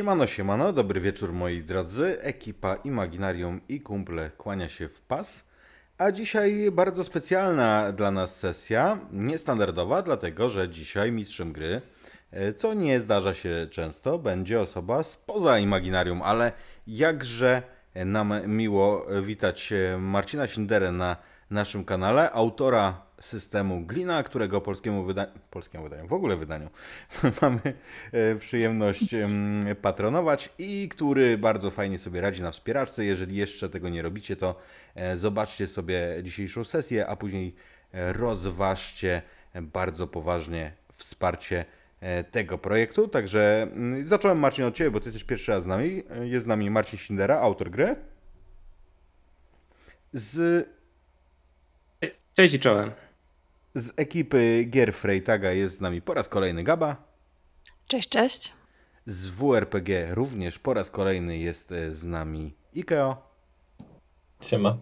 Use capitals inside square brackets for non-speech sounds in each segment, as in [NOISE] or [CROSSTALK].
Siemano, siemano, dobry wieczór moi drodzy. Ekipa Imaginarium i kumple kłania się w pas. A dzisiaj bardzo specjalna dla nas sesja, niestandardowa, dlatego że dzisiaj mistrzem gry, e, co nie zdarza się często, będzie osoba spoza Imaginarium, ale jakże nam miło witać Marcina Sinderę na naszym kanale, autora systemu Glina, którego polskiemu, wyda polskiemu wydaniu, w ogóle wydaniu [LAUGHS] mamy e, przyjemność patronować i który bardzo fajnie sobie radzi na wspieraczce. Jeżeli jeszcze tego nie robicie, to e, zobaczcie sobie dzisiejszą sesję, a później e, rozważcie bardzo poważnie wsparcie tego projektu. Także mm, zacząłem Marcin od Ciebie, bo Ty jesteś pierwszy raz z nami. Jest z nami Marcin Sindera, autor gry. Z Cześć i czołem. Z ekipy gier Freytaga jest z nami po raz kolejny Gaba. Cześć, cześć. Z WRPG również po raz kolejny jest e, z nami Ikeo. Siema.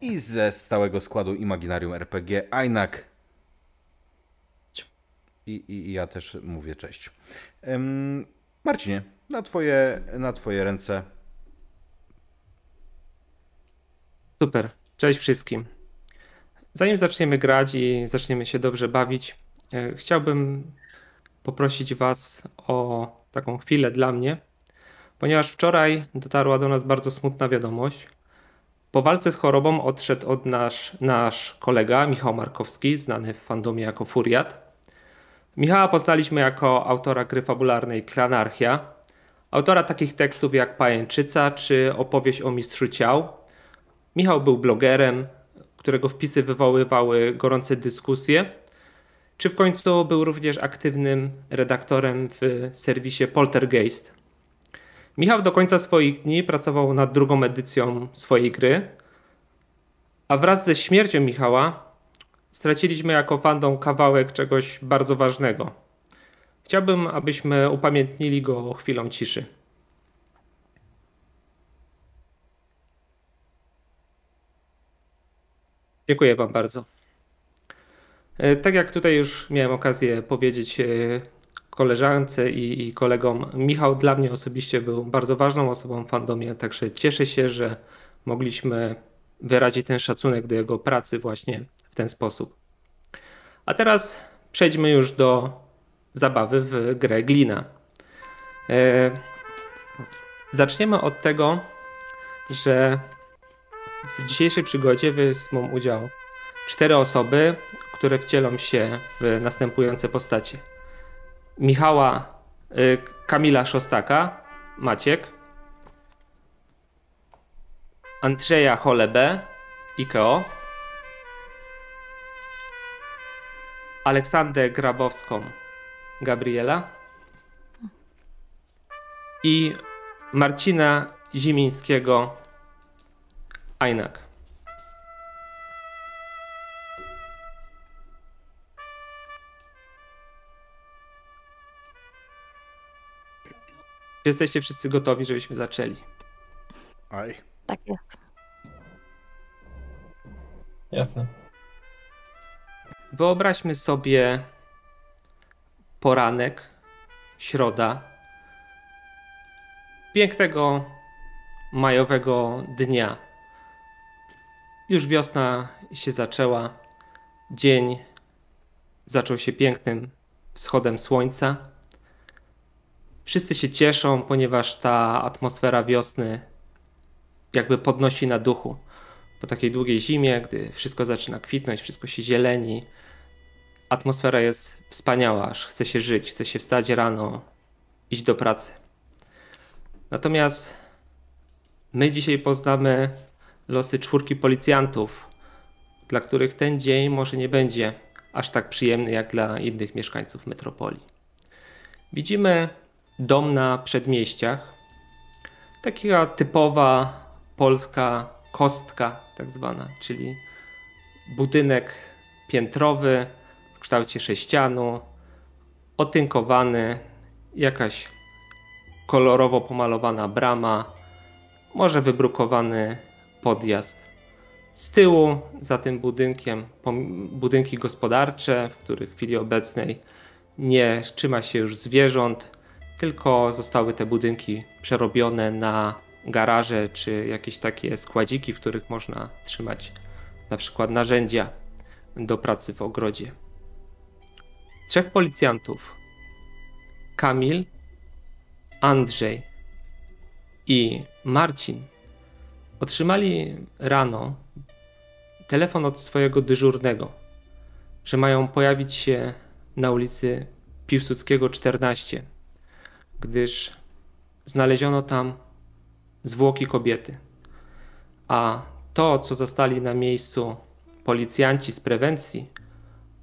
I ze stałego składu Imaginarium RPG Ainak. I, i, I, ja też mówię cześć. Um, Marcinie, na twoje, na twoje ręce. Super. Cześć wszystkim. Zanim zaczniemy grać i zaczniemy się dobrze bawić, e, chciałbym poprosić Was o taką chwilę dla mnie, ponieważ wczoraj dotarła do nas bardzo smutna wiadomość. Po walce z chorobą odszedł od nasz, nasz kolega Michał Markowski, znany w fandomie jako Furiat. Michała poznaliśmy jako autora gry fabularnej Klanarchia, autora takich tekstów jak Pajęczyca czy opowieść o mistrzu ciał. Michał był blogerem, którego wpisy wywoływały gorące dyskusje, czy w końcu był również aktywnym redaktorem w serwisie Poltergeist. Michał do końca swoich dni pracował nad drugą edycją swojej gry, a wraz ze śmiercią Michała straciliśmy jako fandom kawałek czegoś bardzo ważnego. Chciałbym, abyśmy upamiętnili go chwilą ciszy. Dziękuję Wam bardzo. E, tak jak tutaj już miałem okazję powiedzieć e, koleżance i, i kolegom, Michał dla mnie osobiście był bardzo ważną osobą w fandomie, także cieszę się, że mogliśmy wyrazić ten szacunek do jego pracy właśnie w ten sposób. A teraz przejdźmy już do zabawy w grę Glina. E, zaczniemy od tego, że w dzisiejszej przygodzie wezmą udział cztery osoby, które wcielą się w następujące postacie. Michała y, Kamila Szostaka, Maciek, Andrzeja Cholebę, Ikeo, Aleksandrę Grabowską, Gabriela i Marcina Zimińskiego, Ajnak. Jesteście wszyscy gotowi, żebyśmy zaczęli? Aj. Tak jest. Jasne. Wyobraźmy sobie poranek, środa, pięknego majowego dnia. Już wiosna się zaczęła. Dzień zaczął się pięknym wschodem słońca. Wszyscy się cieszą, ponieważ ta atmosfera wiosny jakby podnosi na duchu. Po takiej długiej zimie, gdy wszystko zaczyna kwitnąć, wszystko się zieleni, atmosfera jest wspaniała, aż chce się żyć, chce się wstać rano, iść do pracy. Natomiast my dzisiaj poznamy losy czwórki policjantów, dla których ten dzień może nie będzie aż tak przyjemny jak dla innych mieszkańców metropolii. Widzimy dom na przedmieściach, taka typowa polska kostka, tak zwana, czyli budynek piętrowy w kształcie sześcianu, otynkowany, jakaś kolorowo pomalowana brama, może wybrukowany podjazd. Z tyłu, za tym budynkiem, budynki gospodarcze, w których w chwili obecnej nie trzyma się już zwierząt, tylko zostały te budynki przerobione na garaże czy jakieś takie składziki, w których można trzymać na przykład narzędzia do pracy w ogrodzie. Trzech policjantów: Kamil, Andrzej i Marcin otrzymali rano telefon od swojego dyżurnego, że mają pojawić się na ulicy Piłsudskiego 14, gdyż znaleziono tam zwłoki kobiety. A to, co zostali na miejscu policjanci z prewencji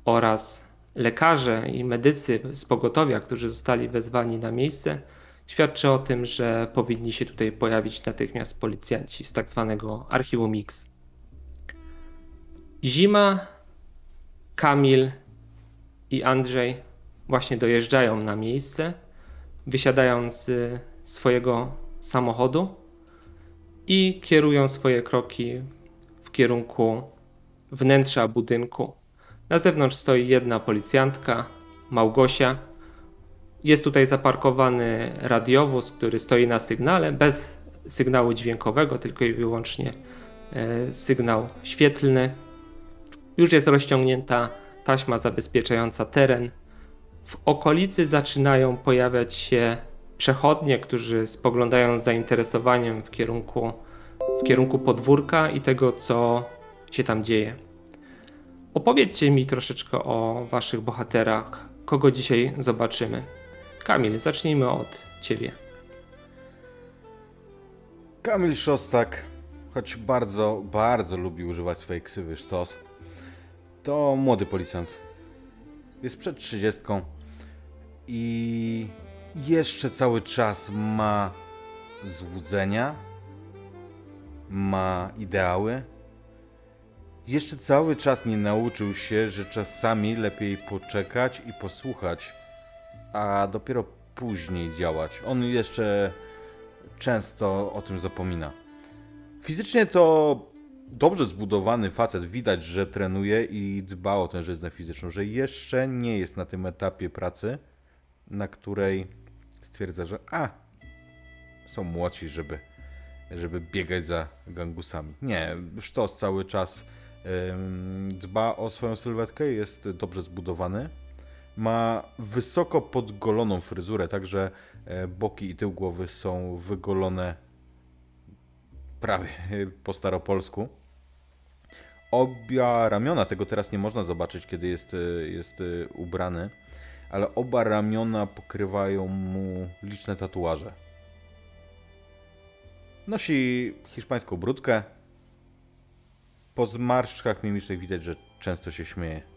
oraz lekarze i medycy z pogotowia, którzy zostali wezwani na miejsce, świadczy o tym, że powinni się tutaj pojawić natychmiast policjanci z tak zwanego archiwum X. Zima, Kamil i Andrzej właśnie dojeżdżają na miejsce, wysiadają z swojego samochodu i kierują swoje kroki w kierunku wnętrza budynku. Na zewnątrz stoi jedna policjantka, Małgosia. Jest tutaj zaparkowany radiowóz, który stoi na sygnale, bez sygnału dźwiękowego, tylko i wyłącznie e, sygnał świetlny. Już jest rozciągnięta taśma zabezpieczająca teren. W okolicy zaczynają pojawiać się przechodnie, którzy spoglądają z zainteresowaniem w kierunku, w kierunku podwórka i tego, co się tam dzieje. Opowiedzcie mi troszeczkę o waszych bohaterach. Kogo dzisiaj zobaczymy? Kamil, zacznijmy od ciebie. Kamil Szostak, choć bardzo, bardzo lubi używać swojej ksywy sztos, to młody policjant. Jest przed trzydziestką i jeszcze cały czas ma złudzenia, ma ideały. Jeszcze cały czas nie nauczył się, że czasami lepiej poczekać i posłuchać, a dopiero później działać. On jeszcze często o tym zapomina. Fizycznie to dobrze zbudowany facet, widać, że trenuje i dba o tę żyznę fizyczną, że jeszcze nie jest na tym etapie pracy, na której stwierdza, że a, są młodsi, żeby, żeby biegać za gangusami. Nie, Sztos cały czas dba o swoją sylwetkę, jest dobrze zbudowany. Ma wysoko podgoloną fryzurę, także e, boki i tył głowy są wygolone prawie [LAUGHS] po staropolsku. Obia ramiona, tego teraz nie można zobaczyć, kiedy jest, e, jest e, ubrany, ale oba ramiona pokrywają mu liczne tatuaże. Nosi hiszpańską brudkę. Po zmarszczkach mimicznych widać, że często się śmieje.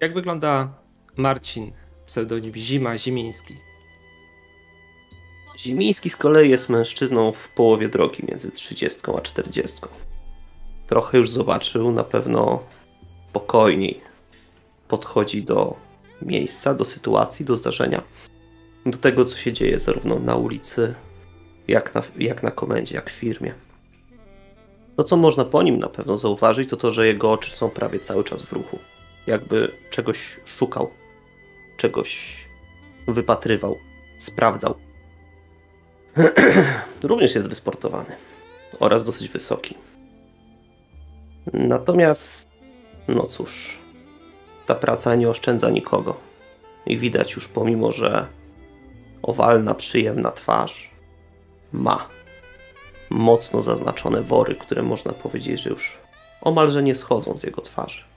Jak wygląda Marcin, pseudonim Zima Zimiński? Zimiński z kolei jest mężczyzną w połowie drogi między 30 a 40. Trochę już zobaczył, na pewno spokojniej podchodzi do miejsca, do sytuacji, do zdarzenia, do tego, co się dzieje zarówno na ulicy, jak na, jak na komendzie, jak w firmie. To, co można po nim na pewno zauważyć, to to, że jego oczy są prawie cały czas w ruchu. Jakby czegoś szukał, czegoś wypatrywał, sprawdzał. [CLEARS THROAT] Również jest wysportowany oraz dosyć wysoki. Natomiast, no cóż, ta praca nie oszczędza nikogo. I widać już, pomimo że owalna, przyjemna twarz ma mocno zaznaczone wory, które można powiedzieć, że już omalże nie schodzą z jego twarzy.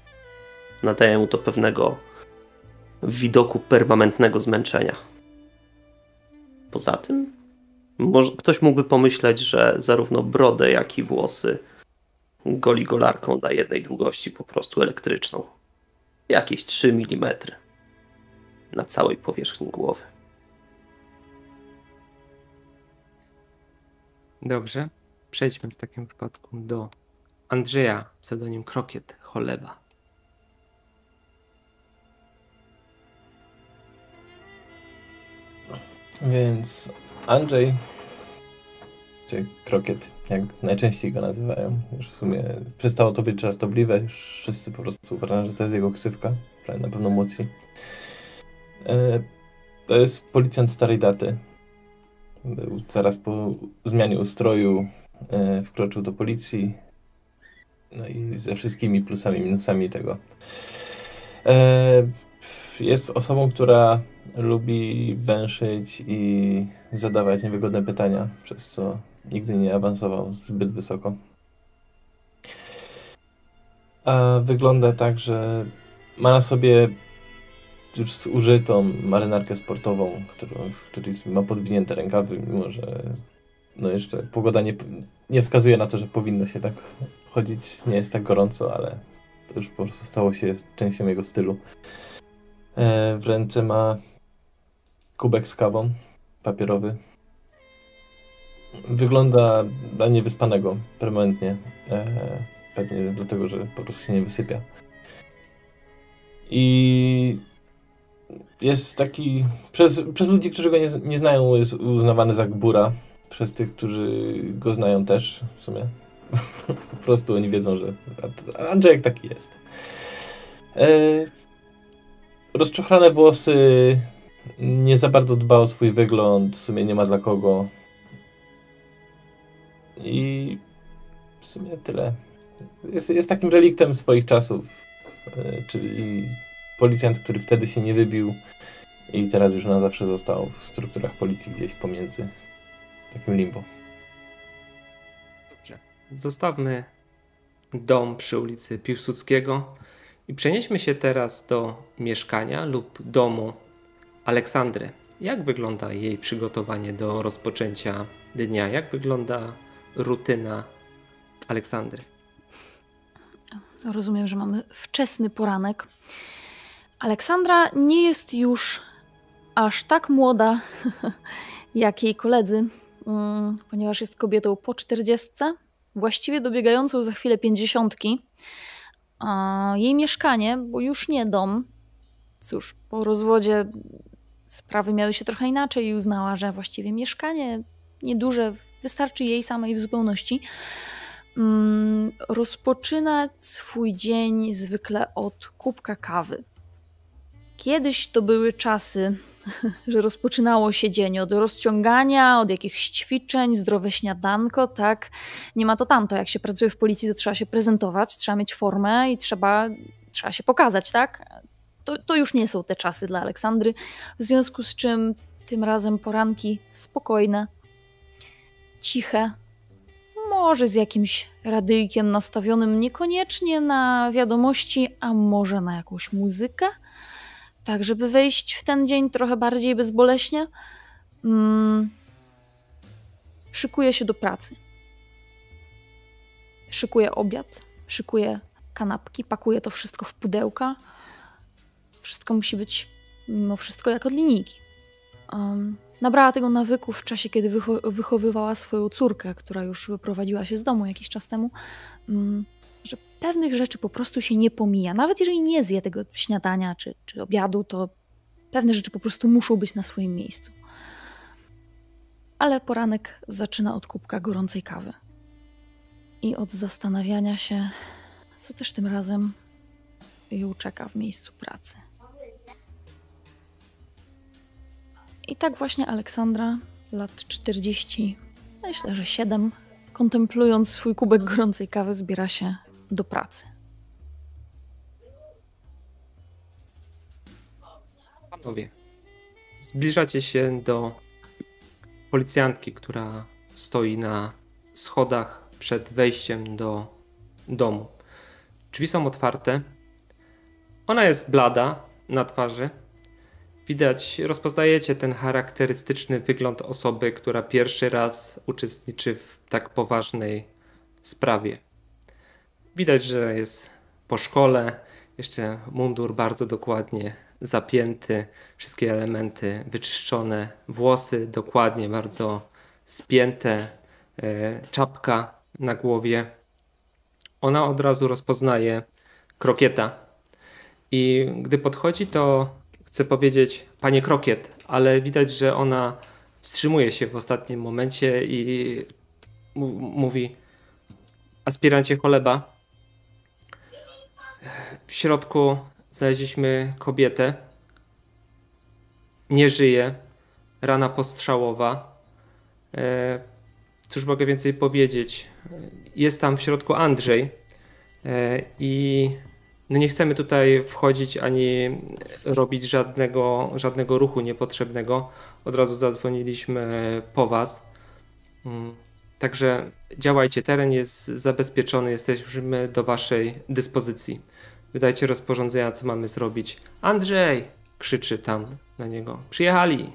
Nadaje mu to pewnego widoku permanentnego zmęczenia. Poza tym, może, ktoś mógłby pomyśleć, że zarówno brodę, jak i włosy goli golarką da jednej długości po prostu elektryczną. Jakieś 3 mm na całej powierzchni głowy. Dobrze. Przejdźmy w takim wypadku do Andrzeja, pseudonim Krokiet Choleba. Więc Andrzej czy krokiet, jak najczęściej go nazywają. Już w sumie przestało to być żartobliwe, już wszyscy po prostu uważają, że to jest jego ksywka, na pewno młodsi. E, to jest policjant starej daty. Był zaraz po zmianie ustroju, e, wkroczył do policji, no i ze wszystkimi plusami, minusami tego. Jest osobą, która lubi węszyć i zadawać niewygodne pytania, przez co nigdy nie awansował zbyt wysoko. A wygląda tak, że ma na sobie już zużytą marynarkę sportową, którą, której ma podwinięte rękawy, mimo że no jeszcze pogoda nie, nie wskazuje na to, że powinno się tak chodzić. Nie jest tak gorąco, ale to już po prostu stało się częścią jego stylu. E, w ręce ma kubek z kawą, papierowy. Wygląda na niewyspanego permanentnie. E, pewnie dlatego, że po prostu się nie wysypia. I jest taki. Przez, przez ludzi, którzy go nie, nie znają, jest uznawany za gbura. Przez tych, którzy go znają też w sumie. [LAUGHS] po prostu oni wiedzą, że Andrzejek taki jest. E, rozczochrane włosy, nie za bardzo dba o swój wygląd, w sumie nie ma dla kogo. I w sumie tyle. Jest, jest takim reliktem swoich czasów, e, czyli policjant, który wtedy się nie wybił i teraz już na zawsze został w strukturach policji gdzieś pomiędzy takim limbo. Dobrze. Zostawmy dom przy ulicy Piłsudskiego i przenieśmy się teraz do mieszkania lub domu Aleksandry. Jak wygląda jej przygotowanie do rozpoczęcia dnia? Jak wygląda rutyna Aleksandry? Rozumiem, że mamy wczesny poranek. Aleksandra nie jest już aż tak młoda [LAUGHS] jak jej koledzy, mm, ponieważ jest kobietą po czterdziestce, właściwie dobiegającą za chwilę pięćdziesiątki. Jej mieszkanie, bo już nie dom, cóż, po rozwodzie sprawy miały się trochę inaczej i uznała, że właściwie mieszkanie nieduże wystarczy jej samej w zupełności. Mm, rozpoczyna swój dzień zwykle od kubka kawy. Kiedyś to były czasy, [LAUGHS] że rozpoczynało się dzień od rozciągania, od jakichś ćwiczeń, zdrowe śniadanko, tak. Nie ma to tamto. Jak się pracuje w policji, to trzeba się prezentować, trzeba mieć formę i trzeba, trzeba się pokazać, tak. To, to już nie są te czasy dla Aleksandry, w związku z czym tym razem poranki spokojne, ciche, może z jakimś radyjkiem nastawionym niekoniecznie na wiadomości, a może na jakąś muzykę – tak, żeby wejść w ten dzień trochę bardziej bezboleśnie, mm, szykuję się do pracy. Szykuję obiad, szykuję kanapki, pakuję to wszystko w pudełka. Wszystko musi być mimo wszystko jak od linijki. Um, nabrała tego nawyku w czasie, kiedy wycho wychowywała swoją córkę, która już wyprowadziła się z domu jakiś czas temu. Um, że pewnych rzeczy po prostu się nie pomija. Nawet jeżeli nie zje tego śniadania czy, czy obiadu, to pewne rzeczy po prostu muszą być na swoim miejscu. Ale poranek zaczyna od kubka gorącej kawy i od zastanawiania się, co też tym razem ją czeka w miejscu pracy. I tak właśnie Aleksandra, lat 40, myślę, że 7, kontemplując swój kubek gorącej kawy, zbiera się do pracy. Panowie, zbliżacie się do policjantki, która stoi na schodach przed wejściem do domu. Drzwi są otwarte. Ona jest blada na twarzy. Widać, rozpoznajecie ten charakterystyczny wygląd osoby, która pierwszy raz uczestniczy w tak poważnej sprawie. Widać, że jest po szkole, jeszcze mundur bardzo dokładnie zapięty, wszystkie elementy wyczyszczone, włosy dokładnie bardzo spięte, e, czapka na głowie. Ona od razu rozpoznaje krokieta. I gdy podchodzi, to chce powiedzieć panie krokiet, ale widać, że ona wstrzymuje się w ostatnim momencie i mówi aspirancie choleba. W środku znaleźliśmy kobietę. Nie żyje. Rana postrzałowa. E, cóż mogę więcej powiedzieć? Jest tam w środku Andrzej e, i no nie chcemy tutaj wchodzić ani robić żadnego, żadnego ruchu niepotrzebnego. Od razu zadzwoniliśmy po Was. Mm, także działajcie, teren jest zabezpieczony, jesteśmy do Waszej dyspozycji. Wydajcie rozporządzenia, co mamy zrobić. Andrzej! krzyczy tam na niego. Przyjechali!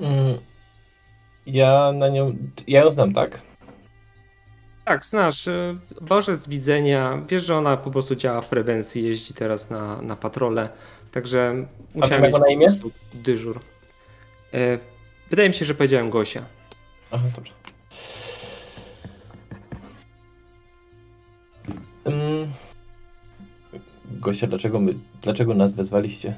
Mm, ja na nią. Ja ją znam, tak? Tak, znasz. y, Boże z widzenia. Wiesz, że ona po prostu działa w prewencji, jeździ teraz na, na patrole. Także musiałem mieć na imię? dyżur. E, Wydaje mi się, że powiedziałem Gosia. Aha, dobrze. Gosia, dlaczego my, dlaczego nas wezwaliście?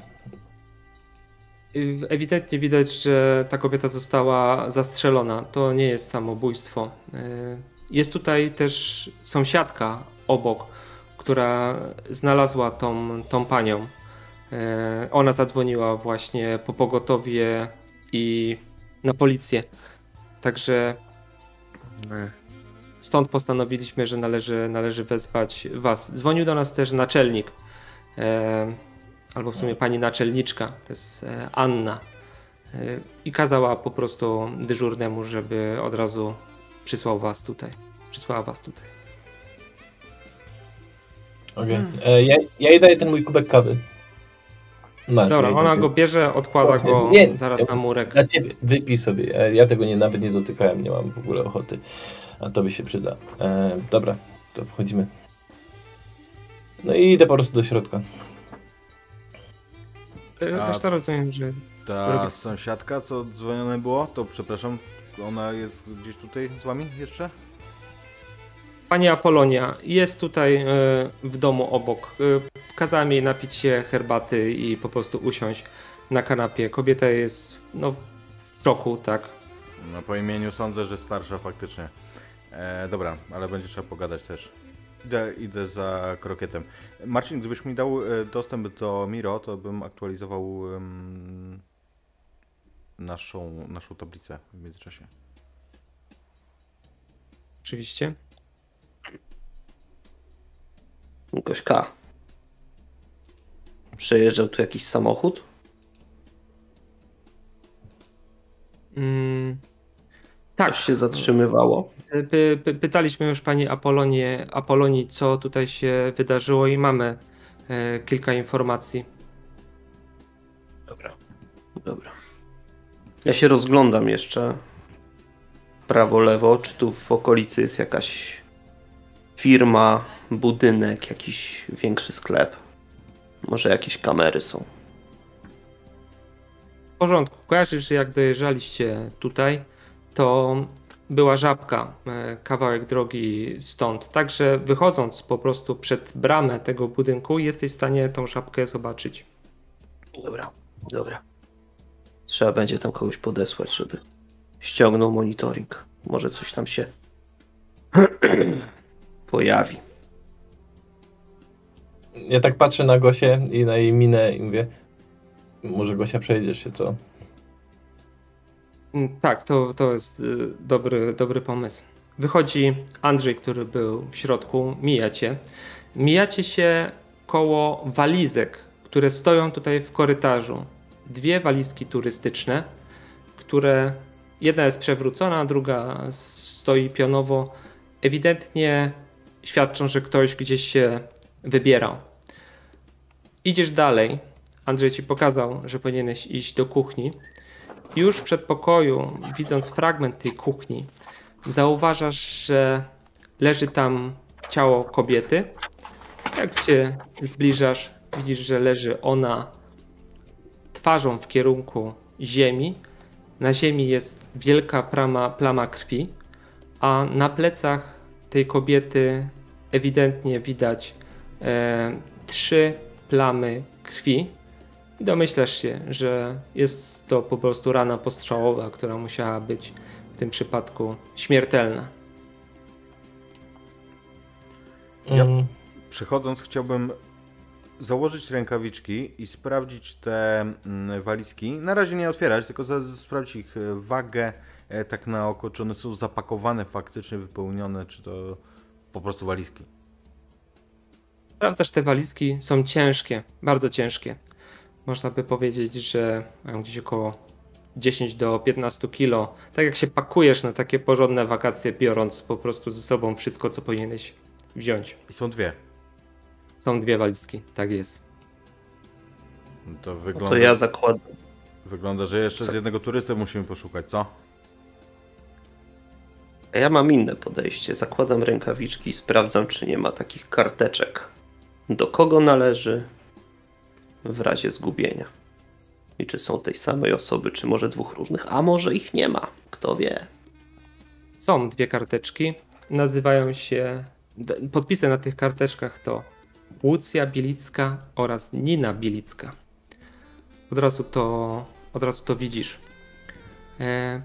Y, Ewidentnie widać, że ta kobieta została zastrzelona. To nie jest samobójstwo. Y, Jest tutaj też sąsiadka obok, która znalazła tą, tą panią. Y, Ona zadzwoniła właśnie po pogotowie i na policję. Także stąd postanowiliśmy, że należy, należy wezwać was. Dzwonił do nas też naczelnik. E, albo w sumie pani naczelniczka, to jest e, Anna. E, I kazała po prostu dyżurnemu, żeby od razu przysłał was tutaj. Przysłała was tutaj. Okej. Mm. E, Ja, ja jej daję ten mój kubek kawy. Masz, Dobra, ona go bierze, odkłada go nie, zaraz na murek. Dla ciebie, wypij sobie. Ja, ja tego nie, nawet nie dotykałem, nie mam w ogóle ochoty. A to by się przyda. E, dobra, to wchodzimy. No i idę po prostu do środka. Reszta rozumiem, że Ta sąsiadka, co dzwonione było, to przepraszam, ona jest gdzieś tutaj z wami jeszcze? Pani Apolonia jest tutaj e, w domu obok. E, Kazałem jej napić się herbaty i po prostu usiąść na kanapie. Kobieta jest no, w szoku, tak. No po imieniu sądzę, że starsza faktycznie. E, dobra, ale będzie trzeba pogadać też. Idę, idę za krokietem. Marcin, gdybyś mi dał e, dostęp do Miro, to bym aktualizował em, naszą, naszą tablicę w międzyczasie. Oczywiście. Gośka. Przejeżdżał tu jakiś samochód? Mm, tak. Coś się zatrzymywało? Py, py, pytaliśmy już pani Apolonie, Apolonii, co tutaj się wydarzyło i mamy e, kilka informacji. Dobra. Dobra. Ja się rozglądam jeszcze. Prawo, lewo. Czy tu w okolicy jest jakaś firma, budynek, jakiś większy sklep? Może jakieś kamery są. W porządku. Kojarzysz, że jak dojeżdżaliście tutaj, to była żabka, e, kawałek drogi stąd. Także wychodząc po prostu przed bramę tego budynku, jesteś w stanie tą żabkę zobaczyć. Dobra, dobra. Trzeba będzie tam kogoś podesłać, żeby ściągnął monitoring. Może coś tam się [CLEARS THROAT] pojawi. Ja tak patrzę na Gosię i na jej minę i mówię, może Gosia przejdziesz się, co? Mm, Tak, to, to jest y, dobry, dobry pomysł. Wychodzi Andrzej, który był w środku, mijacie. Mijacie się koło walizek, które stoją tutaj w korytarzu. Dwie walizki turystyczne, które jedna jest przewrócona, druga stoi pionowo. Ewidentnie świadczą, że ktoś gdzieś się wybierał. Idziesz dalej. Andrzej ci pokazał, że powinieneś iść do kuchni. Już w przedpokoju, widząc fragment tej kuchni, zauważasz, że leży tam ciało kobiety. Jak się zbliżasz, widzisz, że leży ona twarzą w kierunku ziemi. Na ziemi jest wielka plama, plama krwi, a na plecach tej kobiety ewidentnie widać e, trzy plamy krwi. I domyślasz się, że jest to po prostu rana postrzałowa, która musiała być tym przypadku śmiertelna. Ja Mm, przychodząc chciałbym założyć rękawiczki i sprawdzić te mm, walizki. Na razie nie otwierać, tylko sprawdzić ich e, wagę, e, tak na oko, czy one są zapakowane, faktycznie wypełnione, czy to po prostu walizki. Sprawdzasz, te walizki są ciężkie, bardzo ciężkie. Można by powiedzieć, że mają gdzieś około 10 do 15 kilo. Tak jak się pakujesz na takie porządne wakacje, biorąc po prostu ze sobą wszystko, co powinieneś wziąć. I są dwie. Są dwie walizki, tak jest. To No wygląda, to ja zakładam. wygląda, że jeszcze z jednego turystę musimy poszukać, co? A ja mam inne podejście. Zakładam rękawiczki i sprawdzam, czy nie ma takich karteczek. Do kogo należy w razie zgubienia. I czy są tej samej osoby, czy może dwóch różnych, a może ich nie ma. Kto wie. Są dwie karteczki. Nazywają się. Podpisy na tych karteczkach to Łucja Bielicka oraz Nina Bielicka. Od razu to, od razu to widzisz. E,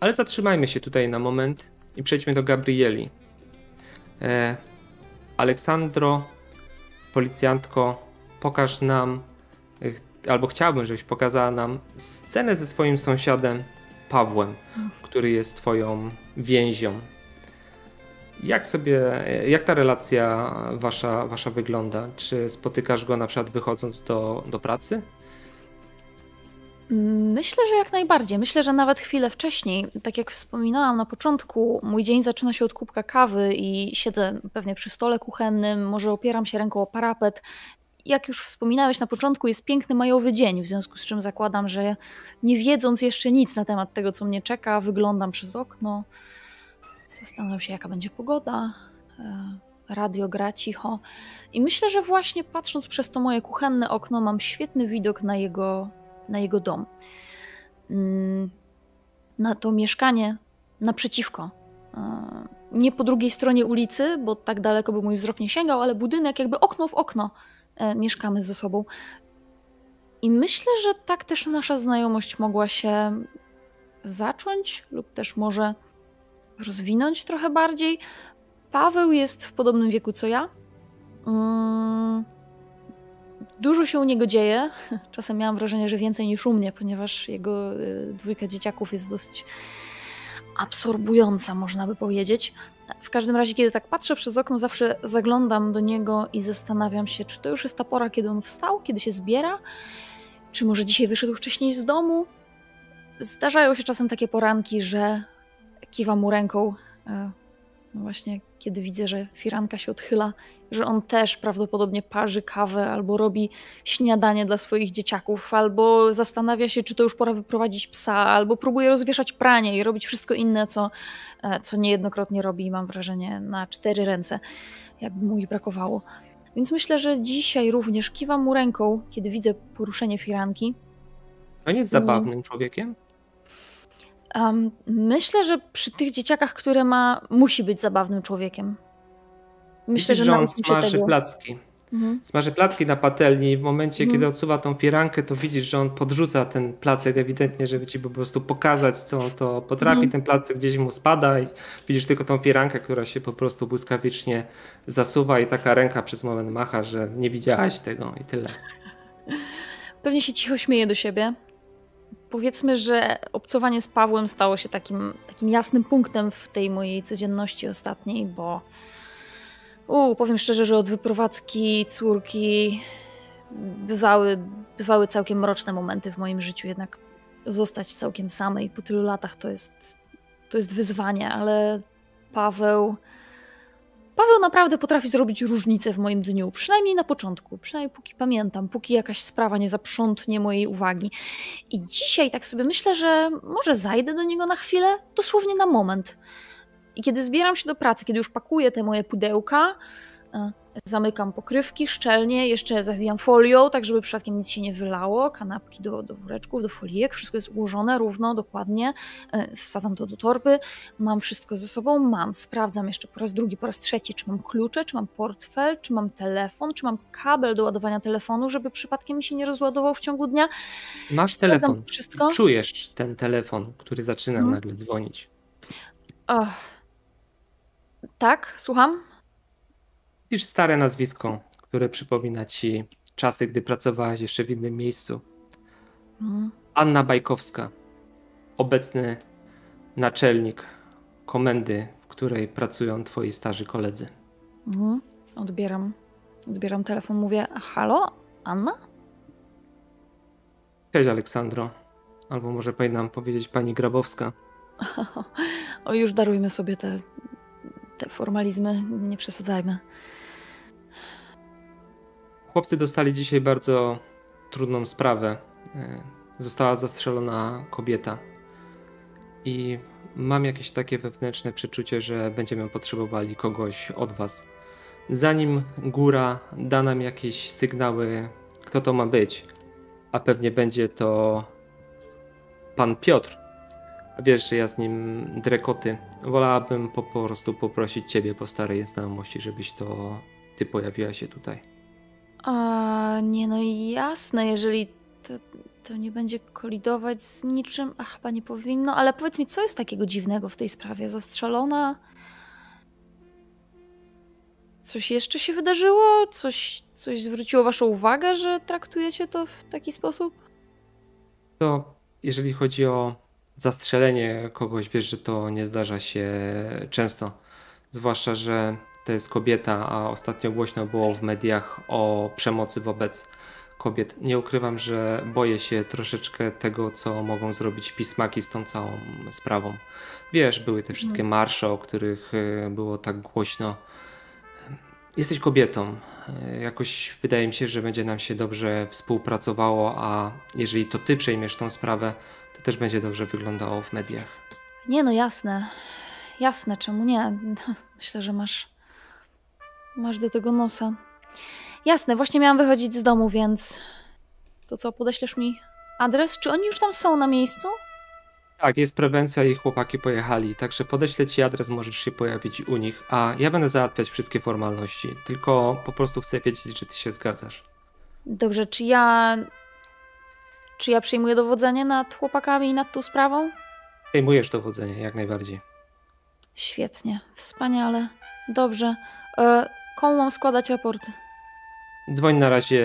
ale zatrzymajmy się tutaj na moment i przejdźmy do Gabrieli. E, Aleksandro, policjantko, pokaż nam, albo chciałbym, żebyś pokazała nam scenę ze swoim sąsiadem Pawłem, który jest twoją więzią. Jak sobie, jak ta relacja wasza, wasza wygląda? Czy spotykasz go na przykład wychodząc do, do pracy? Myślę, że jak najbardziej. Myślę, że nawet chwilę wcześniej, tak jak wspominałam na początku, mój dzień zaczyna się od kubka kawy i siedzę pewnie przy stole kuchennym, może opieram się ręką o parapet. Jak już wspominałeś na początku, jest piękny majowy dzień, w związku z czym zakładam, że nie wiedząc jeszcze nic na temat tego, co mnie czeka, wyglądam przez okno, zastanawiam się, jaka będzie pogoda. e, Radio gra cicho. I myślę, że właśnie patrząc przez to moje kuchenne okno, mam świetny widok na jego na jego dom. Mm, Na to mieszkanie naprzeciwko. E, Nie po drugiej stronie ulicy, bo tak daleko by mój wzrok nie sięgał, ale budynek jakby okno w okno mieszkamy ze sobą. I myślę, że tak też nasza znajomość mogła się zacząć, lub też może rozwinąć trochę bardziej. Paweł jest w podobnym wieku co ja. Mm, Dużo się u niego dzieje. [LAUGHS] Czasem miałam wrażenie, że więcej niż u mnie, ponieważ jego y, dwójka dzieciaków jest dosyć absorbująca, można by powiedzieć. W każdym razie, kiedy tak patrzę przez okno, zawsze zaglądam do niego i zastanawiam się, czy to już jest ta pora, kiedy on wstał, kiedy się zbiera, czy może dzisiaj wyszedł wcześniej z domu. Zdarzają się czasem takie poranki, że kiwam mu ręką, e, no właśnie kiedy widzę, że firanka się odchyla, że on też prawdopodobnie parzy kawę albo robi śniadanie dla swoich dzieciaków, albo zastanawia się, czy to już pora wyprowadzić psa, albo próbuje rozwieszać pranie i robić wszystko inne, co, e, co niejednokrotnie robi, mam wrażenie, na cztery ręce, jakby mu ich brakowało. Więc myślę, że dzisiaj również kiwam mu ręką, kiedy widzę poruszenie firanki. On jest zabawnym człowiekiem. Um, myślę, że przy tych dzieciakach, które ma, musi być zabawnym człowiekiem. Myślę, Widzisz, że że on smaży tego. placki. Mhm. Smaży placki na patelni i w momencie, Mhm. kiedy odsuwa tą firankę, to widzisz, że on podrzuca ten placek ewidentnie, żeby ci po prostu pokazać, co on to potrafi. Mhm. Ten placek gdzieś mu spada i widzisz tylko tą firankę, która się po prostu błyskawicznie zasuwa i taka ręka przez moment macha, że nie widziałaś tego i tyle. Pewnie się cicho śmieje do siebie. Powiedzmy, że obcowanie z Pawłem stało się takim, takim jasnym punktem w tej mojej codzienności ostatniej, bo u, powiem szczerze, że od wyprowadzki córki bywały, bywały całkiem mroczne momenty w moim życiu, jednak zostać całkiem samej po tylu latach to jest, to jest wyzwanie, ale Paweł. Paweł naprawdę potrafi zrobić różnicę w moim dniu, przynajmniej na początku, przynajmniej póki pamiętam, póki jakaś sprawa nie zaprzątnie mojej uwagi. I dzisiaj tak sobie myślę, że może zajdę do niego na chwilę, dosłownie na moment. I kiedy zbieram się do pracy, kiedy już pakuję te moje pudełka, e, zamykam pokrywki szczelnie, jeszcze zawijam folią, tak żeby przypadkiem nic się nie wylało, kanapki do, do woreczków, do folijek, wszystko jest ułożone równo, dokładnie, e, wsadzam to do torby, mam wszystko ze sobą, mam, sprawdzam jeszcze po raz drugi, po raz trzeci, czy mam klucze, czy mam portfel, czy mam telefon, czy mam kabel do ładowania telefonu, żeby przypadkiem mi się nie rozładował w ciągu dnia. Masz Sprawdzam telefon. wszystko. Czujesz ten telefon, który zaczyna Mhm. nagle dzwonić. O. Tak, słucham? Widzisz stare nazwisko, które przypomina ci czasy, gdy pracowałaś jeszcze w innym miejscu. Mhm. Anna Bajkowska, obecny naczelnik komendy, w której pracują twoi starzy koledzy. Mhm. Odbieram. Odbieram telefon, mówię: Halo, Anna? Cześć Aleksandro. Albo może powinnam powiedzieć pani Grabowska. [LAUGHS] O, już darujmy sobie te, te formalizmy, nie przesadzajmy. Chłopcy dostali dzisiaj bardzo trudną sprawę. E, Została zastrzelona kobieta. I mam jakieś takie wewnętrzne przeczucie, że będziemy potrzebowali kogoś od was. Zanim góra da nam jakieś sygnały, kto to ma być, a pewnie będzie to pan Piotr. Wiesz, że ja z nim drekoty. Wolałabym po prostu poprosić ciebie po starej znajomości, żebyś to ty pojawiła się tutaj. A nie, no jasne, jeżeli to, to nie będzie kolidować z niczym, a chyba nie powinno, ale powiedz mi, co jest takiego dziwnego w tej sprawie? Zastrzelona? Coś jeszcze się wydarzyło? Coś, coś zwróciło waszą uwagę, że traktujecie to w taki sposób? To jeżeli chodzi o zastrzelenie kogoś, wiesz, że to nie zdarza się często. Zwłaszcza, że to jest kobieta, a ostatnio głośno było w mediach o przemocy wobec kobiet. Nie ukrywam, że boję się troszeczkę tego, co mogą zrobić pismaki z tą całą sprawą. Wiesz, były te wszystkie marsze, o których e, było tak głośno. Jesteś kobietą. E, Jakoś wydaje mi się, że będzie nam się dobrze współpracowało, a jeżeli to ty przejmiesz tą sprawę, to też będzie dobrze wyglądało w mediach. Nie, no jasne. Jasne, czemu nie? [LAUGHS] Myślę, że masz. Masz do tego nosa. Jasne, właśnie miałam wychodzić z domu, więc. To co, podeślesz mi adres? Czy oni już tam są na miejscu? Tak, jest prewencja i chłopaki pojechali, także podeślę ci adres, możesz się pojawić u nich, a ja będę załatwiać wszystkie formalności. Tylko po prostu chcę wiedzieć, że ty się zgadzasz. Dobrze, czy ja. Czy ja przyjmuję dowodzenie nad chłopakami i nad tą sprawą? Przejmujesz dowodzenie, jak najbardziej. Świetnie, wspaniale. Dobrze. E, komu mam składać raporty? Dzwoń na razie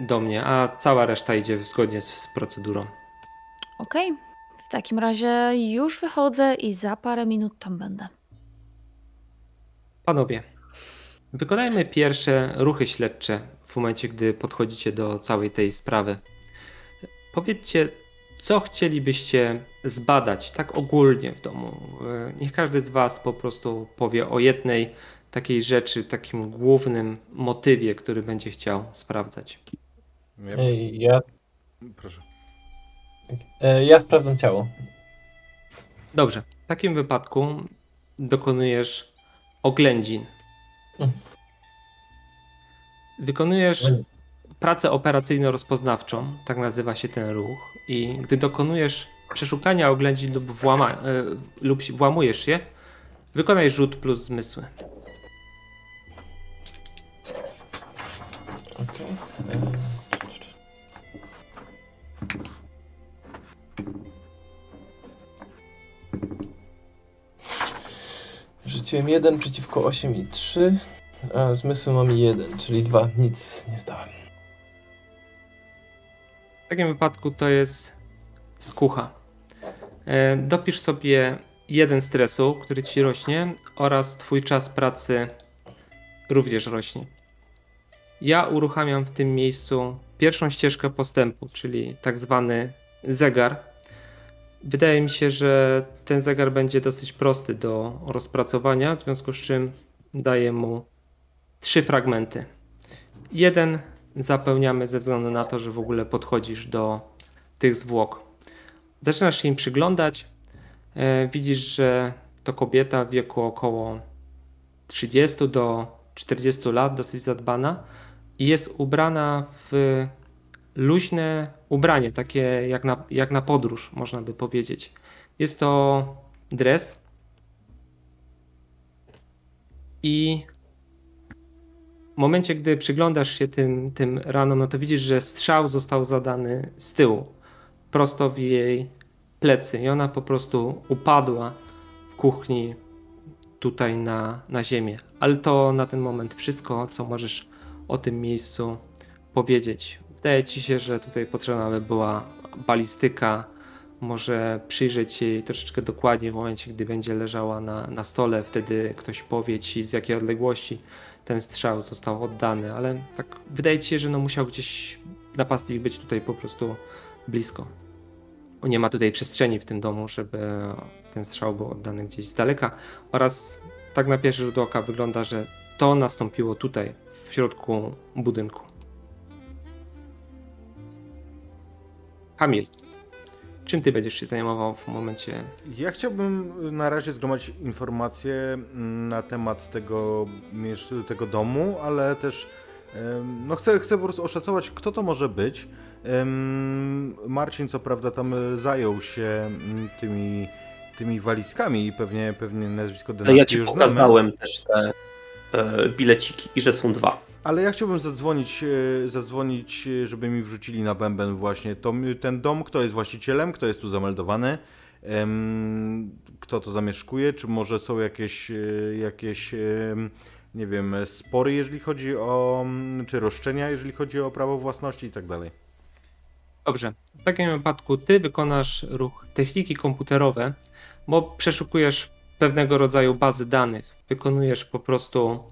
do mnie, a cała reszta idzie zgodnie z procedurą. Okej. W takim razie już wychodzę i za parę minut tam będę. Panowie, wykonajmy pierwsze ruchy śledcze w momencie, gdy podchodzicie do całej tej sprawy. Powiedzcie, co chcielibyście zbadać tak ogólnie w domu. E, Niech każdy z Was po prostu powie o jednej takiej rzeczy, takim głównym motywie, który będzie chciał sprawdzać. Ja, Ej, Ja, proszę. e, ja sprawdzam ciało. Dobrze, w takim wypadku dokonujesz oględzin. Mhm. Wykonujesz pracę operacyjno-rozpoznawczą, tak nazywa się ten ruch, i gdy dokonujesz przeszukania oględzin lub, włama, e, lub się- włamujesz je, wykonaj rzut plus zmysły. Rzuciłem 1 przeciwko 8 i 3, a zmysły mam 1, czyli 2. Nic nie zdałem. W takim wypadku to jest skucha. E, Dopisz sobie jeden stresu, który ci rośnie, oraz twój czas pracy również rośnie. Ja uruchamiam w tym miejscu pierwszą ścieżkę postępu, czyli tak zwany zegar. Wydaje mi się, że ten zegar będzie dosyć prosty do rozpracowania, w związku z czym daję mu trzy fragmenty. Jeden zapełniamy ze względu na to, że w ogóle podchodzisz do tych zwłok. Zaczynasz się im przyglądać. E, widzisz, że to kobieta w wieku około 30 do 40 lat, dosyć zadbana i jest ubrana w luźne ubranie, takie jak na, jak na podróż, można by powiedzieć. Jest to dres i w momencie, gdy przyglądasz się tym, tym ranom, no to widzisz, że strzał został zadany z tyłu, prosto w jej plecy i ona po prostu upadła w kuchni tutaj na, na ziemię. Ale to na ten moment wszystko, co możesz o tym miejscu powiedzieć. Wydaje ci się, że tutaj potrzebna by była balistyka, może przyjrzeć się jej troszeczkę dokładniej w momencie, gdy będzie leżała na, na stole. Wtedy ktoś powie ci, z jakiej odległości ten strzał został oddany, ale tak wydaje ci się, że no musiał gdzieś napastnik być tutaj po prostu blisko. Nie ma tutaj przestrzeni w tym domu, żeby ten strzał był oddany gdzieś z daleka oraz tak na pierwszy rzut oka wygląda, że to nastąpiło tutaj, w środku budynku. Kamil, czym ty będziesz się zajmował w momencie? Ja chciałbym na razie zgromadzić informacje mm, na temat tego, tego domu, ale też no chcę, chcę po prostu oszacować, kto to może być. Marcin co prawda tam zajął się mm, tymi, tymi walizkami i pewnie, pewnie nazwisko Denarki Ja ci pokazałem znamy. też te e, bileciki i że są dwa. Ale ja chciałbym zadzwonić, e, zadzwonić, e, żeby mi wrzucili na bęben właśnie to, ten dom, kto jest właścicielem, kto jest tu zameldowany, kto to zamieszkuje, czy może są jakieś, e, jakieś nie wiem, spory, jeżeli chodzi o, czy roszczenia, jeżeli chodzi o prawo własności i tak dalej. Dobrze. W takim wypadku ty wykonasz ruch techniki komputerowe, bo przeszukujesz pewnego rodzaju bazy danych. Wykonujesz po prostu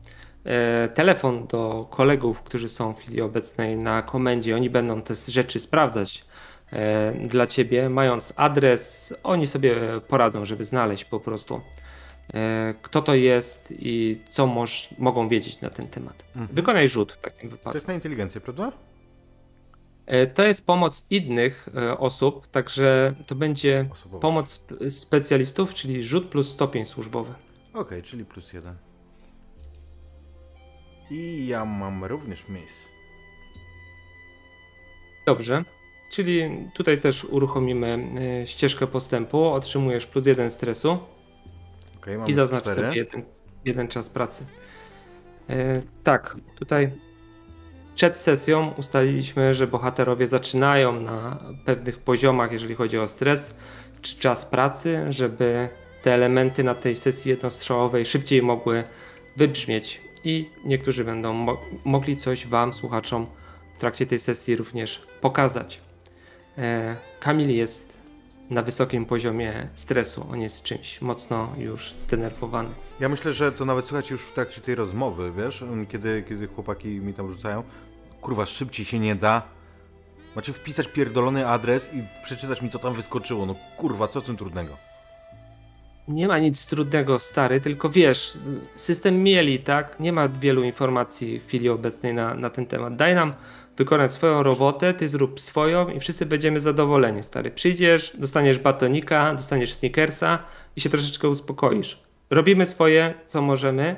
telefon do kolegów, którzy są w chwili obecnej na komendzie. Oni będą te rzeczy sprawdzać e, dla ciebie. Mając adres, oni sobie poradzą, żeby znaleźć po prostu e, kto to jest i co moż, mogą wiedzieć na ten temat. Mhm. Wykonaj rzut w takim wypadku. To jest na inteligencję, prawda? To jest pomoc innych osób, także to będzie pomoc specjalistów, czyli rzut plus stopień służbowy. Okej, okay, czyli plus jeden. I ja mam również miss. Dobrze. Czyli tutaj też uruchomimy e, ścieżkę postępu. Otrzymujesz plus jeden stresu. Okay, I zaznacz sobie jeden, jeden czas pracy. E, tak, tutaj przed sesją ustaliliśmy, że bohaterowie zaczynają na pewnych poziomach, jeżeli chodzi o stres czy czas pracy, żeby te elementy na tej sesji jednostrzałowej szybciej mogły wybrzmieć i niektórzy będą mo mogli coś Wam, słuchaczom, w trakcie tej sesji również pokazać. E, Kamil jest na wysokim poziomie stresu. On jest czymś mocno już zdenerwowany. Ja myślę, że to nawet słychać już w trakcie tej rozmowy, wiesz, kiedy, kiedy chłopaki mi tam rzucają. Kurwa, szybciej się nie da. Macie wpisać pierdolony adres i przeczytać mi, co tam wyskoczyło. No kurwa, co w tym trudnego? Nie ma nic trudnego, stary, tylko wiesz, system mieli, tak? Nie ma wielu informacji w chwili obecnej na, na ten temat. Daj nam wykonać swoją robotę, ty zrób swoją i wszyscy będziemy zadowoleni, stary. Przyjdziesz, dostaniesz batonika, dostaniesz snickersa i się troszeczkę uspokoisz. Robimy swoje, co możemy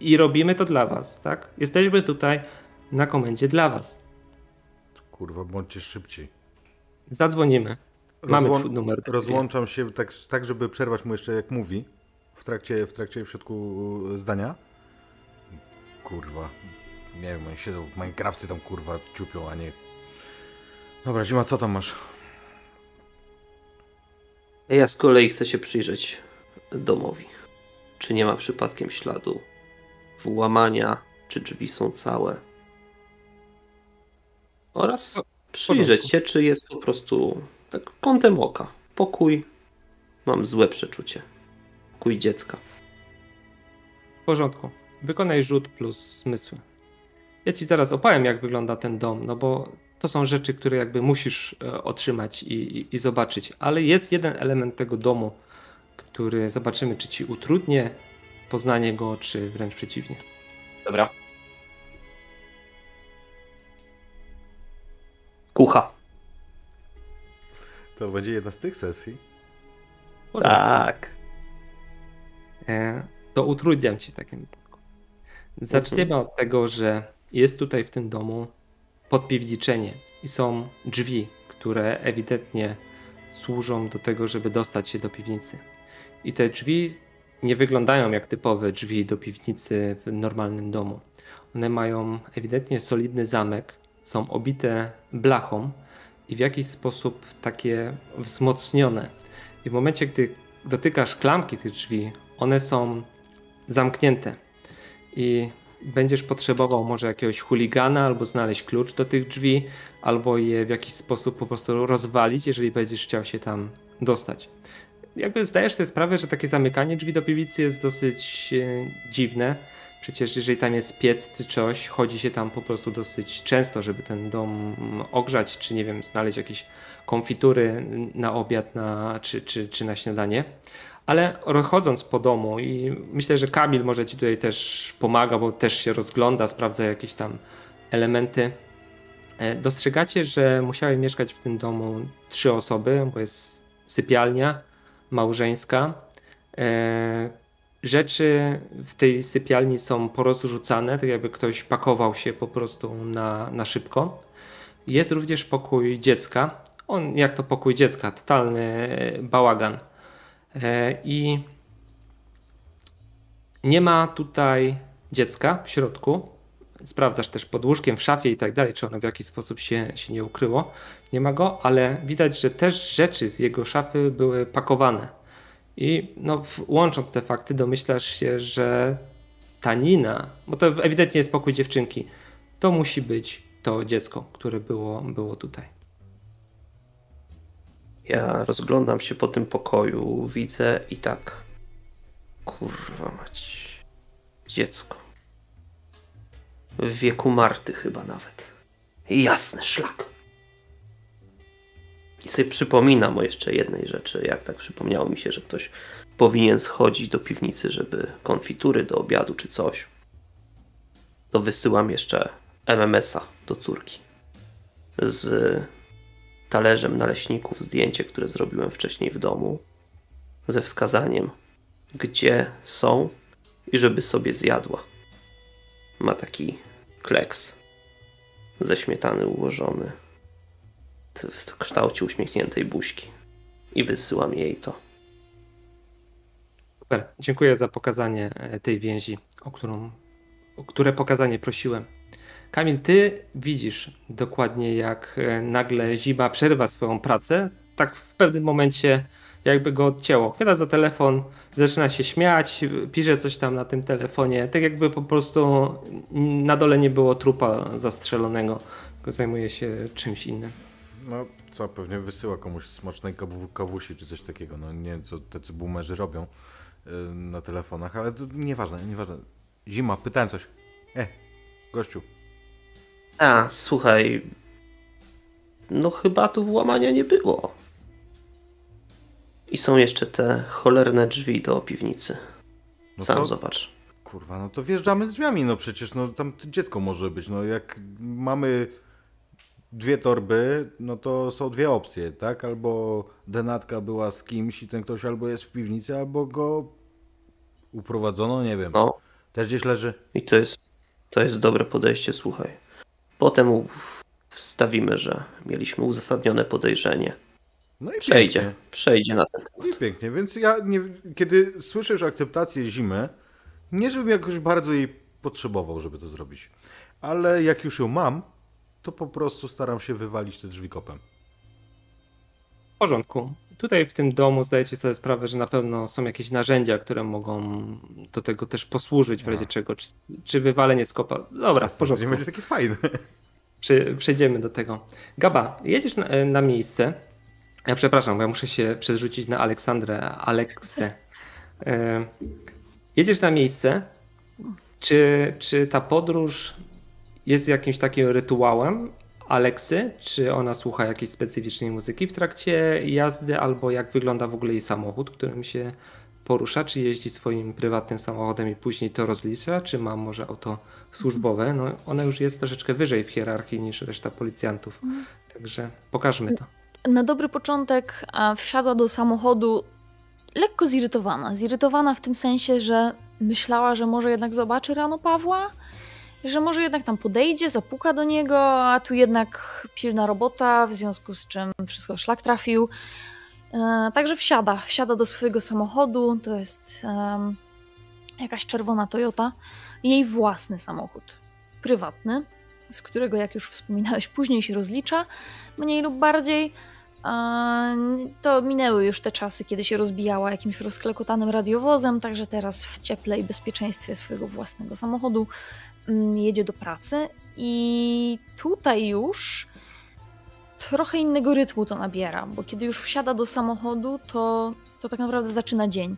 i robimy to dla was, tak? Jesteśmy tutaj na komendzie dla was. Kurwa, bądźcie szybciej. Zadzwonimy. Mamy twój numer. Rozłączam się tak, tak, żeby przerwać mu jeszcze jak mówi w trakcie, w trakcie w środku zdania. Kurwa. Nie wiem, oni siedzą w Minecrafty tam kurwa ciupią, a nie... Dobra, Zima, co tam masz? Ja z kolei chcę się przyjrzeć domowi. Czy nie ma przypadkiem śladu włamania, czy drzwi są całe. Oraz przyjrzeć się, czy jest po prostu tak kątem oka. Pokój. Mam złe przeczucie. Pokój dziecka. W porządku. Wykonaj rzut plus zmysły. Ja ci zaraz opowiem, jak wygląda ten dom, no bo to są rzeczy, które jakby musisz e, otrzymać i, i, i zobaczyć. Ale jest jeden element tego domu, który zobaczymy, czy ci utrudnie poznanie go, czy wręcz przeciwnie. Dobra. Kucha. To będzie jedna z tych sesji? Tak. E, to utrudniam ci w takim wypadku. Zaczniemy od tego, że jest tutaj w tym domu podpiwniczenie i są drzwi, które ewidentnie służą do tego, żeby dostać się do piwnicy. I te drzwi nie wyglądają jak typowe drzwi do piwnicy w normalnym domu. One mają ewidentnie solidny zamek, są obite blachą, i w jakiś sposób takie wzmocnione. I w momencie, gdy dotykasz klamki tych drzwi, one są zamknięte i będziesz potrzebował może jakiegoś chuligana albo znaleźć klucz do tych drzwi, albo je w jakiś sposób po prostu rozwalić, jeżeli będziesz chciał się tam dostać. Jakby zdajesz sobie sprawę, że takie zamykanie drzwi do piwnicy jest dosyć e, dziwne. Przecież jeżeli tam jest piec czy coś, chodzi się tam po prostu dosyć często, żeby ten dom ogrzać, czy nie wiem, znaleźć jakieś konfitury na obiad na, czy, czy, czy na śniadanie. Ale rozchodząc po domu i myślę, że Kamil może ci tutaj też pomaga, bo też się rozgląda, sprawdza jakieś tam elementy. E, dostrzegacie, że musiały mieszkać w tym domu trzy osoby, bo jest sypialnia małżeńska. E, rzeczy w tej sypialni są porozrzucane, tak jakby ktoś pakował się po prostu na, na szybko. Jest również pokój dziecka. On, jak to pokój dziecka, totalny bałagan. E, I nie ma tutaj dziecka w środku. Sprawdzasz też pod łóżkiem, w szafie i tak dalej, czy ono w jakiś sposób się, się nie ukryło. Nie ma go, ale widać, że też rzeczy z jego szafy były pakowane. I no, łącząc te fakty, domyślasz się, że ta Nina, bo to ewidentnie jest pokój dziewczynki, to musi być to dziecko, które było, było tutaj. Ja rozglądam się po tym pokoju, widzę i tak. Kurwa mać. Dziecko. W wieku Marty chyba nawet. Jasny szlak. I sobie przypominam o jeszcze jednej rzeczy, jak tak przypomniało mi się, że ktoś powinien schodzić do piwnicy, żeby konfitury do obiadu czy coś. To wysyłam jeszcze MMS-a do córki. Z talerzem naleśników zdjęcie, które zrobiłem wcześniej w domu, ze wskazaniem, gdzie są i żeby sobie zjadła. Ma taki kleks ze śmietany ułożony w kształcie uśmiechniętej buźki. I wysyłam jej to. Super, dziękuję za pokazanie e, tej więzi, o którą, o które pokazanie prosiłem. Kamil, ty widzisz dokładnie, jak e, nagle Zima przerywa swoją pracę. Tak w pewnym momencie jakby go odcięło. Chwyta za telefon, zaczyna się śmiać, pisze coś tam na tym telefonie. Tak jakby po prostu na dole nie było trupa zastrzelonego, tylko zajmuje się czymś innym. No co, pewnie wysyła komuś smacznej kawusi czy coś takiego. No nie wiem, co tacy boomerzy robią yy, na telefonach, ale to nieważne, nieważne. Zima, pytałem coś. E, gościu, a, słuchaj. No chyba tu włamania nie było. I są jeszcze te cholerne drzwi do piwnicy. No Sam to, zobacz. Kurwa, no to wjeżdżamy z drzwiami, no przecież, no tam dziecko może być. No jak mamy dwie torby, no to są dwie opcje, tak? Albo denatka była z kimś i ten ktoś albo jest w piwnicy, albo go uprowadzono, nie wiem. No. Też gdzieś leży. I to jest, to jest dobre podejście, słuchaj. Potem wstawimy, że mieliśmy uzasadnione podejrzenie. No i przejdzie, pięknie. przejdzie na ten temat. I pięknie, więc ja nie, kiedy słyszysz akceptację zimy, nie żebym jakoś bardzo jej potrzebował, żeby to zrobić, ale jak już ją mam, to po prostu staram się wywalić te drzwi kopem. W porządku. Tutaj w tym domu zdajecie sobie sprawę, że na pewno są jakieś narzędzia, które mogą do tego też posłużyć w razie A. czego. Czy, czy wywalenie z kopa. Dobra, w porządku. Będzie takie fajne. przejdziemy do tego. Gaba, jedziesz na, na, miejsce. Ja przepraszam, bo ja muszę się przerzucić na Aleksandrę, Aleksę. E, jedziesz na miejsce. Czy, czy ta podróż jest jakimś takim rytuałem, Aleksy, czy ona słucha jakiejś specyficznej muzyki w trakcie jazdy, albo jak wygląda w ogóle jej samochód, którym się porusza, czy jeździ swoim prywatnym samochodem i później to rozlicza, czy ma może auto służbowe. No, ona już jest troszeczkę wyżej w hierarchii niż reszta policjantów. Także pokażmy to. Na dobry początek wsiadła do samochodu lekko zirytowana. Zirytowana w tym sensie, że myślała, że może jednak zobaczy rano Pawła, że może jednak tam podejdzie, zapuka do niego, a tu jednak pilna robota, w związku z czym wszystko szlak trafił. E, także wsiada, wsiada do swojego samochodu, to jest um, jakaś czerwona Toyota, jej własny samochód, prywatny, z którego, jak już wspominałeś, później się rozlicza, mniej lub bardziej. A to minęły już te czasy, kiedy się rozbijała jakimś rozklekotanym radiowozem, także teraz w cieple i bezpieczeństwie swojego własnego samochodu jedzie do pracy. I tutaj już trochę innego rytmu to nabiera, bo kiedy już wsiada do samochodu, to, to tak naprawdę zaczyna dzień.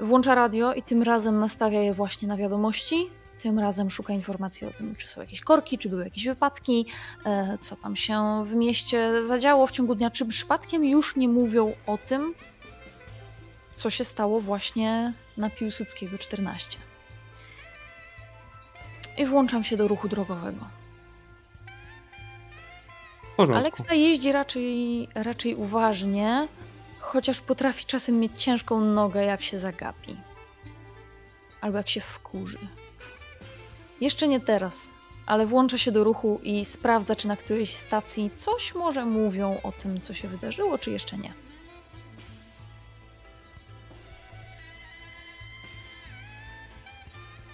Włącza radio i tym razem nastawia je właśnie na wiadomości. Tym razem szuka informacji o tym, czy są jakieś korki, czy były jakieś wypadki, e, co tam się w mieście zadziało w ciągu dnia, czy przypadkiem już nie mówią o tym, co się stało właśnie na Piłsudskiego 14. I włączam się do ruchu drogowego. Aleksa jeździ raczej, raczej uważnie, chociaż potrafi czasem mieć ciężką nogę, jak się zagapi. Albo jak się wkurzy. Jeszcze nie teraz, ale włącza się do ruchu i sprawdza, czy na którejś stacji coś może mówią o tym, co się wydarzyło, czy jeszcze nie.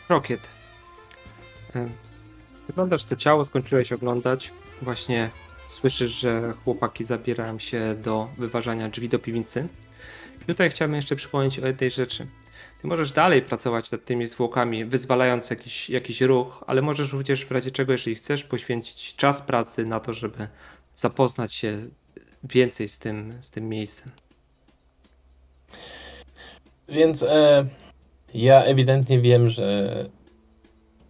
Rokiet. Wyglądasz to ciało, skończyłeś oglądać. Właśnie słyszysz, że chłopaki zabierają się do wyważania drzwi do piwnicy. I tutaj chciałbym jeszcze przypomnieć o jednej rzeczy. Ty możesz dalej pracować nad tymi zwłokami, wyzwalając jakiś, jakiś ruch, ale możesz również w razie czego, jeżeli chcesz, poświęcić czas pracy na to, żeby zapoznać się więcej z tym, z tym miejscem. Więc e, ja ewidentnie wiem, że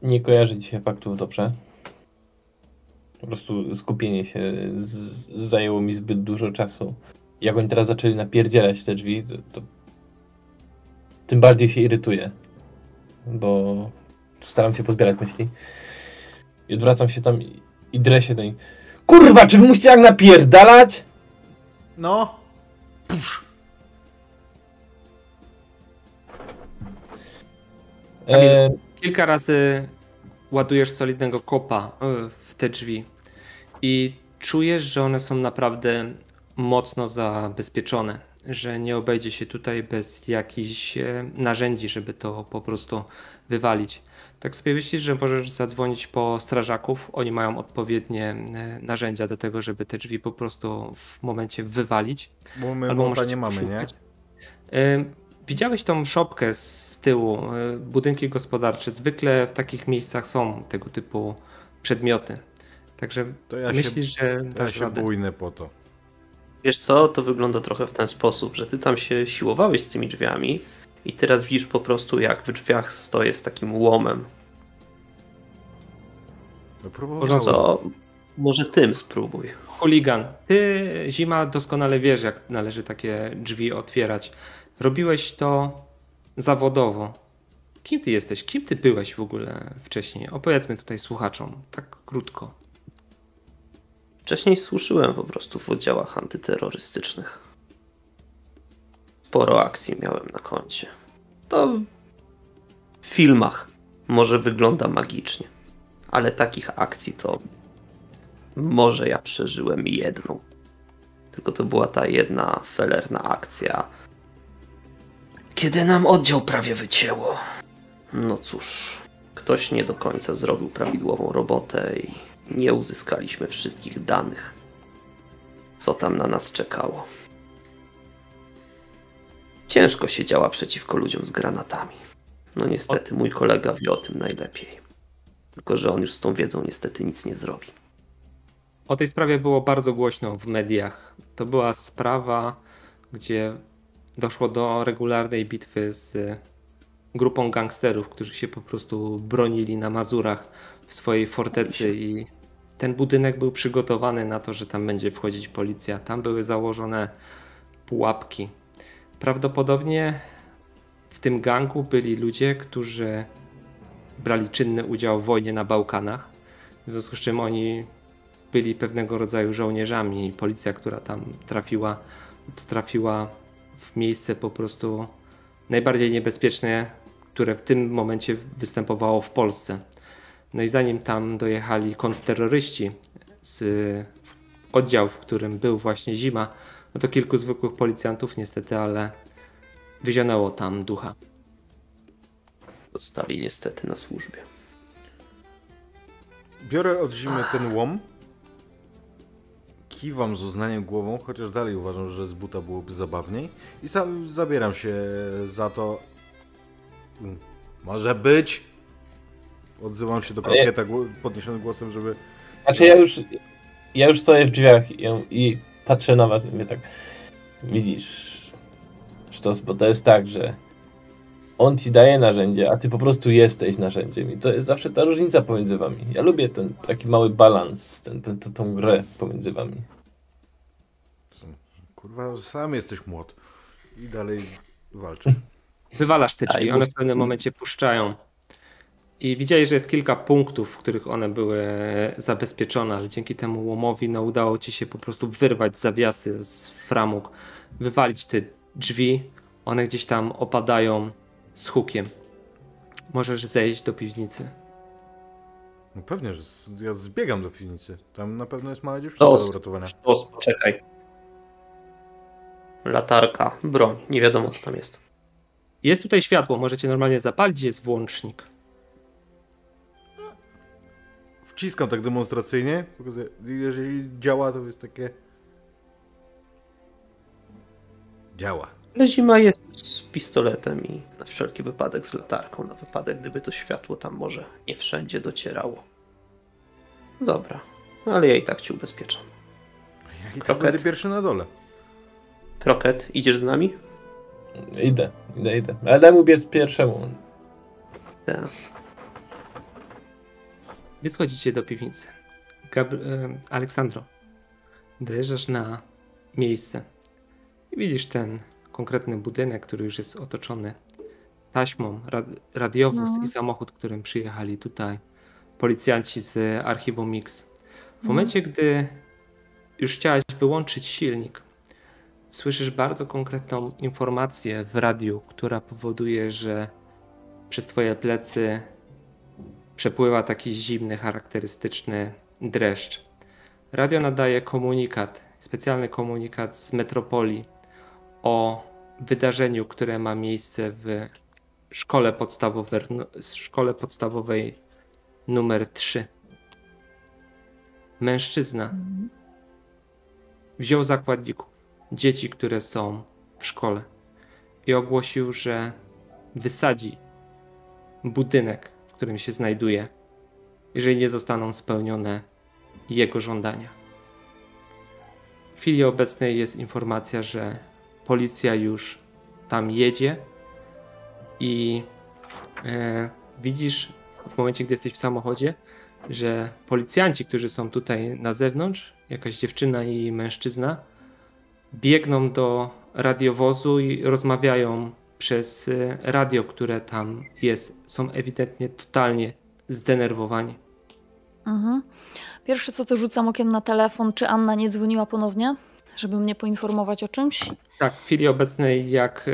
nie kojarzę dzisiaj faktów dobrze. Po prostu skupienie się z, zajęło mi zbyt dużo czasu. Jak oni teraz zaczęli napierdzielać te drzwi, to, to tym bardziej się irytuję. Bo staram się pozbierać myśli. I odwracam się tam i, i drę się do nich. Kurwa, czy wy musicie jak napierdalać? No. Pusz. E... Kilka razy ładujesz solidnego kopa e, w te drzwi i czujesz, że one są naprawdę mocno zabezpieczone, że nie obejdzie się tutaj bez jakichś e, narzędzi, żeby to po prostu wywalić. Tak sobie myślisz, że możesz zadzwonić po strażaków, oni mają odpowiednie e, narzędzia do tego, żeby te drzwi po prostu w momencie wywalić. Bo my Albo nie mamy, nie? Widziałeś tą szopkę z tyłu, budynki gospodarcze. Zwykle w takich miejscach są tego typu przedmioty. Także to ja myślisz, się, że ja się radę. bójnę po to. Wiesz co, to wygląda trochę w ten sposób, że ty tam się siłowałeś z tymi drzwiami i teraz widzisz po prostu jak w drzwiach stoję z takim łomem. No Co? Może tym spróbuj. Chuligan, ty zima doskonale wiesz, jak należy takie drzwi otwierać. Robiłeś to zawodowo. Kim ty jesteś? Kim ty byłeś w ogóle wcześniej? Opowiedzmy tutaj słuchaczom, tak krótko. Wcześniej służyłem po prostu w oddziałach antyterrorystycznych. Sporo akcji miałem na koncie. To w filmach może wygląda magicznie, ale takich akcji to może ja przeżyłem jedną. Tylko to była ta jedna felerna akcja, kiedy nam oddział prawie wycięło. No cóż, ktoś nie do końca zrobił prawidłową robotę i nie uzyskaliśmy wszystkich danych, co tam na nas czekało. Ciężko się działa przeciwko ludziom z granatami. No niestety, mój kolega wie o tym najlepiej. Tylko, że on już z tą wiedzą niestety nic nie zrobi. O tej sprawie było bardzo głośno w mediach. To była sprawa, gdzie doszło do regularnej bitwy z grupą gangsterów, którzy się po prostu bronili na Mazurach w swojej fortecy i ten budynek był przygotowany na to, że tam będzie wchodzić policja. Tam były założone pułapki. Prawdopodobnie w tym gangu byli ludzie, którzy brali czynny udział w wojnie na Bałkanach, w związku z czym oni byli pewnego rodzaju żołnierzami. Policja, która tam trafiła, to trafiła w miejsce po prostu najbardziej niebezpieczne, które w tym momencie występowało w Polsce. No i zanim tam dojechali kontrterroryści z oddziału, w którym był właśnie zima, no to kilku zwykłych policjantów niestety, ale wyzionęło tam ducha. Zostali niestety na służbie. Biorę od zimy ten łom. Kiwam z uznaniem głową, chociaż dalej uważam, że z buta byłoby zabawniej. I sam zabieram się za to. Mm, Może być. Odzywam się do krokieta podniesionym głosem, żeby. Znaczy ja już, ja już stoję w drzwiach i, i patrzę na was i mówię tak, widzisz, Sztos, bo to jest tak, że on ci daje narzędzie, a ty po prostu jesteś narzędziem i to jest zawsze ta różnica pomiędzy wami. Ja lubię ten taki mały balans, ten, ten, tą- tą grę pomiędzy wami. Kurwa, sam jesteś młot. I dalej walczę. [LAUGHS] Wywalasz te A, drzwi, i one w pewnym momencie puszczają. I widziałeś, że jest kilka punktów, w których one były zabezpieczone, ale dzięki temu łomowi no, udało ci się po prostu wyrwać zawiasy z framug, wywalić te drzwi. One gdzieś tam opadają z hukiem. Możesz zejść do piwnicy. No pewnie, że z- ja zbiegam do piwnicy. Tam na pewno jest mała dziewczynka To do uratowania. Sztos, poczekaj. Latarka, broń, nie wiadomo co tam jest. Jest tutaj światło, możecie normalnie zapalić, jest włącznik. Wciskam tak demonstracyjnie. Jeżeli działa, to jest takie. Działa. Ale zima jest z pistoletem i na wszelki wypadek z latarką, na wypadek gdyby to światło tam może nie wszędzie docierało. Dobra, no ale ja i tak cię ubezpieczam. Ja i tak będę pierwszy na dole. Kroket, idziesz z nami? Idę, idę, idę. Ale daj mu biec pierwszemu. Tak. Wy schodzicie do piwnicy. Gabr- e, Aleksandro, dojeżdżasz na miejsce i widzisz ten konkretny budynek, który już jest otoczony taśmą, rad- radiowóz No. i samochód, którym przyjechali tutaj policjanci z archiwum Mix. W Mhm. momencie, gdy już chciałaś wyłączyć silnik, słyszysz bardzo konkretną informację w radiu, która powoduje, że przez twoje plecy przepływa taki zimny, charakterystyczny dreszcz. Radio nadaje komunikat, specjalny komunikat z metropolii o wydarzeniu, które ma miejsce w szkole podstawowej, szkole podstawowej numer 3. Mężczyzna wziął zakładników, dzieci, które są w szkole i ogłosił, że wysadzi budynek, w którym się znajduje, jeżeli nie zostaną spełnione jego żądania. W chwili obecnej jest informacja, że policja już tam jedzie i e, widzisz w momencie, gdy jesteś w samochodzie, że policjanci, którzy są tutaj na zewnątrz, jakaś dziewczyna i mężczyzna, biegną do radiowozu i rozmawiają przez e, radio, które tam jest. Są ewidentnie totalnie zdenerwowani. Mhm. Pierwsze co to rzucam okiem na telefon, czy Anna nie dzwoniła ponownie, żeby mnie poinformować o czymś. Tak, w chwili obecnej, jak e,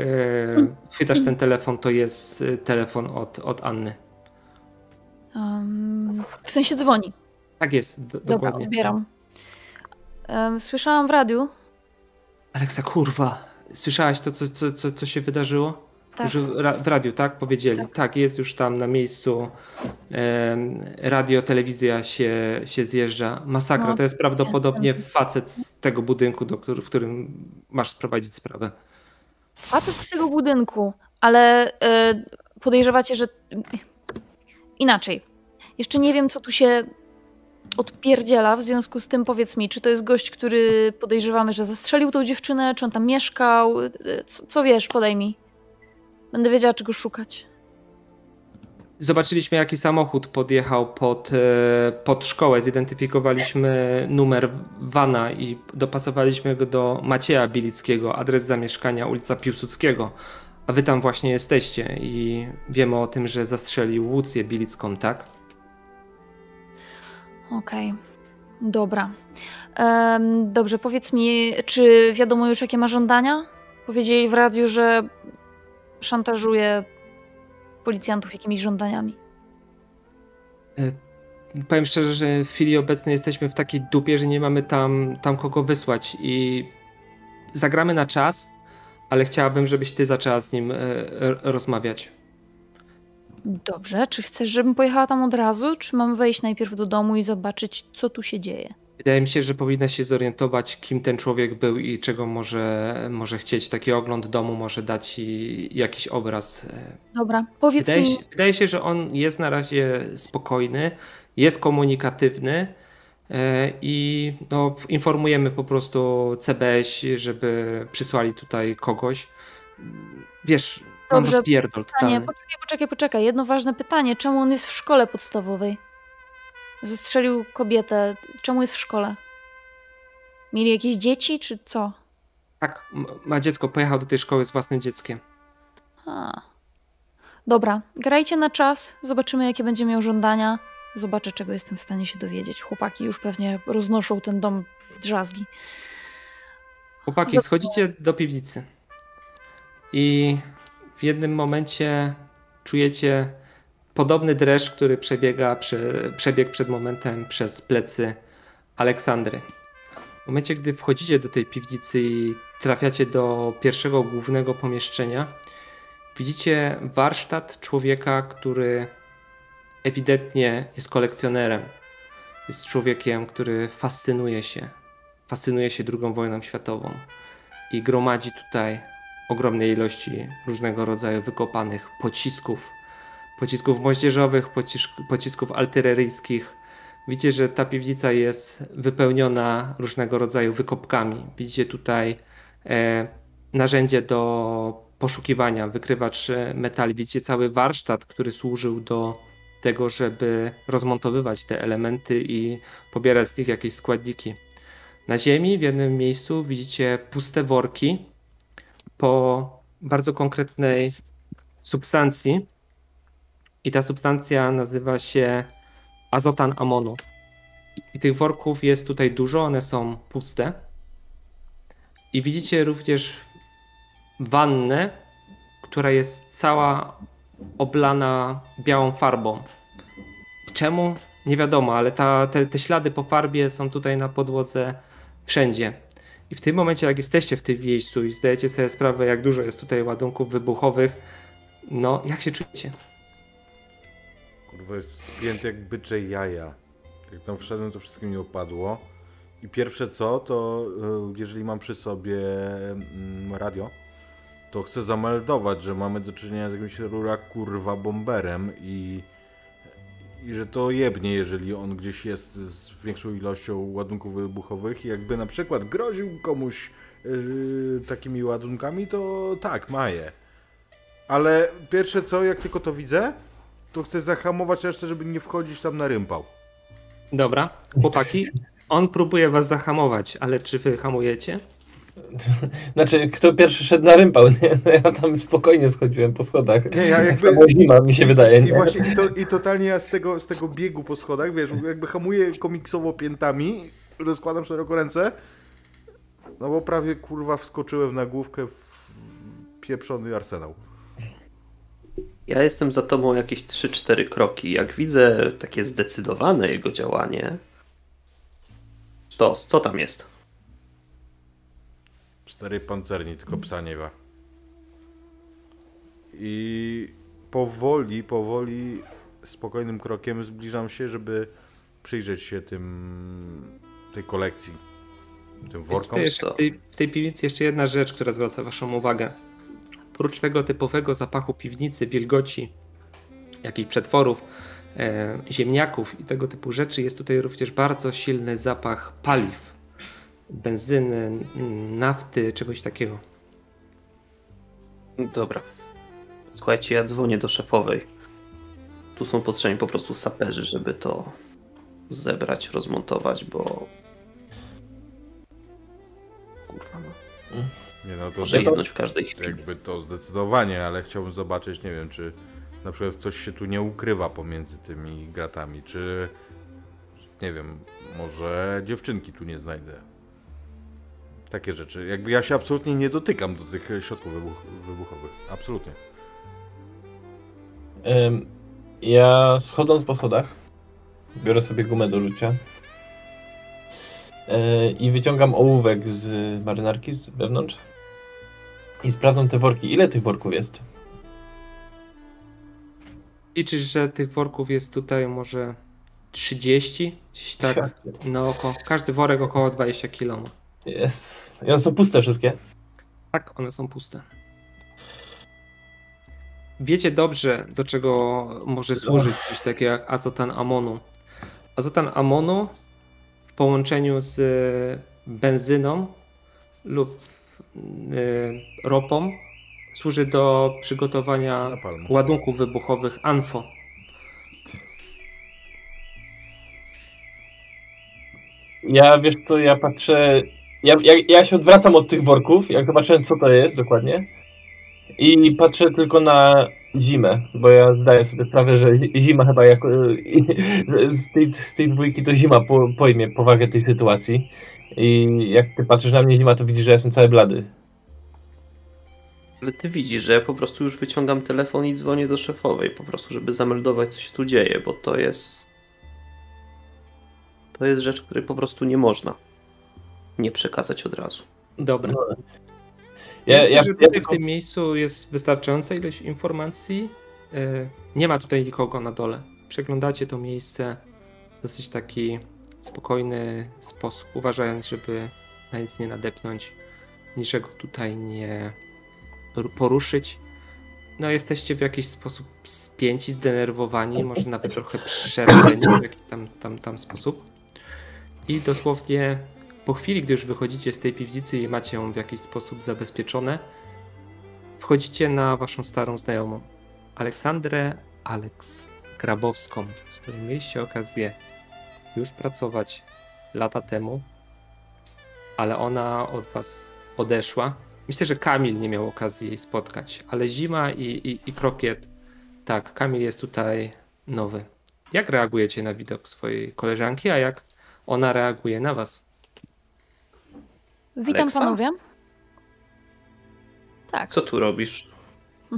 chwytasz ten telefon, to jest e, telefon od, od Anny. Em, w sensie dzwoni. Tak jest, do, Dobra, dokładnie. odbieram. Em, słyszałam w radiu. Aleksa, kurwa, słyszałaś to, co, co, co, co się wydarzyło? Tak. Już w, ra- w radiu, tak? Powiedzieli. Tak. jest już tam na miejscu. Radio, telewizja się, się zjeżdża. Masakra. No, to jest prawdopodobnie facet z tego budynku, do w którym masz sprowadzić sprawę. Facet z tego budynku, ale e, podejrzewacie, że. Inaczej. Jeszcze nie wiem, co tu się odpierdziela, w związku z tym powiedz mi, czy to jest gość, który podejrzewamy, że zastrzelił tą dziewczynę, czy on tam mieszkał? E, Co, co wiesz, podaj mi. Będę wiedziała, czego szukać. Zobaczyliśmy, jaki samochód podjechał pod, e, pod szkołę. Zidentyfikowaliśmy numer wana i dopasowaliśmy go do Macieja Bilickiego, adres zamieszkania ulica Piłsudskiego. A wy tam właśnie jesteście i wiemy o tym, że zastrzelił Łucję Bilicką, tak? Okej. Dobra. Em, dobrze, powiedz mi, czy wiadomo już, jakie ma żądania? Powiedzieli w radiu, że szantażuje policjantów jakimiś żądaniami. Powiem szczerze, że w chwili obecnej jesteśmy w takiej dupie, że nie mamy tam, tam kogo wysłać i zagramy na czas, ale chciałabym, żebyś ty zaczęła z nim e, e, rozmawiać. Dobrze, czy chcesz, żebym pojechała tam od razu, czy mam wejść najpierw do domu i zobaczyć, co tu się dzieje? Wydaje mi się, że powinna się zorientować, kim ten człowiek był i czego może, może chcieć. Taki ogląd domu może dać ci jakiś obraz. Dobra, powiedz Wydaje mi. się, wydaje się, że on jest na razie spokojny, jest komunikatywny e, i no, informujemy po prostu CBS, żeby przysłali tutaj kogoś. Wiesz, mam Dobrze, rozpierdol Pytanie, totalny. poczekaj, poczekaj, poczekaj. Jedno ważne pytanie. Czemu on jest w szkole podstawowej? Zastrzelił kobietę. Czemu jest w szkole? Mieli jakieś dzieci, czy co? Tak, ma dziecko, pojechał do tej szkoły z własnym dzieckiem. A. Dobra, grajcie na czas, zobaczymy jakie będzie miał żądania. Zobaczę, czego jestem w stanie się dowiedzieć. Chłopaki już pewnie roznoszą ten dom w drzazgi. Chłopaki, Zap- schodzicie do piwnicy i w jednym momencie czujecie podobny dreszcz, który przebiega, prze, przebiegł przed momentem przez plecy Aleksandry. W momencie, gdy wchodzicie do tej piwnicy i trafiacie do pierwszego głównego pomieszczenia, widzicie warsztat człowieka, który ewidentnie jest kolekcjonerem. Jest człowiekiem, który fascynuje się fascynuje się II wojną światową i gromadzi tutaj ogromne ilości różnego rodzaju wykopanych pocisków, pocisków moździerzowych, pocisk, pocisków artyleryjskich. Widzicie, że ta piwnica jest wypełniona różnego rodzaju wykopkami. Widzicie tutaj e, narzędzie do poszukiwania, wykrywacz e, metali. Widzicie cały warsztat, który służył do tego, żeby rozmontowywać te elementy i pobierać z nich jakieś składniki. Na ziemi w jednym miejscu widzicie puste worki po bardzo konkretnej substancji. I ta substancja nazywa się azotan amonu. I tych worków jest tutaj dużo, one są puste. I widzicie również wannę, która jest cała oblana białą farbą. Czemu? Nie wiadomo, ale ta, te, te ślady po farbie są tutaj na podłodze wszędzie. I w tym momencie, jak jesteście w tym miejscu i zdajecie sobie sprawę, jak dużo jest tutaj ładunków wybuchowych, no jak się czujecie? Kurwa, jest spięty jak bycze jaja. Jak tam wszedłem, to wszystko mi opadło. I pierwsze co, to y, jeżeli mam przy sobie mm, radio, to chcę zameldować, że mamy do czynienia z jakimś rura kurwa bomberem i, i że to jebnie, jeżeli on gdzieś jest z większą ilością ładunków wybuchowych i jakby na przykład groził komuś y, takimi ładunkami, to tak, ma je. Ale pierwsze co, jak tylko to widzę, to chcę zahamować resztę, żeby nie wchodzić tam na rympał. Dobra, chłopaki, on próbuje was zahamować, ale czy wy hamujecie? [LAUGHS] Znaczy, kto pierwszy szedł na rympał, nie? No ja tam spokojnie schodziłem po schodach. Nie, ja Jak jakby- to była zima, mi się wydaje, I nie? właśnie i, to, i totalnie ja z tego, z tego biegu po schodach, wiesz, jakby hamuję komiksowo piętami, rozkładam szeroko ręce, no bo prawie kurwa wskoczyłem na główkę w pieprzony arsenał. Ja jestem za tobą jakieś 3-4 kroki. Jak widzę takie zdecydowane jego działanie, to co tam jest? Cztery pancerni, tylko psa nie ma. I powoli, powoli, spokojnym krokiem zbliżam się, żeby przyjrzeć się tym, tej kolekcji, tym workom. w, tej, w tej piwnicy jeszcze jedna rzecz, która zwraca waszą uwagę. Oprócz tego typowego zapachu piwnicy, wilgoci, jakichś przetworów, e, ziemniaków i tego typu rzeczy, jest tutaj również bardzo silny zapach paliw. Benzyny, nafty, czegoś takiego. Dobra. Słuchajcie, ja dzwonię do szefowej. Tu są potrzebni po prostu saperzy, żeby to zebrać, rozmontować, bo. Kurwa, no. Nie no, to Może to, jedność w każdej chwili. jakby to zdecydowanie, ale chciałbym zobaczyć, nie wiem, czy na przykład ktoś się tu nie ukrywa pomiędzy tymi gratami, czy nie wiem, może dziewczynki tu nie znajdę. Takie rzeczy. Jakby ja się absolutnie nie dotykam do tych środków wybuch wybuchowych. Absolutnie. Ja schodząc po schodach, biorę sobie gumę do rzucia yy, i wyciągam ołówek z marynarki z wewnątrz i sprawdzam te worki. Ile tych worków jest? Liczysz, że tych worków jest tutaj może 30, gdzieś tak. No, oko, każdy worek około 20 kg. Jest. I one są puste wszystkie. Tak, one są puste. Wiecie dobrze, do czego może służyć coś takiego jak azotan amonu. Azotan amonu w połączeniu z benzyną lub ropą służy do przygotowania ładunków wybuchowych ANFO. Ja wiesz co, ja patrzę. Ja, ja, ja się odwracam od tych worków, jak zobaczyłem co to jest dokładnie. I patrzę tylko na zimę, bo ja zdaję sobie sprawę, że zi- zima chyba jako, że [LAUGHS] z, tej, z tej dwójki to zima po, pojmie powagę tej sytuacji. I jak ty patrzysz na mnie zima, to widzisz, że ja jestem cały blady. Ale ty widzisz, że ja po prostu już wyciągam telefon i dzwonię do szefowej, po prostu, żeby zameldować, co się tu dzieje, bo to jest. To jest rzecz, której po prostu nie można nie przekazać od razu. Dobra. No. Ja, Ja, Myślę, ja, że ja, tutaj w tylko- tym miejscu jest wystarczająca ilość informacji. Yy, Nie ma tutaj nikogo na dole. Przeglądacie to miejsce w dosyć taki spokojny sposób, uważając, żeby na nic nie nadepnąć, niczego tutaj nie ru- poruszyć. No, jesteście w jakiś sposób spięci, zdenerwowani, może nawet trochę przerażeni w jakiś tam, tam, tam sposób. I dosłownie po chwili, gdy już wychodzicie z tej piwnicy i macie ją w jakiś sposób zabezpieczone, wchodzicie na waszą starą znajomą, Aleksandrę Aleks Grabowską, z którą mieliście okazję już pracować lata temu, ale ona od was odeszła. Myślę, że Kamil nie miał okazji jej spotkać, ale Zima i, i, i Krokiet, tak, Kamil jest tutaj nowy. Jak reagujecie na widok swojej koleżanki, a jak ona reaguje na was? Witam Aleksa? panowie. Tak, Co tu robisz?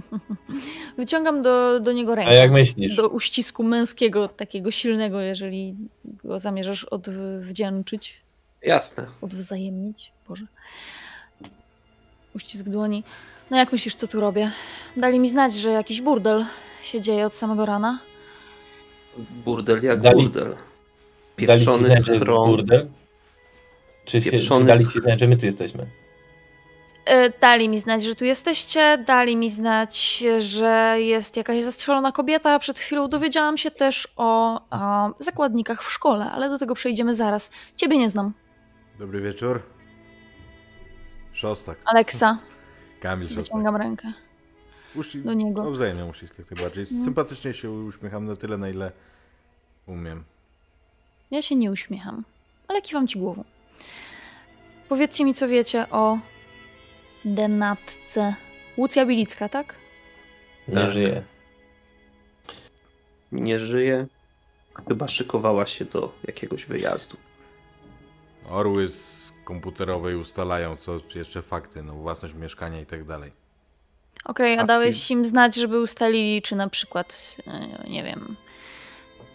[LAUGHS] wyciągam do, do niego rękę. A jak myślisz? Do uścisku męskiego, takiego silnego, jeżeli go zamierzasz odwdzięczyć, Jasne. odwzajemnić. Boże. Uścisk dłoni. No jak myślisz, co tu robię? Dali mi znać, że jakiś burdel się dzieje od samego rana. Burdel jak Dali- burdel. Dali ci Pieprzony znać, że jest schron. burdel? Czy, się, czy Pieprzony dali ci znać, że my tu jesteśmy? E, Dali mi znać, że tu jesteście, dali mi znać, że jest jakaś zastrzelona kobieta. Przed chwilą dowiedziałam się też o a, zakładnikach w szkole, ale do tego przejdziemy zaraz. Ciebie nie znam. Dobry wieczór. Szostak. Aleksa, Kamil Szostak. wyciągam rękę Uści... do niego. No wzajemnie uścisk jak najbardziej. No. Sympatycznie się uśmiecham na tyle, na ile umiem. Ja się nie uśmiecham, ale kiwam ci głową. Powiedzcie mi, co wiecie o denatce. Łucja Bilicka, tak? Nie Tak. żyje. Nie żyje. Chyba szykowała się do jakiegoś wyjazdu. Orły z komputerowej ustalają, co jeszcze fakty, no własność mieszkania i tak dalej. Okej, A a dałeś im znać, żeby ustalili, czy na przykład, e, nie wiem,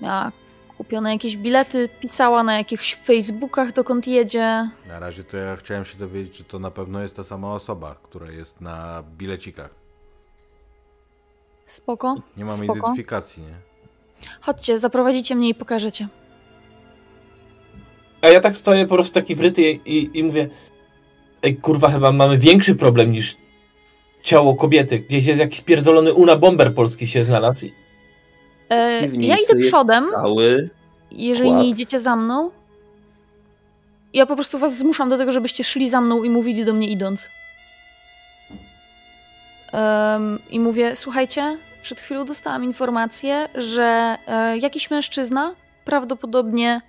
miała kupione jakieś bilety, pisała na jakichś Facebookach, dokąd jedzie. Na razie to ja chciałem się dowiedzieć, czy to na pewno jest ta sama osoba, która jest na bilecikach. Spoko. Nie mamy spoko. identyfikacji, nie? Chodźcie, zaprowadzicie mnie i pokażecie. A ja tak stoję po prostu taki wryty i, i, i mówię Ej, kurwa, chyba mamy większy problem niż ciało kobiety. Gdzieś jest jakiś pierdolony Una Bomber polski się znalazł. I- E, ja idę przodem, jeżeli kład. nie idziecie za mną. Ja po prostu was zmuszam do tego, żebyście szli za mną i mówili do mnie idąc. Em, I mówię, słuchajcie, przed chwilą dostałam informację, że e, jakiś mężczyzna, prawdopodobnie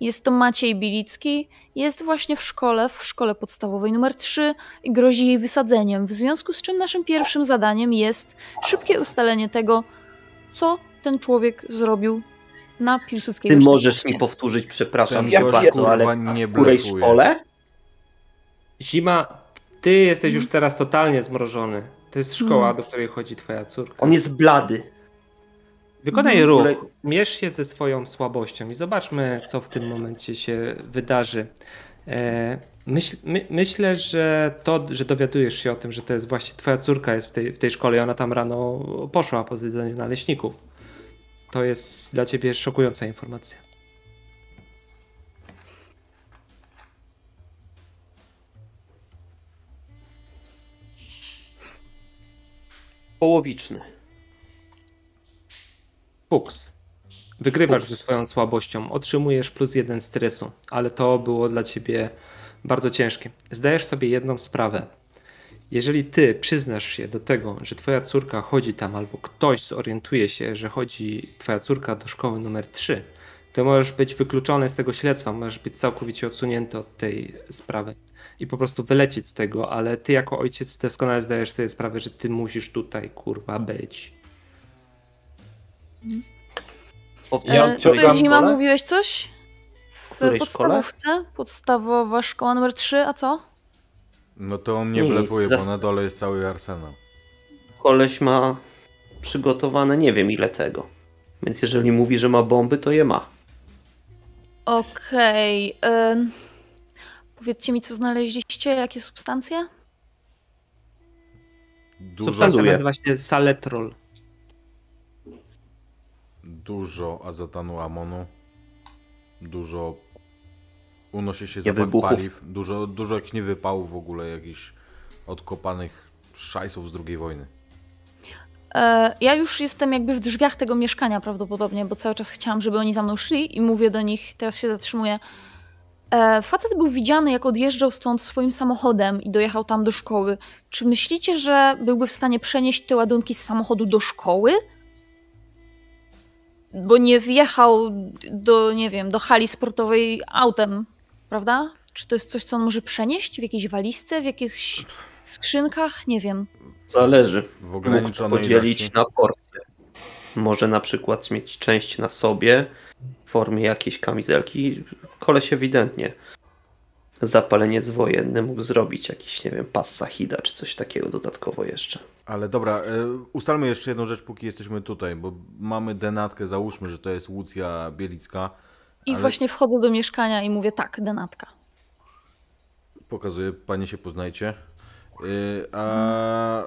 jest to Maciej Bilicki, jest właśnie w szkole, w szkole podstawowej numer 3 i grozi jej wysadzeniem. W związku z czym naszym pierwszym zadaniem jest szybkie ustalenie tego, co ten człowiek zrobił na Piłsudskiego. Ty możesz 14. mi powtórzyć, przepraszam gość, bardzo, ale nie w której szkole? Zima, ty jesteś już teraz totalnie zmrożony. To jest szkoła, Mm. do której chodzi twoja córka. On jest blady. Wykonaj Mhm. ruch, mierz się ze swoją słabością i zobaczmy, co w tym momencie się wydarzy. E, myśl, my, myślę, że to, że dowiadujesz się o tym, że to jest właśnie twoja córka jest w tej, w tej szkole i ona tam rano poszła po zjedzeniu naleśników, to jest dla ciebie szokująca informacja. Połowiczny. Fuchs. Wygrywasz ze swoją słabością, otrzymujesz plus jeden stresu, ale to było dla ciebie bardzo ciężkie. Zdajesz sobie jedną sprawę. Jeżeli ty przyznasz się do tego, że twoja córka chodzi tam, albo ktoś zorientuje się, że chodzi twoja córka do szkoły numer 3, to możesz być wykluczony z tego śledztwa, możesz być całkowicie odsunięty od tej sprawy i po prostu wylecieć z tego, ale ty jako ojciec doskonale zdajesz sobie sprawę, że ty musisz tutaj kurwa być. Ja E, co zima? Mówiłeś coś? W której podstawówce? Podstawowa szkoła numer 3, a co? No to on nie Nic, blefuje, bo na dole jest cały arsenał. Koleś ma przygotowane nie wiem ile tego. Więc jeżeli mówi, że ma bomby, to je ma. Okej. em, powiedzcie mi, co znaleźliście? Jakie substancje? Dużo, Substancja nazywa się saletrol. dużo azotanu amonu. Dużo unosi się zapach wybuchów. paliw. Dużo, dużo jakichś niewypałów w ogóle, jakichś odkopanych szajsów z II wojny. E, ja już jestem jakby w drzwiach tego mieszkania prawdopodobnie, bo cały czas chciałam, żeby oni za mną szli i mówię do nich, teraz się zatrzymuję. E, facet był widziany, jak odjeżdżał stąd swoim samochodem i dojechał tam do szkoły. Czy myślicie, że byłby w stanie przenieść te ładunki z samochodu do szkoły? Bo nie wjechał do, nie wiem, do hali sportowej autem, prawda? Czy to jest coś, co on może przenieść w jakiejś walizce, w jakichś skrzynkach? Nie wiem. Zależy. W Mógł to ograniczonej podzielić ilości. na porcje. Może na przykład mieć część na sobie w formie jakiejś kamizelki. Koleś ewidentnie zapaleniec wojenny mógł zrobić jakiś, nie wiem, pas Sahida czy coś takiego dodatkowo jeszcze. Ale dobra, e, ustalmy jeszcze jedną rzecz, póki jesteśmy tutaj, bo mamy denatkę, załóżmy, że to jest Łucja Bielicka. I Ale- właśnie wchodzę do mieszkania i mówię tak, denatka. Pokazuję, panie się poznajcie. Y, a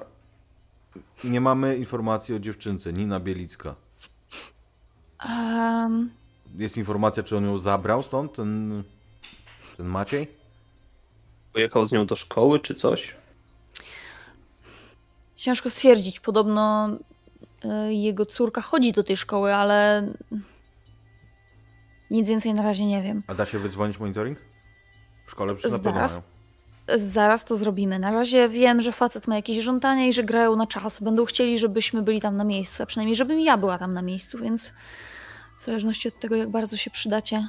nie mamy informacji o dziewczynce, Nina Bielicka. Um, Jest informacja, czy on ją zabrał stąd, ten, ten Maciej? Pojechał z nią do szkoły czy coś? ciężko stwierdzić. Podobno y, jego córka chodzi do tej szkoły, ale nic więcej na razie nie wiem. A da się wydzwonić monitoring? W szkole przecież na pewno Zaraz. Zaraz to zrobimy. Na razie wiem, że facet ma jakieś żądania i że grają na czas. Będą chcieli, żebyśmy byli tam na miejscu, a przynajmniej żebym ja była tam na miejscu, więc w zależności od tego, jak bardzo się przydacie,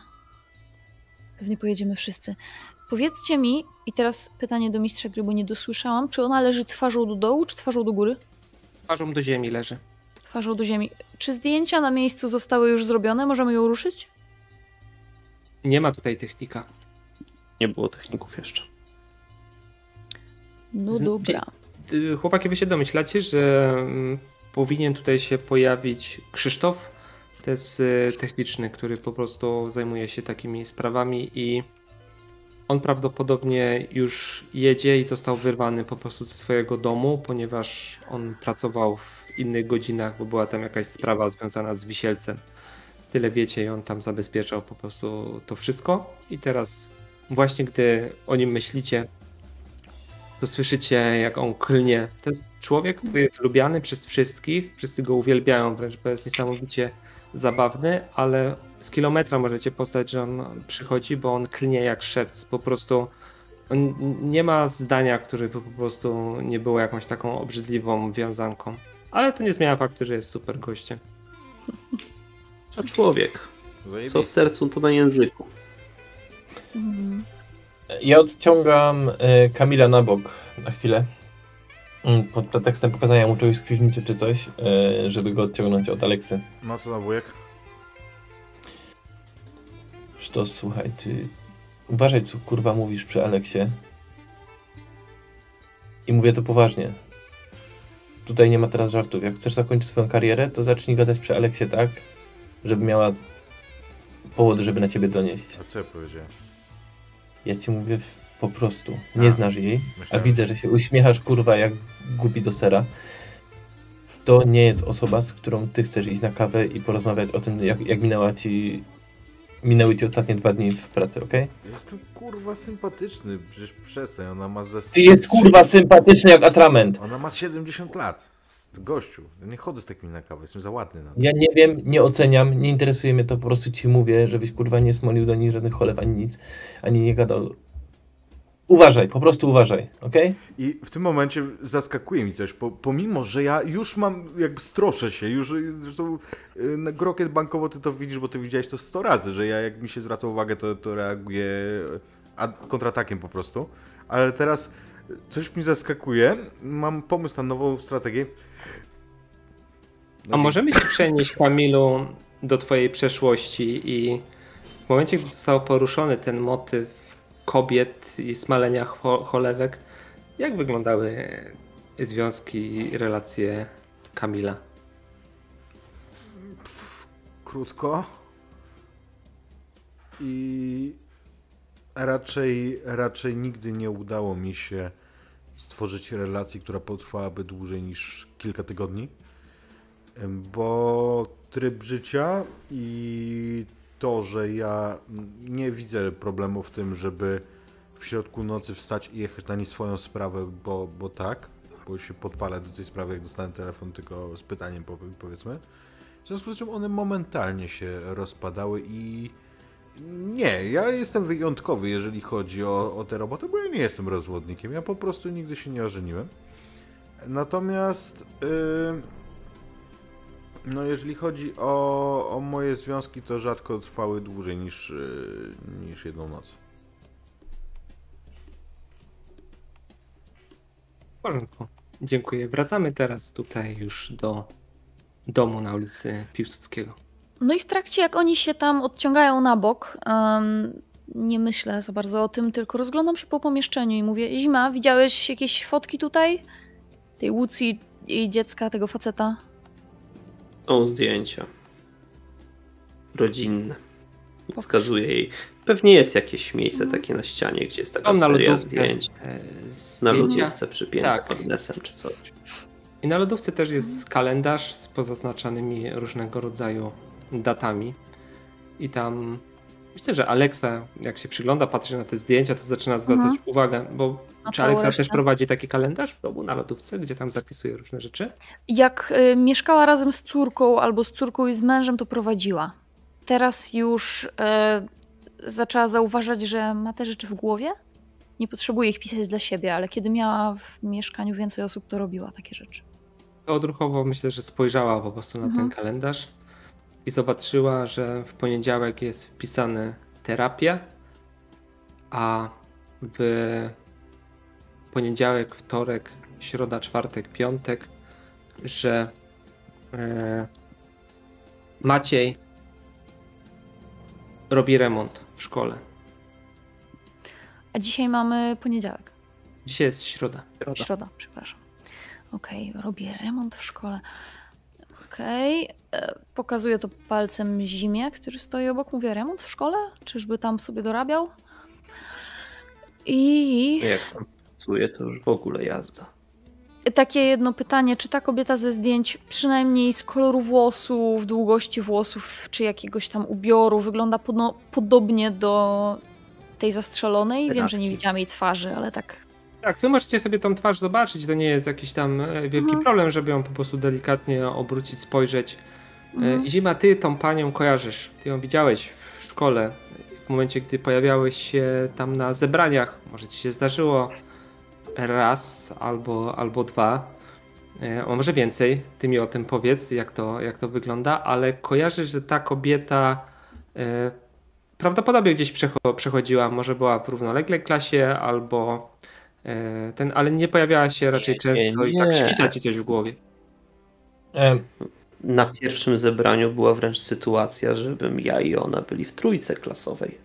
pewnie pojedziemy wszyscy. Powiedzcie mi, i teraz pytanie do mistrza gry, bo nie dosłyszałam, czy ona leży twarzą do dołu, czy twarzą do góry? Twarzą do ziemi leży. Twarzą do ziemi. Czy zdjęcia na miejscu zostały już zrobione? Możemy ją ruszyć? Nie ma tutaj technika. Nie było techników jeszcze. No Z- dobra. Y, Chłopaki, wy się domyślacie, że mm, powinien tutaj się pojawić Krzysztof. To jest y, techniczny, który po prostu zajmuje się takimi sprawami i on prawdopodobnie już jedzie i został wyrwany po prostu ze swojego domu, ponieważ on pracował w innych godzinach, bo była tam jakaś sprawa związana z wisielcem. Tyle wiecie i on tam zabezpieczał po prostu to wszystko. I teraz właśnie gdy o nim myślicie, to słyszycie jak on klnie. To jest człowiek, który jest lubiany przez wszystkich, wszyscy go uwielbiają wręcz, bo jest niesamowicie zabawny, ale z kilometra możecie poznać, że on przychodzi, bo on klnie jak szewc. Po prostu on nie ma zdania, które by po prostu nie było jakąś taką obrzydliwą wiązanką. Ale to nie zmienia faktu, że jest super gościem. [LAUGHS] A człowiek. Co w sercu, to na języku. Mhm. Ja odciągam e, Kamila na bok na chwilę. Mm, Pod pretekstem pokazania mu czegoś z piwnicy czy coś, e, żeby go odciągnąć od Aleksy. No co na wujek? To słuchaj, ty uważaj co kurwa mówisz przy Aleksie. I mówię to poważnie. Tutaj nie ma teraz żartów. Jak chcesz zakończyć swoją karierę, to zacznij gadać przy Aleksie tak, żeby miała powód, żeby na ciebie donieść. A co ja powiedziałem? Ja ci mówię po prostu. Nie A. znasz jej, a Myślałem- widzę, że się uśmiechasz kurwa jak głupi do sera. To nie jest osoba, z którą ty chcesz iść na kawę i porozmawiać o tym, jak, jak minęła ci minęły ci ostatnie dwa dni w pracy, okej? Jestem kurwa sympatyczny, przecież przestań, ona ma ze... Ty jest kurwa sympatyczny jak atrament. Ona ma 70 lat. Gościu. Ja nie chodzę z takimi na kawę, jestem za ładny na to. Ja nie wiem, nie oceniam, nie interesuje mnie to, po prostu ci mówię, żebyś kurwa nie smolił do nich żadnych cholew ani nic, ani nie gadał. Uważaj, po prostu uważaj, okej? I w tym momencie zaskakuje mi coś, po, pomimo, że ja już mam, jakby stroszę się, już zresztą y, na grokiet bankowo ty to widzisz, bo ty widziałeś to 100 razy, że ja jak mi się zwraca uwagę, to, to reaguję kontratakiem po prostu. Ale teraz coś mi zaskakuje, mam pomysł na nową strategię. A możemy się przenieść, Kamilu, do twojej przeszłości i w momencie, gdy został poruszony ten motyw kobiet i smalenia cho- cholewek, jak wyglądały związki i relacje Kamila? krótko. I raczej, raczej nigdy nie udało mi się stworzyć relacji, która potrwałaby dłużej niż kilka tygodni, bo tryb życia i to, że ja nie widzę problemu w tym, żeby w środku nocy wstać i jechać na nie swoją sprawę, bo, bo tak, bo się podpalę do tej sprawy, jak dostanę telefon, tylko z pytaniem powie- powiedzmy. W związku z czym one momentalnie się rozpadały i nie, ja jestem wyjątkowy, jeżeli chodzi o, o tę robotę, bo ja nie jestem rozwodnikiem. Ja po prostu nigdy się nie ożeniłem. Natomiast, yy, no jeżeli chodzi o, o moje związki, to rzadko trwały dłużej niż, yy, niż jedną noc. W porządku. Dziękuję. Wracamy teraz tutaj już do domu na ulicy Piłsudskiego. No i w trakcie, jak oni się tam odciągają na bok, em, nie myślę za bardzo o tym, tylko rozglądam się po pomieszczeniu i mówię: Zima, widziałeś jakieś fotki tutaj? Tej Łucji i dziecka, tego faceta? Są zdjęcia. Rodzinne. Wskazuje jej. Pewnie jest jakieś miejsce takie na ścianie, gdzie jest taka Tam na seria lodówce zdjęć. e, Na zdjęcia. lodówce przypięte Tak. magnesem czy coś. I na lodówce też jest kalendarz z pozaznaczanymi różnego rodzaju datami. I tam myślę, że Alexa, jak się przygląda, patrzy na te zdjęcia, to zaczyna zwracać Mhm. uwagę, bo Na czy Alexa resztę. też prowadzi taki kalendarz w domu na lodówce, gdzie tam zapisuje różne rzeczy? Jak y, mieszkała razem z córką albo z córką i z mężem, to prowadziła. Teraz już y, zaczęła zauważać, że ma te rzeczy w głowie. Nie potrzebuje ich pisać dla siebie, ale kiedy miała w mieszkaniu więcej osób, to robiła takie rzeczy. Odruchowo myślę, że spojrzała po prostu na Mhm. ten kalendarz i zobaczyła, że w poniedziałek jest wpisane terapia, a w poniedziałek, wtorek, środa, czwartek, piątek, że e, Maciej robi remont w szkole. A dzisiaj mamy poniedziałek. Dzisiaj jest środa. Środa, przepraszam. Okej, robię remont w szkole. Okej, e, pokazuję to palcem Zimie, który stoi obok. Mówię, remont w szkole? Czyżby tam sobie dorabiał? I Jak tam pracuje, to już w ogóle jazda. takie jedno pytanie, czy ta kobieta ze zdjęć, przynajmniej z koloru włosów, długości włosów, czy jakiegoś tam ubioru, wygląda podno- podobnie do tej zastrzelonej? Wiem, że nie widziałam jej twarzy, ale tak Tak, wy możecie sobie tą twarz zobaczyć, to nie jest jakiś tam e, wielki Mhm. problem, żeby ją po prostu delikatnie obrócić, spojrzeć. Mhm. E, Zima, ty tą panią kojarzysz, ty ją widziałeś w szkole, w momencie, gdy pojawiałeś się tam na zebraniach, może ci się zdarzyło raz albo, albo dwa, e, a może więcej, ty mi o tym powiedz, jak to, jak to wygląda, ale kojarzysz, że ta kobieta e, prawdopodobnie gdzieś przecho- przechodziła, może była w równoległej klasie, albo e, ten, ale nie pojawiała się raczej Nie, często i nie. tak świta ci coś w głowie. E, Na pierwszym zebraniu była wręcz sytuacja, żebym ja i ona byli w trójce klasowej.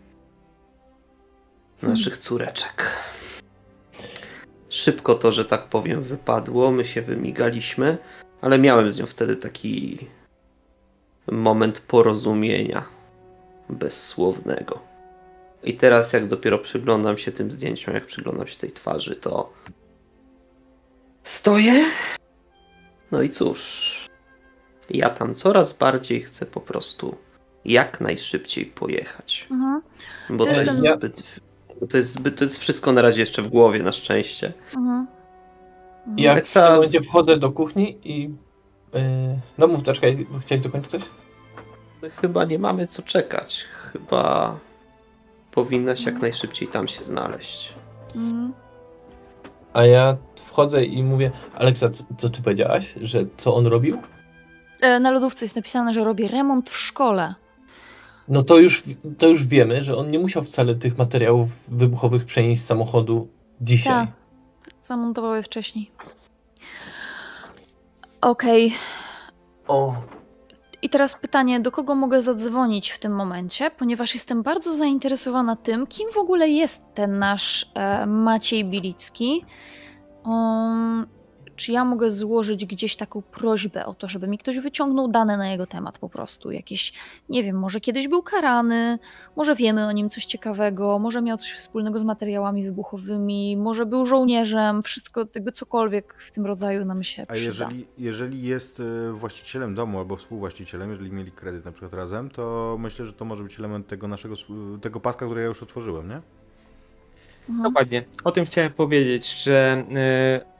Naszych córeczek. Szybko to, że tak powiem, wypadło. My się wymigaliśmy, ale miałem z nią wtedy taki moment porozumienia bezsłownego. I teraz, jak dopiero przyglądam się tym zdjęciom, jak przyglądam się tej twarzy, to stoję. No i cóż, ja tam coraz bardziej chcę po prostu jak najszybciej pojechać. Mhm. Bo To to, jest ten- zbyt, to jest zbyt, to jest wszystko na razie jeszcze w głowie, na szczęście. Mhm. Mhm. Ja w Alexa- tym momencie wchodzę do kuchni i... Yy, no mów, czekaj, chciałeś dokończyć coś? My chyba nie mamy co czekać. Chyba powinnaś jak najszybciej tam się znaleźć. Mhm. A ja wchodzę i mówię, Aleksa, co, co ty powiedziałaś? Że co on robił? E, Na lodówce jest napisane, że robi remont w szkole. No to już, to już wiemy, że on nie musiał wcale tych materiałów wybuchowych przenieść z samochodu dzisiaj. Tak. Zamontował je wcześniej. Okej. O, I teraz pytanie, do kogo mogę zadzwonić w tym momencie, ponieważ jestem bardzo zainteresowana tym, kim w ogóle jest ten nasz e, Maciej Bilicki. Um, czy ja mogę złożyć gdzieś taką prośbę o to, żeby mi ktoś wyciągnął dane na jego temat po prostu? Jakieś, nie wiem, może kiedyś był karany, może wiemy o nim coś ciekawego, może miał coś wspólnego z materiałami wybuchowymi, może był żołnierzem, wszystko tego cokolwiek w tym rodzaju nam się A przyda. jeżeli, jeżeli jest e, właścicielem domu albo współwłaścicielem, jeżeli mieli kredyt na przykład razem, to myślę, że to może być element tego naszego, tego paska, który ja już otworzyłem, nie? Mhm. Dokładnie. O tym chciałem powiedzieć, że e,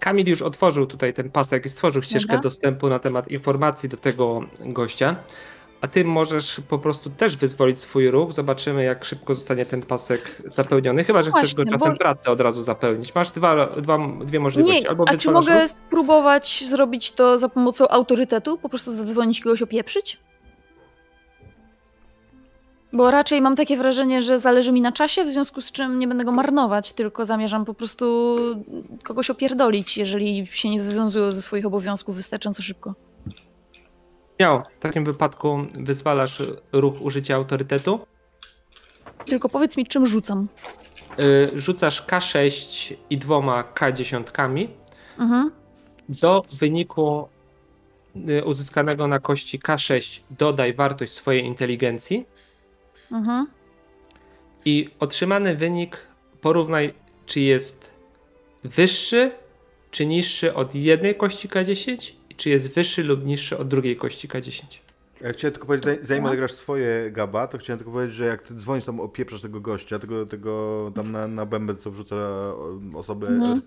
Kamil już otworzył tutaj ten pasek i stworzył ścieżkę Dobra. dostępu na temat informacji do tego gościa. A ty możesz po prostu też wyzwolić swój ruch. Zobaczymy, jak szybko zostanie ten pasek zapełniony. Chyba, że chcesz go Właśnie, czasem bo- pracę od razu zapełnić. Masz dwa, dwa, dwie możliwości. Nie, Albo a czy mogę ruch, spróbować zrobić to za pomocą autorytetu? Po prostu zadzwonić kogoś opieprzyć? Bo raczej mam takie wrażenie, że zależy mi na czasie, w związku z czym nie będę go marnować, tylko zamierzam po prostu kogoś opierdolić, jeżeli się nie wywiązują ze swoich obowiązków wystarczająco szybko. Miał. W takim wypadku wyzwalasz ruch użycia autorytetu. Tylko powiedz mi, czym rzucam. y, Rzucasz K6 i dwoma K10. Mhm. Do wyniku y, uzyskanego na kości K6 dodaj wartość swojej inteligencji Mhm. i otrzymany wynik porównaj, czy jest wyższy, czy niższy od jednej kości K10 i czy jest wyższy lub niższy od drugiej kości K10. Ja chciałem tylko powiedzieć, zanim- zanim odegrasz swoje gaba, to chciałem tylko powiedzieć, że jak ty dzwonisz tam, opieprzasz tego gościa, tego, tego tam na, na bęben, co wrzuca o- osobę Mhm.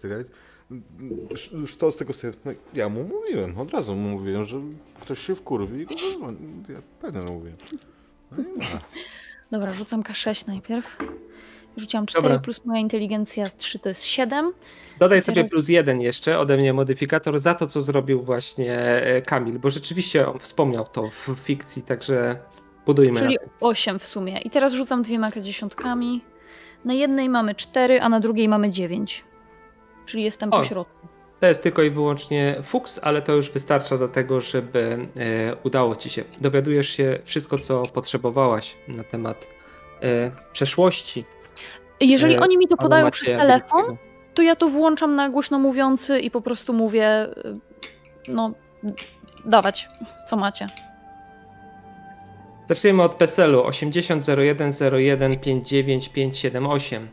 to z tego sobie, no, ja mu mówiłem, od razu mu mówiłem, że ktoś się wkurwi i go. Ja pewnie mówiłem. No i ma. Dobra, rzucam K6 najpierw. Rzuciłam 4 Dobra. plus moja inteligencja 3 to jest 7. Dodaj sobie plus jeden jeszcze ode mnie modyfikator za to, co zrobił właśnie e, Kamil, bo rzeczywiście on wspomniał to w fikcji, także budujmy Czyli na tym. 8 w sumie. I teraz rzucam dwiema dziesiątkami. Na jednej mamy 4, a na drugiej mamy 9. Czyli jestem O. po środku. To jest tylko i wyłącznie fuks, ale to już wystarcza do tego, żeby e, udało ci się. Dowiadujesz się wszystko, co potrzebowałaś na temat e, przeszłości. Jeżeli e, oni mi to podają przez telefon, to ja to włączam na głośno mówiący i po prostu mówię, no, dawać, co macie. Zaczniemy od PESEL-u 80010159578,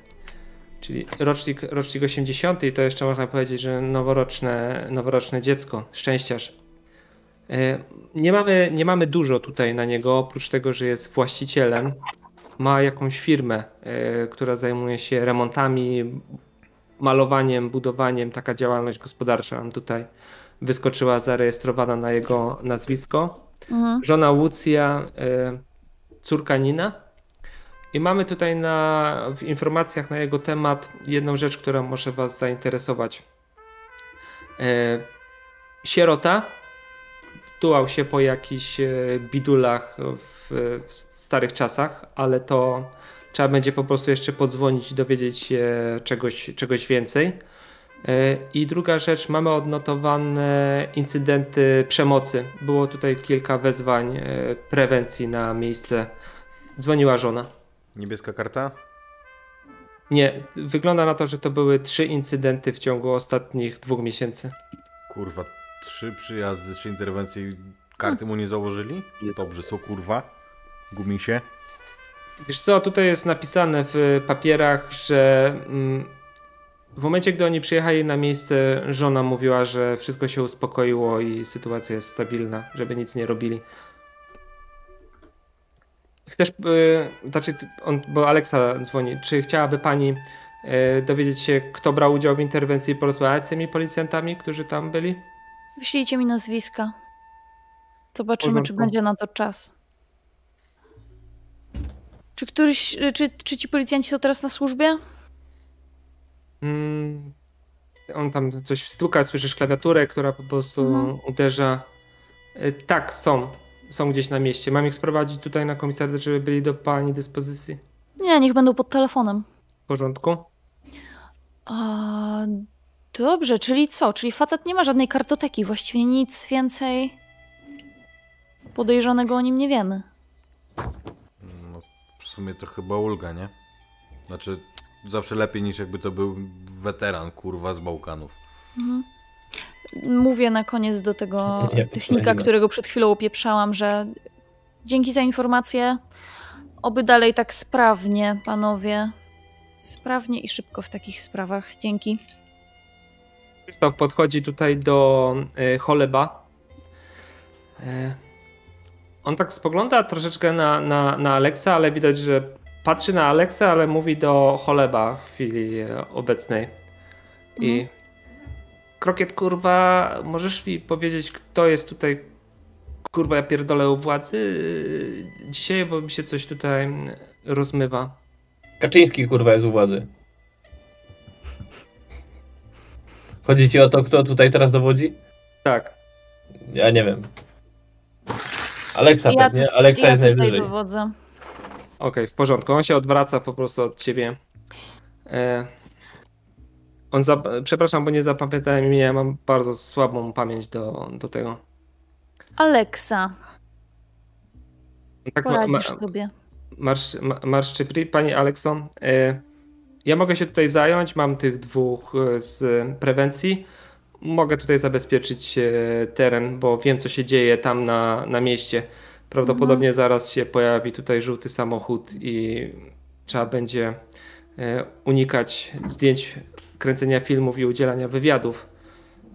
czyli rocznik, rocznik 80 i to jeszcze można powiedzieć, że noworoczne, noworoczne dziecko, szczęściarz. E, Nie mamy, nie mamy dużo tutaj na niego, oprócz tego, że jest właścicielem. Ma jakąś firmę, e, która zajmuje się remontami, malowaniem, budowaniem. Taka działalność gospodarcza nam tutaj wyskoczyła, zarejestrowana na jego nazwisko Mhm. żona Łucja, y, córka Nina. I mamy tutaj na, w informacjach na jego temat jedną rzecz, która może Was zainteresować. Y, Sierota tułał się po jakichś y, bidulach w, w starych czasach, ale to trzeba będzie po prostu jeszcze podzwonić i dowiedzieć się czegoś, czegoś więcej. E, I druga rzecz, mamy odnotowane incydenty przemocy. Było tutaj kilka wezwań e, prewencji na miejsce. Dzwoniła żona. Niebieska karta? Nie, wygląda na to, że to były trzy incydenty w ciągu ostatnich dwóch miesięcy. Kurwa, trzy przyjazdy, trzy interwencje i karty mu nie założyli? Dobrze, są kurwa. Gumisie. Wiesz co, tutaj jest napisane w papierach, że mm, w momencie, gdy oni przyjechali na miejsce, żona mówiła, że wszystko się uspokoiło i sytuacja jest stabilna, żeby nic nie robili. Chcesz, y, znaczy, ty- on, bo Aleksa dzwoni, czy chciałaby pani e, dowiedzieć się, kto brał udział w interwencji i porozmawiać z tymi policjantami, którzy tam byli? Wyślijcie mi nazwiska. Zobaczymy, czy będzie na to czas. Czy któryś, czy, czy ci policjanci są teraz na służbie? Mm, on tam coś stuka, słyszysz klawiaturę, która po prostu Mhm. uderza. E, Tak, są. Są gdzieś na mieście. Mam ich sprowadzić tutaj na komisariat, żeby byli do pani dyspozycji. Nie, niech będą pod telefonem. W porządku? A, dobrze, czyli co? Czyli facet nie ma żadnej kartoteki, właściwie nic więcej podejrzanego o nim nie wiemy. No, w sumie to chyba ulga, nie? Znaczy, zawsze lepiej niż jakby to był weteran, kurwa, z Bałkanów. Mhm. Mówię na koniec do tego Ja technika, którego przed chwilą opieprzałam, że dzięki za informację. Oby dalej tak sprawnie, panowie. Sprawnie i szybko w takich sprawach. Dzięki. Krzysztof podchodzi tutaj do e, Choleba. E, on tak spogląda troszeczkę na, na, na Aleksa, ale widać, że patrzy na Aleksa, ale mówi do Choleba w chwili e, obecnej. I Mhm. Krokiet, kurwa, możesz mi powiedzieć, kto jest tutaj, kurwa, ja pierdolę u władzy e, dzisiaj, bo mi się coś tutaj mm, rozmywa. Kaczyński kurwa jest u władzy. Chodzi ci o to, kto tutaj teraz dowodzi? Tak. Ja nie wiem. Aleksa Ja- pewnie, Aleksa ja jest dowodzę. Okej, w porządku. On się odwraca po prostu od ciebie. E, on za, przepraszam, bo nie zapamiętałem imienia. Mam bardzo słabą pamięć do, do tego. Aleksa, Tak, ma, poradzisz ma, sobie. marsz, ma, marszczypri, pani Alekson. E, ja mogę się tutaj zająć. Mam tych dwóch e, z prewencji. Mogę tutaj zabezpieczyć e, teren, bo wiem, co się dzieje tam na, na mieście. Prawdopodobnie zaraz się pojawi tutaj żółty samochód i trzeba będzie unikać zdjęć, kręcenia filmów i udzielania wywiadów.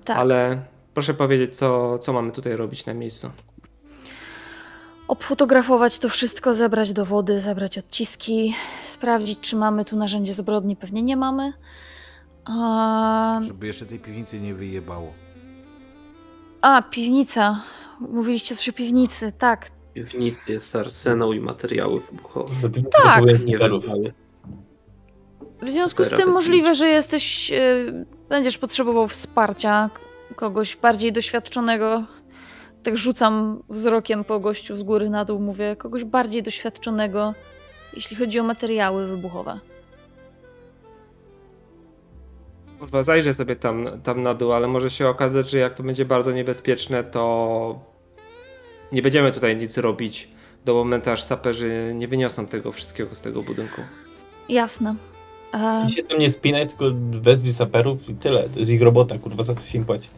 Tak. Ale proszę powiedzieć, co, co mamy tutaj robić na miejscu. Obfotografować to wszystko, zebrać dowody, zebrać odciski, sprawdzić, czy mamy tu narzędzie zbrodni. Pewnie nie mamy. A, Żeby jeszcze tej piwnicy nie wyjebało. a piwnica. Mówiliście coś o piwnicy, tak. W nic jest arsenał i materiały wybuchowe. Piwnicy Tak. Nie snajperów. W związku z tym możliwe, że jesteś, y, będziesz potrzebował wsparcia kogoś bardziej doświadczonego. Tak rzucam wzrokiem po gościu z góry na dół, mówię, kogoś bardziej doświadczonego, jeśli chodzi o materiały wybuchowe. Kurwa, zajrzę sobie tam, tam na dół, ale może się okazać, że jak to będzie bardzo niebezpieczne, to nie będziemy tutaj nic robić do momentu, aż saperzy nie wyniosą tego wszystkiego z tego budynku. Jasne. E, Ty się tam nie spinaj, tylko wezwij saperów i tyle. To jest ich robota, kurwa, za to się im płaci.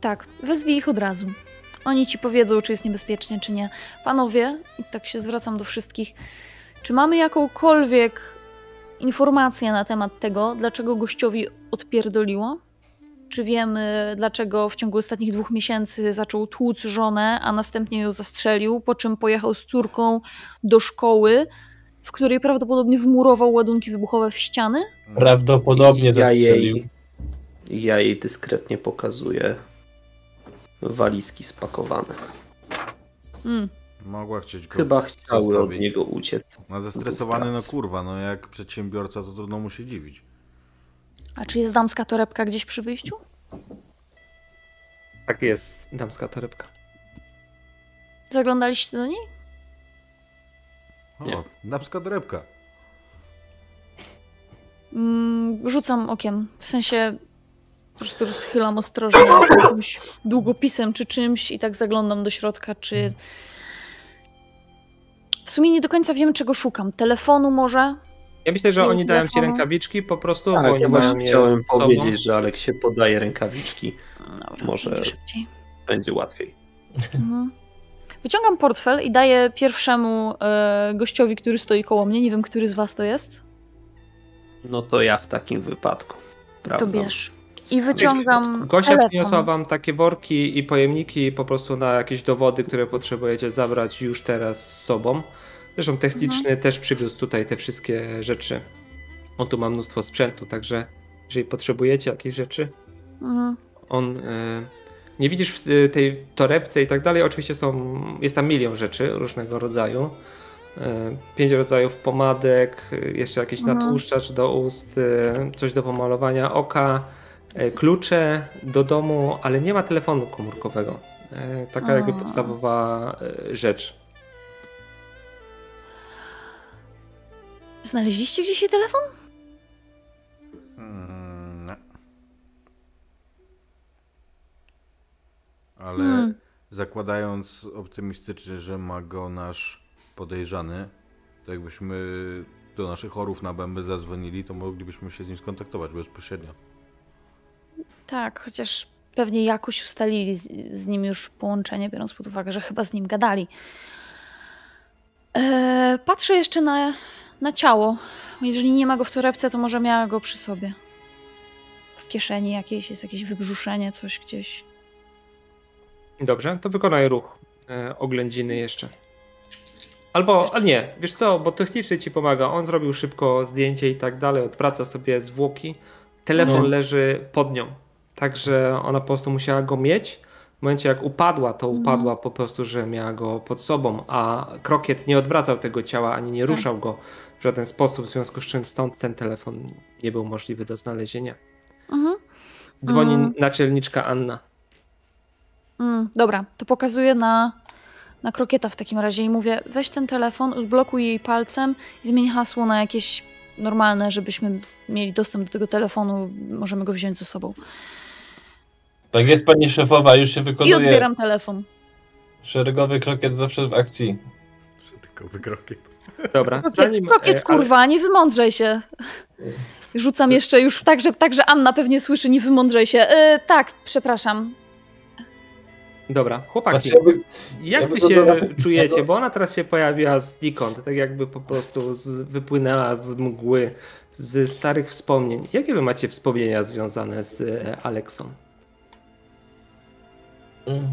tak, wezwij ich od razu. Oni ci powiedzą, czy jest niebezpiecznie, czy nie. Panowie, i tak się zwracam do wszystkich, czy mamy jakąkolwiek informację na temat tego, dlaczego gościowi odpierdoliło? Czy wiemy, dlaczego w ciągu ostatnich dwóch miesięcy zaczął tłuc żonę, a następnie ją zastrzelił, po czym pojechał z córką do szkoły, w której prawdopodobnie wmurował ładunki wybuchowe w ściany? Prawdopodobnie ja jej, ja jej dyskretnie pokazuję walizki spakowane. Mm, Mogła chcieć go Chyba chciały od zostawić. niego uciec. No zestresowany, no kurwa, no jak przedsiębiorca to trudno mu się dziwić. A czy jest damska torebka gdzieś przy wyjściu? Tak jest, damska torebka. Zaglądaliście do niej? O, Nie. damska torebka. Mm, rzucam okiem. W sensie po prostu rozchylam ostrożnie jakimś długopisem czy czymś i tak zaglądam do środka, czy. W sumie nie do końca wiem, czego szukam. Telefonu może? Ja myślę, że Nie oni dają ci rękawiczki po prostu, bo Tak, oni ja właśnie chciałem powiedzieć, że Alek się podaje rękawiczki. Dobra, Może- będzie szybciej. Będzie łatwiej. Mhm. Wyciągam portfel i daję pierwszemu e, gościowi, który stoi koło mnie. Nie wiem, który z was to jest. No to ja w takim wypadku. To Sprawdzam. bierz. I wyciągam. Gosia telefon. przyniosła wam takie worki i pojemniki po prostu na jakieś dowody, które potrzebujecie zabrać już teraz z sobą. Zresztą techniczny Mhm. też przywiózł tutaj te wszystkie rzeczy. On tu ma mnóstwo sprzętu, także jeżeli potrzebujecie jakieś rzeczy, Mhm. on e, nie widzisz w e, tej torebce i tak dalej. Oczywiście są, jest tam milion rzeczy różnego rodzaju. E, Pięć rodzajów pomadek, e, jeszcze jakiś Mhm. natłuszczacz do ust, coś do pomalowania oka, klucze do domu, ale nie ma telefonu komórkowego. Taka jakby podstawowa rzecz. Znaleźliście gdzieś jej telefon? Mm, Ale Hmm. zakładając optymistycznie, że ma go nasz podejrzany, to jakbyśmy do naszych chorów na bęby zadzwonili, to moglibyśmy się z nim skontaktować bezpośrednio. Tak, chociaż pewnie jakoś ustalili z, z nim już połączenie, biorąc pod uwagę, że chyba z nim gadali. Eee, patrzę jeszcze na, na ciało. Jeżeli nie ma go w torebce, to może miała go przy sobie. W kieszeni jakieś, jest jakieś wybrzuszenie, coś gdzieś. Dobrze, to wykonaj ruch e, oględziny jeszcze. Albo, ale nie, wiesz co, bo technicznie ci pomaga. On zrobił szybko zdjęcie i tak dalej, odwraca sobie zwłoki. Telefon Mhm. leży pod nią. Także ona po prostu musiała go mieć. W momencie jak upadła, to Mhm. upadła po prostu, że miała go pod sobą, a krokiet nie odwracał tego ciała ani nie Tak. ruszał go w żaden sposób, w związku z czym stąd ten telefon nie był możliwy do znalezienia. Mhm. Dzwoni Mm. naczelniczka Anna. Mm, dobra, to pokazuję na, na krokieta w takim razie i mówię: weź ten telefon, odblokuj jej palcem i zmień hasło na jakieś normalne, żebyśmy mieli dostęp do tego telefonu. Możemy go wziąć ze sobą. Tak jest pani szefowa, już się I wykonuje. odbieram telefon. Szeregowy krokiet zawsze w akcji. Tylko wykrokiet. Dobra, Krokiet, zanim, krokiet e, ale- kurwa, nie wymądrzej się. Rzucam jeszcze już tak, że, tak, że Anna pewnie słyszy, nie wymądrzej się. E, tak, przepraszam. Dobra, chłopaki, Znaczy, jakby- jak jakby wy się czujecie? [LAUGHS] Bo ona teraz się pojawiła znikąd, tak jakby po prostu z, wypłynęła z mgły, z starych wspomnień. Jakie wy macie wspomnienia związane z e, Aleksą? Mm.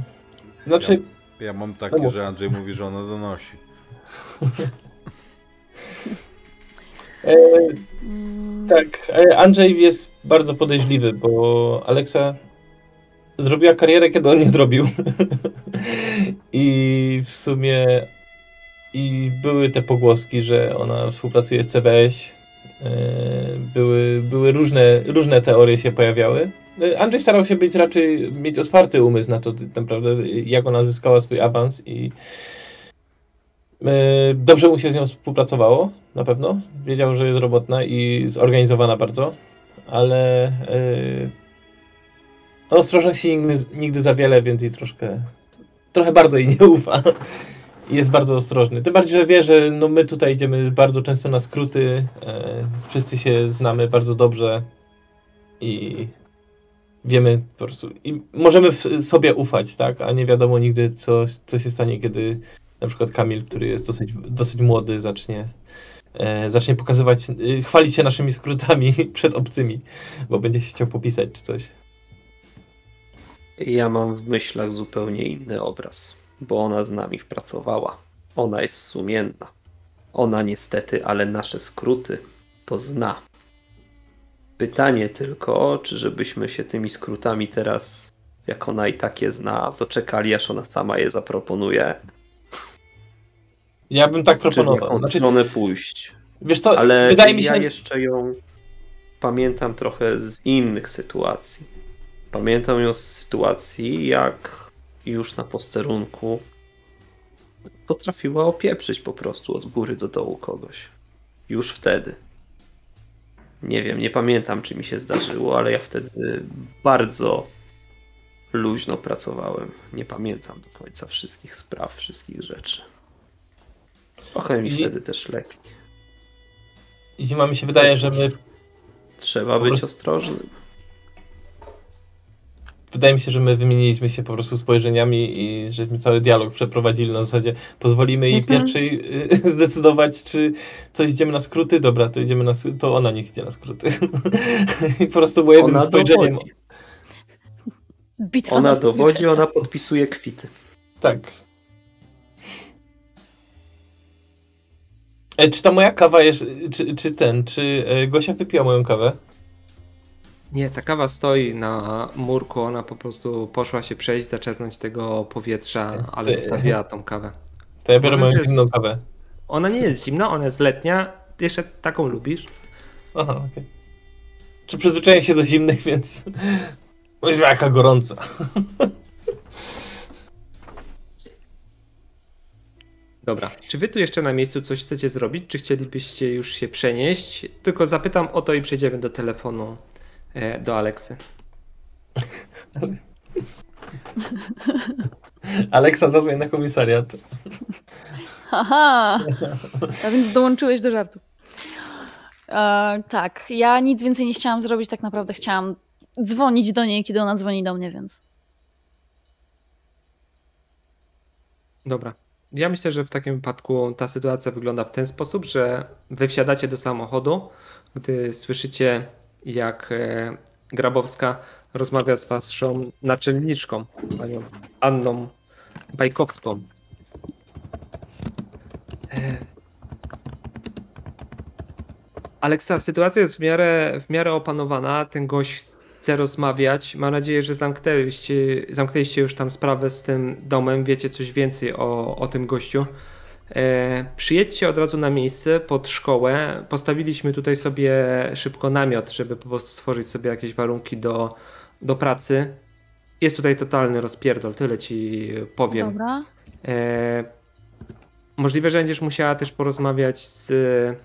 Znaczy, Ja mam takie, że Andrzej mówi, że ona donosi. [LAUGHS] e, tak, e, Andrzej jest bardzo podejrzliwy, bo Aleksa zrobiła karierę, kiedy on nie zrobił. [LAUGHS] I w sumie i były te pogłoski, że ona współpracuje z CBS. E, Były, były różne, różne teorie się pojawiały. E, Andrzej starał się być raczej, mieć otwarty umysł na to, naprawdę, jak ona zyskała swój awans i e, dobrze mu się z nią współpracowało, na pewno. Wiedział, że jest robotna i zorganizowana bardzo, ale ostrożności nigdy, nigdy za wiele, więc jej troszkę, trochę bardzo jej nie ufa. I jest bardzo ostrożny. Tym bardziej, że wie, że no my tutaj idziemy bardzo często na skróty. E, wszyscy się znamy bardzo dobrze i wiemy po prostu. I możemy sobie ufać, tak? A nie wiadomo nigdy, co, co się stanie, kiedy na przykład Kamil, który jest dosyć, dosyć młody, zacznie. E, zacznie pokazywać, e, chwalić się naszymi skrótami [LAUGHS] przed obcymi, bo będzie się chciał popisać czy coś. Ja mam w myślach zupełnie inny obraz, bo ona z nami pracowała. Ona jest sumienna. Ona niestety, ale nasze skróty to zna. Pytanie tylko, czy żebyśmy się tymi skrótami teraz, jak ona i tak je zna, doczekali, aż ona sama je zaproponuje, Ja bym tak czy w proponował. jaką Znaczy, stronę pójść. wiesz co, Ale wydaje mi się, ja jeszcze ją pamiętam trochę z innych sytuacji. Pamiętam ją z sytuacji, jak już na posterunku potrafiła opieprzyć po prostu od góry do dołu kogoś. Już wtedy. Nie wiem, nie pamiętam, czy mi się zdarzyło, ale ja wtedy bardzo luźno pracowałem. Nie pamiętam do końca wszystkich spraw, wszystkich rzeczy. Trochę mi I- wtedy też lepiej. Zima mi się wydaje, że my Trzeba być ostrożnym. Wydaje mi się, że my wymieniliśmy się po prostu spojrzeniami i żeśmy cały dialog przeprowadzili na zasadzie pozwolimy jej Mhm. pierwszej y, [LAUGHS] zdecydować, czy coś idziemy na skróty, dobra, to idziemy na to ona niech idzie na skróty. [LAUGHS] I po prostu było jednym Ona spojrzeniem. dowodzi, Bitwa ona na dowodzi, ona podpisuje kwity. Tak. E, czy ta moja kawa jest, czy, czy ten, czy e, Gosia wypiła moją kawę? Nie, ta kawa stoi na murku, ona po prostu poszła się przejść, zaczerpnąć tego powietrza, ale Ty- zostawiła tą kawę. To ja biorę Może moją jest- zimną kawę. Ona nie jest zimna, ona jest letnia. Jeszcze taką lubisz? Aha, okej. Czy przyzwyczaiłem się do zimnych, więc... Boże, jaka gorąca. Dobra. Czy wy tu jeszcze na miejscu coś chcecie zrobić, czy chcielibyście już się przenieść? Tylko zapytam o to i przejdziemy do telefonu do Aleksy. Aleksa, zadzwoń na komisariat. Haha! A więc dołączyłeś do żartu. E, tak, ja nic więcej nie chciałam zrobić, tak naprawdę chciałam dzwonić do niej, kiedy ona dzwoni do mnie, więc. Dobra. Ja myślę, że w takim wypadku ta sytuacja wygląda w ten sposób, że wy wsiadacie do samochodu, gdy słyszycie, jak e, Grabowska rozmawia z waszą naczelniczką, panią Anną Bajkowską. E, Aleksa, sytuacja jest w miarę, w miarę opanowana. Ten gość chce rozmawiać. Mam nadzieję, że zamknęliście, zamknęliście już tam sprawę z tym domem. Wiecie coś więcej o, o tym gościu. E, przyjedźcie od razu na miejsce pod szkołę. Postawiliśmy tutaj sobie szybko namiot, żeby po prostu stworzyć sobie jakieś warunki do, do pracy. Jest tutaj totalny rozpierdol, tyle ci powiem. Dobra. E, możliwe, że będziesz musiała też porozmawiać z e,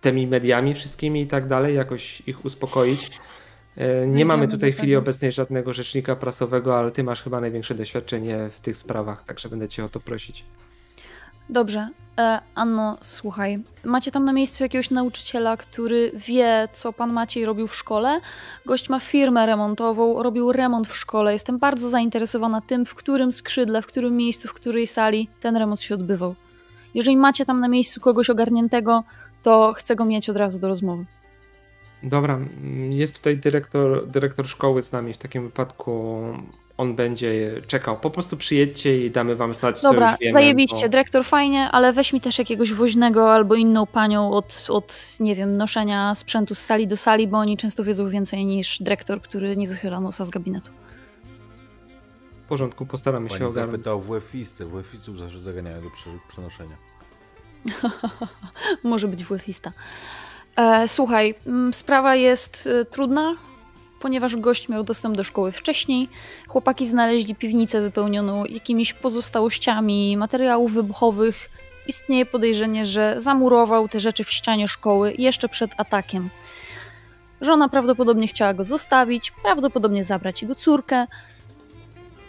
tymi mediami wszystkimi i tak dalej, jakoś ich uspokoić. Nie mamy tutaj w chwili obecnej żadnego rzecznika prasowego, ale ty masz chyba największe doświadczenie w tych sprawach, także będę cię o to prosić. Dobrze. E, Anno, słuchaj. Macie tam na miejscu jakiegoś nauczyciela, który wie, co pan Maciej robił w szkole? Gość ma firmę remontową, robił remont w szkole. Jestem bardzo zainteresowana tym, w którym skrzydle, w którym miejscu, w której sali ten remont się odbywał. Jeżeli macie tam na miejscu kogoś ogarniętego, to chcę go mieć od razu do rozmowy. Dobra, jest tutaj dyrektor, dyrektor szkoły z nami. W takim wypadku on będzie czekał. Po prostu przyjedźcie i damy wam znać, co Dobra, już wiemy. zajebiście, bo- dyrektor fajnie, ale weź mi też jakiegoś woźnego albo inną panią od, od, nie wiem, noszenia sprzętu z sali do sali, bo oni często wiedzą więcej niż dyrektor, który nie wychyla nosa z gabinetu. W porządku, postaramy się Pani ogarnąć. zapytał WF-isty. WF-istów zawsze zaganiają do prze- przenoszenia. [LAUGHS] Może być WF-ista. E, słuchaj, mm, sprawa jest e, trudna, ponieważ gość miał dostęp do szkoły wcześniej. Chłopaki znaleźli piwnicę wypełnioną jakimiś pozostałościami materiałów wybuchowych. Istnieje podejrzenie, że zamurował te rzeczy w ścianie szkoły jeszcze przed atakiem. Żona prawdopodobnie chciała go zostawić, prawdopodobnie zabrać jego córkę.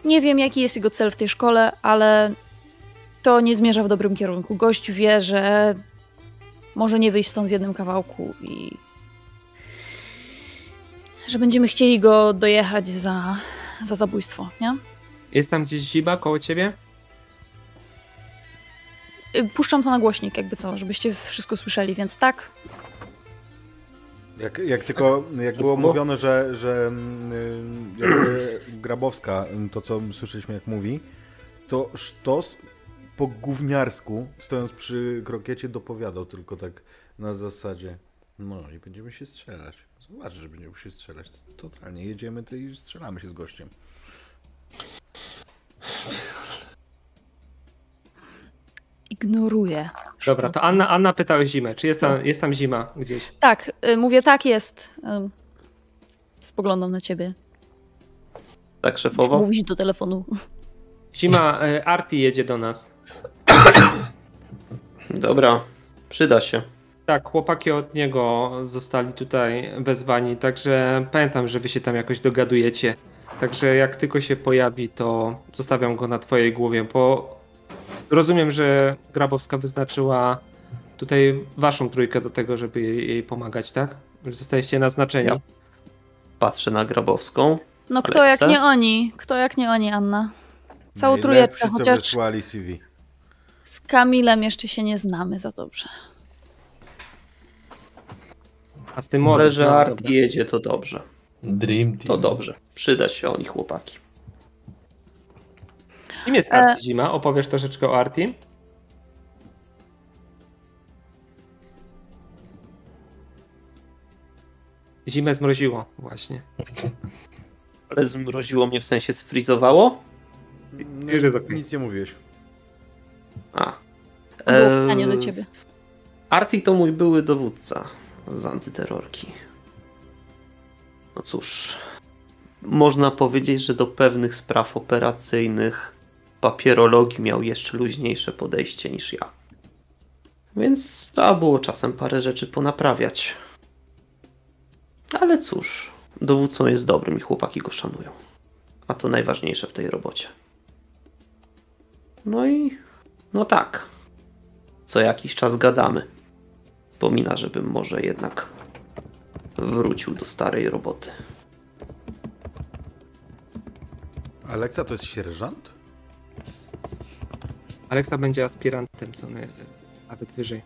Nie wiem, jaki jest jego cel w tej szkole, ale to nie zmierza w dobrym kierunku. Gość wie, że może nie wyjść stąd w jednym kawałku i że będziemy chcieli go dojechać za, za zabójstwo, nie? Jest tam gdzieś Ziba koło ciebie? Y, Puszczam to na głośnik, jakby co, żebyście wszystko słyszeli, więc tak. Jak, jak tylko, jak było mówione, że, że mm, jakby [CLEARS THROAT] Grabowska, mm, to co słyszeliśmy jak mówi, to sztos po gówniarsku, stojąc przy krokiecie, dopowiadał tylko tak na zasadzie, no i będziemy się strzelać. Zobacz, że będziemy się strzelać. Totalnie, jedziemy ty i strzelamy się z gościem. Ignoruję. Dobra, to Anna, Anna pyta o zimę. Czy jest tam, jest tam zima gdzieś? Tak, y, mówię tak jest. Y, Spoglądam na ciebie. Tak, szefowo? Mówić do telefonu. Zima, e, Arti jedzie do nas. [COUGHS] Dobra, przyda się. Tak, chłopaki od niego zostali tutaj wezwani, także pamiętam, że wy się tam jakoś dogadujecie. Także jak tylko się pojawi, to zostawiam go na twojej głowie, bo rozumiem, że Grabowska wyznaczyła tutaj waszą trójkę do tego, żeby jej, pomagać, tak? Że zostaliście naznaczenia. Patrzę na Grabowską. No kto Alexa? jak nie oni? Kto jak nie oni, Anna? Całą trójeczkę, co chociaż CV. z Kamilem jeszcze się nie znamy za dobrze. A z tym. Ale że no, art dobra. jedzie, to dobrze. Dream Team. To dobrze. Przyda się oni chłopaki. Kim jest Arti e... Zima? Opowiesz troszeczkę o Arti? Zimę zmroziło, właśnie. Ale zmroziło mnie w sensie sfrizowało? Nie, nic nie mówiłeś. A. Było pytanie do ciebie. Arti to mój były dowódca z antyterrorki. No cóż, można powiedzieć, że do pewnych spraw operacyjnych papierologii miał jeszcze luźniejsze podejście niż ja. Więc trzeba było czasem parę rzeczy ponaprawiać. Ale cóż, dowódcą jest dobrym i chłopaki go szanują. A to najważniejsze w tej robocie. No i no tak. Co jakiś czas gadamy. Wspomina, żebym może jednak wrócił do starej roboty. Aleksa to jest sierżant? Aleksa będzie aspirantem, co nie, nawet wyżej.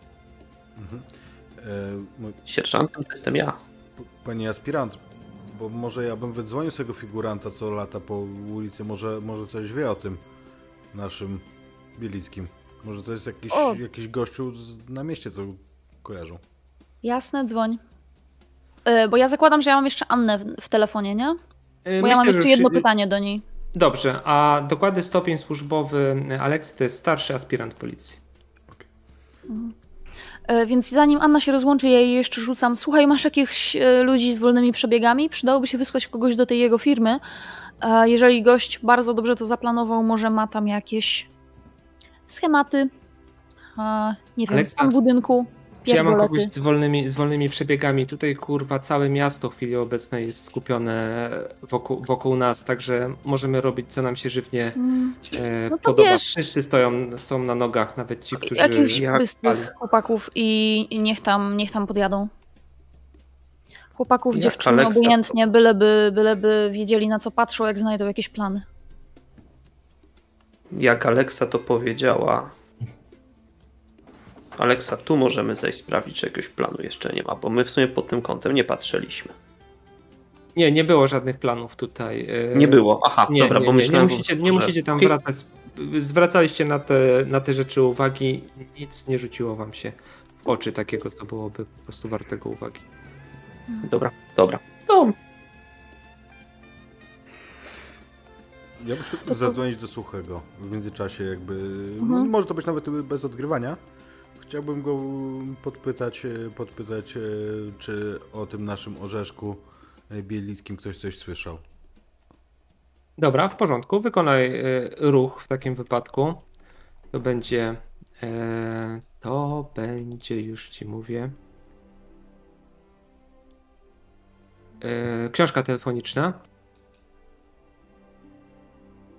E, mój- Sierżantem to jestem ja. Panie aspirant, bo może ja bym wydzwonił z tego figuranta, co lata po ulicy, może, może coś wie o tym naszym Bielickim. Może to jest jakiś, O! jakiś gościu z, na mieście, co kojarzą. Jasne, dzwoń. E, Bo ja zakładam, że ja mam jeszcze Annę w, w telefonie, nie? E, Bo ja mam myślę, jeszcze jedno pytanie do niej. Dobrze, a dokładny stopień służbowy Aleksy to jest starszy aspirant policji. E, Więc zanim Anna się rozłączy, ja jej jeszcze rzucam. Słuchaj, masz jakichś ludzi z wolnymi przebiegami? Przydałoby się wysłać kogoś do tej jego firmy. Jeżeli gość bardzo dobrze to zaplanował, może ma tam jakieś schematy. Nie wiem, Aleksa, stan budynku. Czy ja mam kogoś z wolnymi, z wolnymi przebiegami? Tutaj kurwa całe miasto w chwili obecnej jest skupione wokół, wokół nas, także możemy robić co nam się żywnie Mm, e, No podoba. wiesz- Wszyscy stoją, są na nogach, nawet ci, którzy... Jakichś jak bystrych chłopaków i, i niech, tam, niech tam podjadą. Chłopaków, Jak dziewczyny, Aleksa, obojętnie, byleby, byleby wiedzieli na co patrzą, jak znajdą jakieś plany. Jak Aleksa to powiedziała. Aleksa, tu możemy zejść sprawdzić, czy jakiegoś planu jeszcze nie ma, bo my w sumie pod tym kątem nie patrzyliśmy. Nie, nie było żadnych planów tutaj. e, Nie było. Aha, Nie, dobra, nie, bo nie, myślałem, nie, musicie, nie że- musicie tam wracać. Zwracaliście na te, na te rzeczy uwagi, nic nie rzuciło wam się w oczy takiego, co byłoby po prostu wartego uwagi. Dobra, dobra. No, Ja bym chciał zadzwonić do Suchego w międzyczasie jakby, Mhm. może to być nawet bez odgrywania. Chciałbym go podpytać, e, podpytać e, czy o tym naszym orzeszku e, bielickim ktoś coś słyszał. Dobra, w porządku. Wykonaj ruch w takim wypadku. To będzie. To będzie, już ci mówię. Książka telefoniczna.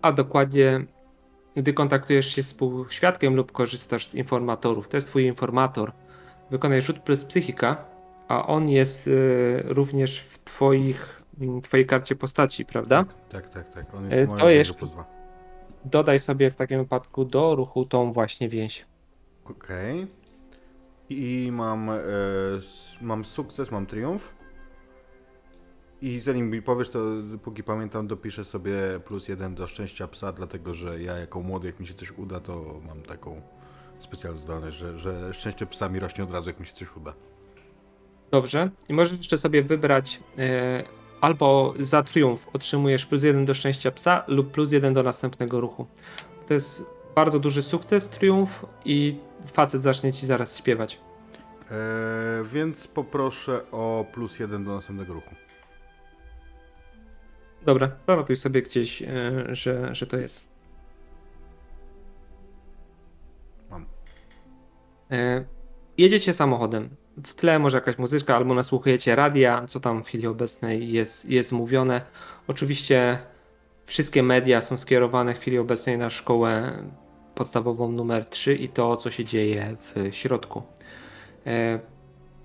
A dokładnie, gdy kontaktujesz się z współświadkiem lub korzystasz z informatorów, to jest twój informator. Wykonaj rzut plus psychika, a on jest e, również w twoich, m, twojej karcie postaci, prawda? Tak, tak, tak. On E, jest to moją jest- plus dwa. dodaj sobie w takim wypadku do ruchu tą właśnie więź. Okej. I mam, s- mam sukces, mam triumf. I zanim mi powiesz, to póki pamiętam, dopiszę sobie plus jeden do szczęścia psa, dlatego że ja jako młody, jak mi się coś uda, to mam taką specjalną zdolność, że, że szczęście psa mi rośnie od razu, jak mi się coś uda. Dobrze. I możesz jeszcze sobie wybrać e, albo za triumf otrzymujesz plus jeden do szczęścia psa lub plus jeden do następnego ruchu. To jest bardzo duży sukces, triumf i facet zacznie ci zaraz śpiewać. E, więc poproszę o plus jeden do następnego ruchu. Dobra, zanotuj sobie gdzieś, e, że, że to jest. Mam. E, jedziecie samochodem. W tle może jakaś muzyczka, albo nasłuchujecie radia, co tam w chwili obecnej jest, jest mówione. Oczywiście wszystkie media są skierowane w chwili obecnej na szkołę podstawową numer 3 i to, co się dzieje w środku.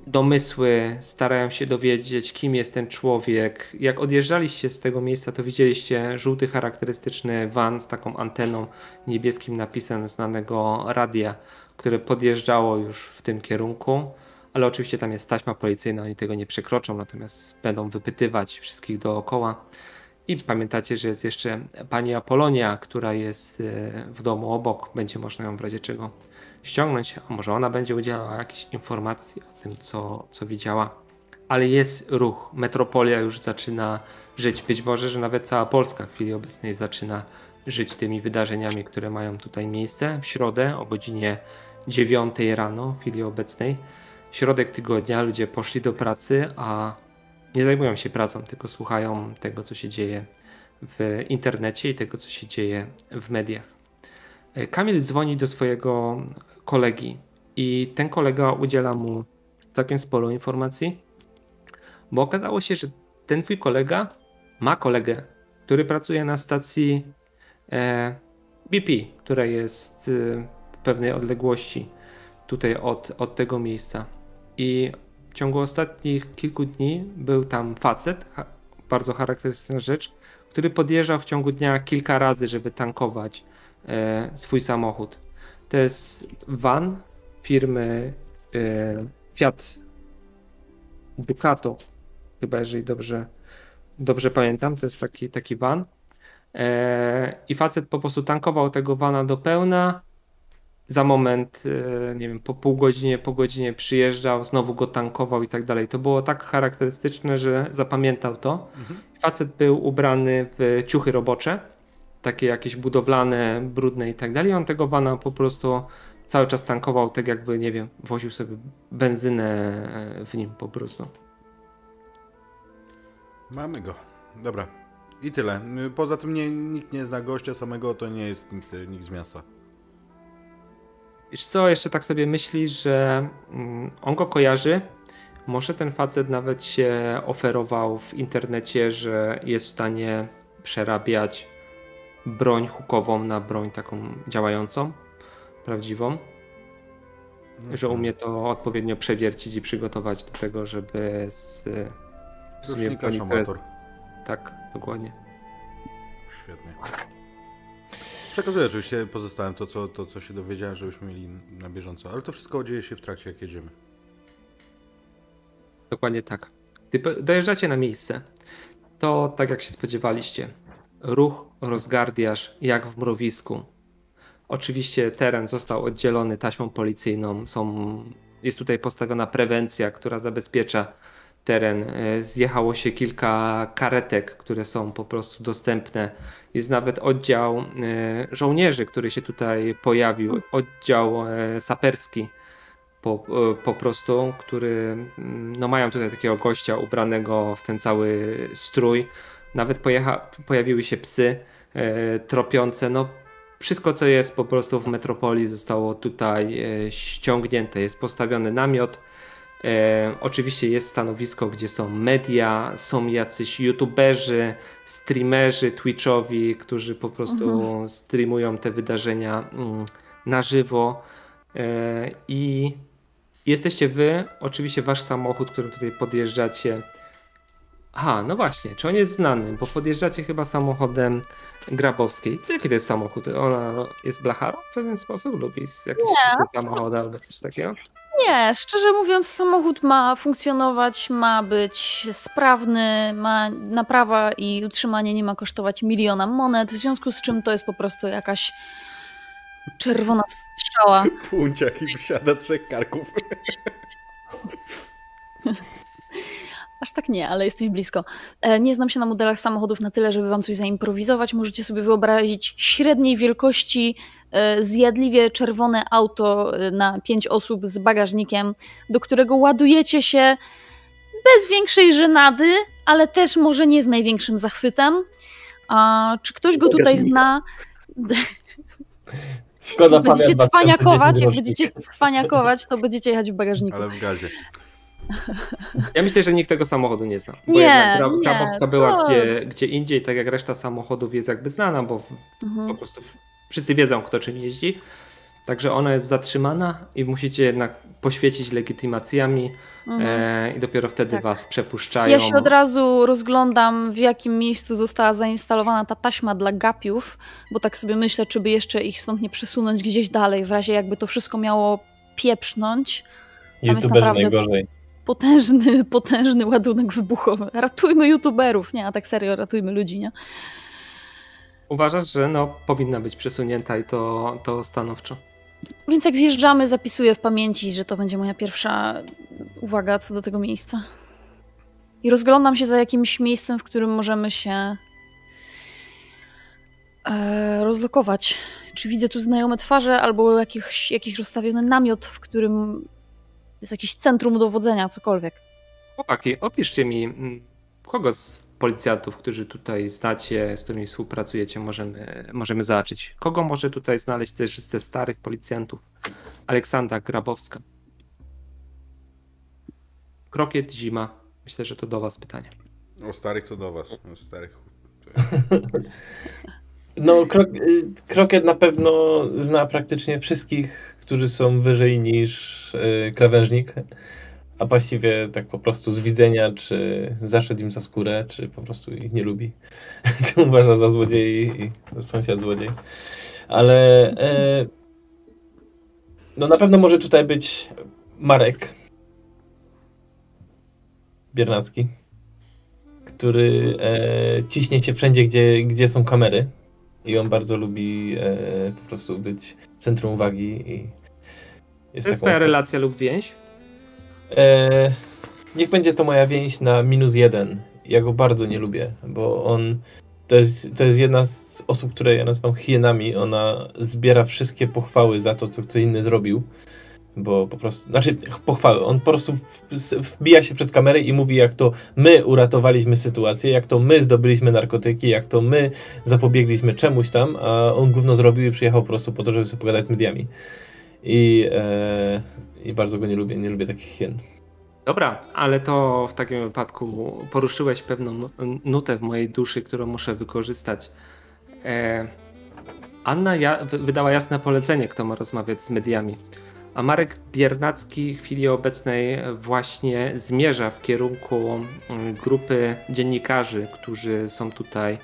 Domysły starają się dowiedzieć, kim jest ten człowiek. Jak odjeżdżaliście z tego miejsca, to widzieliście żółty charakterystyczny van z taką anteną, niebieskim napisem znanego radia, które podjeżdżało już w tym kierunku. Ale oczywiście tam jest taśma policyjna, oni tego nie przekroczą, natomiast będą wypytywać wszystkich dookoła. I pamiętacie, że jest jeszcze pani Apolonia, która jest e, w domu obok. Będzie można ją w razie czego ściągnąć, a może ona będzie udzielała jakichś informacji o tym, co, co widziała. ale jest ruch. Metropolia już zaczyna żyć. Być może, że nawet cała Polska w chwili obecnej zaczyna żyć tymi wydarzeniami, które mają tutaj miejsce. W środę o godzinie 9 rano w chwili obecnej. Środek tygodnia ludzie poszli do pracy, a nie zajmują się pracą, tylko słuchają tego, co się dzieje w internecie i tego, co się dzieje w mediach. Kamil dzwoni do swojego kolegi i ten kolega udziela mu całkiem sporo informacji, bo okazało się, że ten twój kolega ma kolegę, który pracuje na stacji e, BP, która jest e, w pewnej odległości tutaj od, od tego miejsca. I w ciągu ostatnich kilku dni był tam facet, bardzo charakterystyczna rzecz, który podjeżdżał w ciągu dnia kilka razy, żeby tankować e, swój samochód. To jest van firmy e, Fiat Ducato, chyba jeżeli dobrze, dobrze pamiętam, to jest taki, taki van. E, I facet po prostu tankował tego vana do pełna. Za moment, e, nie wiem, po pół godzinie, po godzinie przyjeżdżał, znowu go tankował i tak dalej. To było tak charakterystyczne, że zapamiętał to. Mhm. Facet był ubrany w ciuchy robocze, takie jakieś budowlane, brudne i tak dalej. On tego vana po prostu cały czas tankował, tak jakby, nie wiem, woził sobie benzynę e, w nim po prostu. Mamy go. Dobra. I tyle. Poza tym nie, nikt nie zna gościa samego, to nie jest nikt, nikt z miasta. Wiesz co, jeszcze tak sobie myśli, że mm, on go kojarzy. Może ten facet nawet się oferował w internecie, że jest w stanie przerabiać broń hukową na broń taką działającą, prawdziwą. Mhm. Że umie to odpowiednio przewiercić i przygotować do tego, żeby z Rusznikarz amator. Tak, dokładnie. Świetnie. Przekazuję oczywiście pozostałem to co, to, co się dowiedziałem, żebyśmy mieli na bieżąco, ale to wszystko dzieje się w trakcie, jak jedziemy. Dokładnie tak. Gdy dojeżdżacie na miejsce, to tak jak się spodziewaliście, ruch rozgardiasz jak w mrowisku. Oczywiście teren został oddzielony taśmą policyjną, są, jest tutaj postawiona prewencja, która zabezpiecza teren. E, zjechało się kilka karetek, które są po prostu dostępne. Jest nawet oddział e, żołnierzy, który się tutaj pojawił, oddział e, saperski po, po prostu, który mm, no mają tutaj takiego gościa ubranego w ten cały strój. Nawet pojecha, pojawiły się psy tropiące. No, wszystko, co jest po prostu w metropolii, zostało tutaj ściągnięte. Jest postawiony namiot E, oczywiście jest stanowisko, gdzie są media, są jacyś youtuberzy, streamerzy twitchowi, którzy po prostu mhm. streamują te wydarzenia mm, na żywo. E, I jesteście wy, oczywiście wasz samochód, którym tutaj podjeżdżacie. Aha, no właśnie, czy on jest znany, bo podjeżdżacie chyba samochodem Grabowskiej. Co jaki to jest samochód? Ona jest blacharą w pewien sposób? Lubi jakieś samochody albo coś takiego? Nie, szczerze mówiąc, samochód ma funkcjonować, ma być sprawny, ma naprawa i utrzymanie nie ma kosztować miliona monet, w związku z czym to jest po prostu jakaś czerwona strzała. [LAUGHS] Punciak i wsiada trzech karków. [LAUGHS] Aż tak nie, ale jesteś blisko. E, nie znam się na modelach samochodów na tyle, żeby wam coś zaimprowizować. Możecie sobie wyobrazić średniej wielkości E, zjadliwie czerwone auto e, na pięć osób z bagażnikiem, do którego ładujecie się bez większej żenady, ale też może nie z największym zachwytem. A czy ktoś go tutaj zna? Szkoda jak będziecie cwaniakować, jak będziecie cwaniakować, to będziecie jechać w bagażniku. Ale w gazie. [LAUGHS] Ja myślę, że nikt tego samochodu nie zna. Bo nie, Krabowska była to... gdzie, gdzie indziej, tak jak reszta samochodów jest jakby znana, bo mhm. po prostu wszyscy wiedzą, kto czym jeździ. Także ona jest zatrzymana i musicie jednak poświecić legitymacjami mhm. e, i dopiero wtedy tak. was przepuszczają. Ja się od razu rozglądam, w jakim miejscu została zainstalowana ta taśma dla gapiów, bo tak sobie myślę, czy by jeszcze ich stąd nie przesunąć gdzieś dalej, w razie jakby to wszystko miało pieprznąć. Tam jest naprawdę najgorzej. Potężny, [LAUGHS] potężny ładunek wybuchowy. Ratujmy youtuberów, nie, a tak serio, ratujmy ludzi, nie? uważasz, że no, powinna być przesunięta i to, to stanowczo. Więc jak wjeżdżamy, zapisuję w pamięci, że to będzie moja pierwsza uwaga co do tego miejsca. I rozglądam się za jakimś miejscem, w którym możemy się e, rozlokować. Czy widzę tu znajome twarze, albo jakiś, jakiś rozstawiony namiot, w którym jest jakieś centrum dowodzenia, cokolwiek. Chłopaki, opiszcie mi, mm, kogo z policjantów, którzy tutaj znacie, z którymi współpracujecie, możemy, możemy zobaczyć. Kogo może tutaj znaleźć też ze starych policjantów? Aleksandra Grabowska. Krokiet, zima. Myślę, że to do was pytanie. O starych to do was. O starych. [LAUGHS] No, krok, y, Krokiet na pewno zna praktycznie wszystkich, którzy są wyżej niż y, krawężnik, a właściwie tak po prostu z widzenia, czy zaszedł im za skórę, czy po prostu ich nie lubi, [LAUGHS] czy uważa za złodziei i sąsiad złodziej. Ale e, no na pewno może tutaj być Marek Biernacki, który e, ciśnie się wszędzie, gdzie, gdzie są kamery. I on bardzo lubi e, po prostu być centrum uwagi. I jest to jest twoja relacja lub więź? E, niech będzie to moja więź na minus jeden. Ja go bardzo nie lubię, bo on to jest, to jest jedna z osób, które ja nazywam hienami. Ona zbiera wszystkie pochwały za to, co kto inny zrobił bo po prostu, znaczy pochwały, on po prostu wbija się przed kamerę i mówi jak to my uratowaliśmy sytuację, jak to my zdobyliśmy narkotyki, jak to my zapobiegliśmy czemuś tam, a on gówno zrobił i przyjechał po prostu po to, żeby sobie pogadać z mediami. I, e, i bardzo go nie lubię, nie lubię takich hien. Dobra, ale to w takim wypadku poruszyłeś pewną nutę w mojej duszy, którą muszę wykorzystać. E, Anna ja, wydała jasne polecenie, kto ma rozmawiać z mediami. A Marek Biernacki w chwili obecnej właśnie zmierza w kierunku mm, grupy dziennikarzy, którzy są tutaj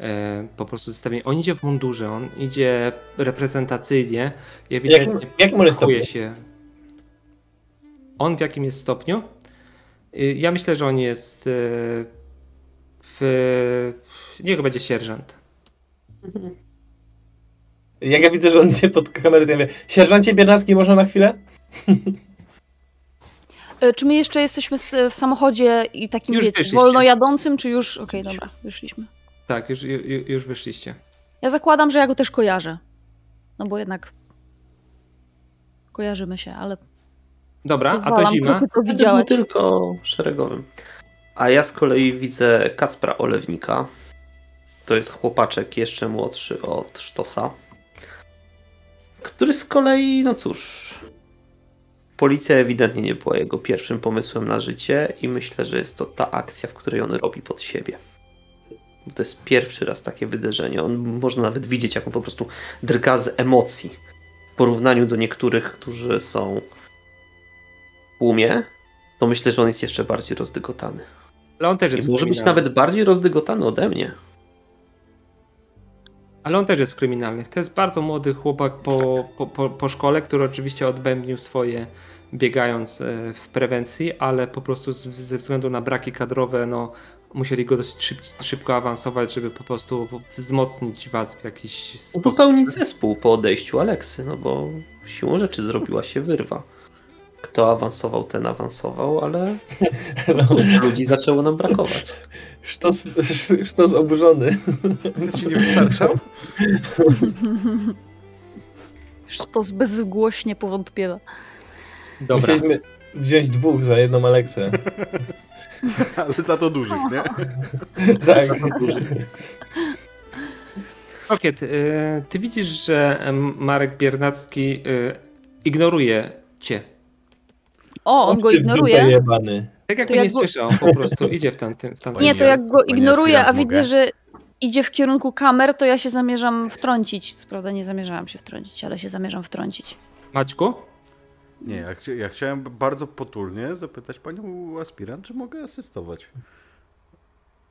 e, po prostu zestawieni. On idzie w mundurze, on idzie reprezentacyjnie i ewidentnie jak, jak się. On w jakim jest stopniu? Y, ja myślę, że on jest e, w... Niego będzie sierżant. Mhm. Jak ja widzę, że on się pod kamerę, to ja mówię, sierżancie Biernacki, można na chwilę? E, czy my jeszcze jesteśmy w samochodzie i takim, już wiecie, wolno jadącym, czy już... Okej, okay, dobra, wyszliśmy. Tak, już, już, już wyszliście. Ja zakładam, że ja go też kojarzę. No bo jednak kojarzymy się, ale... Dobra, a to zima? To widziałem tylko szeregowym. A ja z kolei widzę Kacpra Olewnika. To jest chłopaczek jeszcze młodszy od Sztosa który z kolei, no cóż, policja ewidentnie nie była jego pierwszym pomysłem na życie i myślę, że jest to ta akcja, w której on robi pod siebie. To jest pierwszy raz takie wydarzenie. On można nawet widzieć, jak on po prostu drga z emocji w porównaniu do niektórych, którzy są w tłumie, to myślę, że on jest jeszcze bardziej rozdygotany. Ale on też jest I może być nawet bardziej rozdygotany ode mnie. Ale on też jest w kryminalnych. To jest bardzo młody chłopak po, po, po, po szkole, który oczywiście odbębnił swoje biegając e, w prewencji, ale po prostu ze względu na braki kadrowe, no musieli go dosyć szyb, szybko awansować, żeby po prostu wzmocnić was w jakiś sposób. Uzupełnić zespół po odejściu Aleksy, no bo siłą rzeczy zrobiła się wyrwa. Kto awansował, ten awansował, ale [LAUGHS] ludzi zaczęło nam brakować. Sztos, [LAUGHS] sztos oburzony. Ci nie wystarczał? Sztos bezgłośnie powątpiewa. Dobra. Musieliśmy wziąć dwóch za jedną Aleksę. [LAUGHS] Ale za to dużych, nie? [LAUGHS] tak, za to dużych. Okiet, y, ty widzisz, że Marek Biernacki y, ignoruje cię. O, on go ignoruje. Tak jakby nie go... słyszał, po prostu idzie w tamtym. W tamtym nie, to jak go ignoruje, a widzę, że idzie w kierunku kamer, to ja się zamierzam wtrącić. Co prawda nie zamierzałam się wtrącić, ale się zamierzam wtrącić. Maćku? Nie, ja, ja chciałem bardzo potulnie zapytać panią aspirant, czy mogę asystować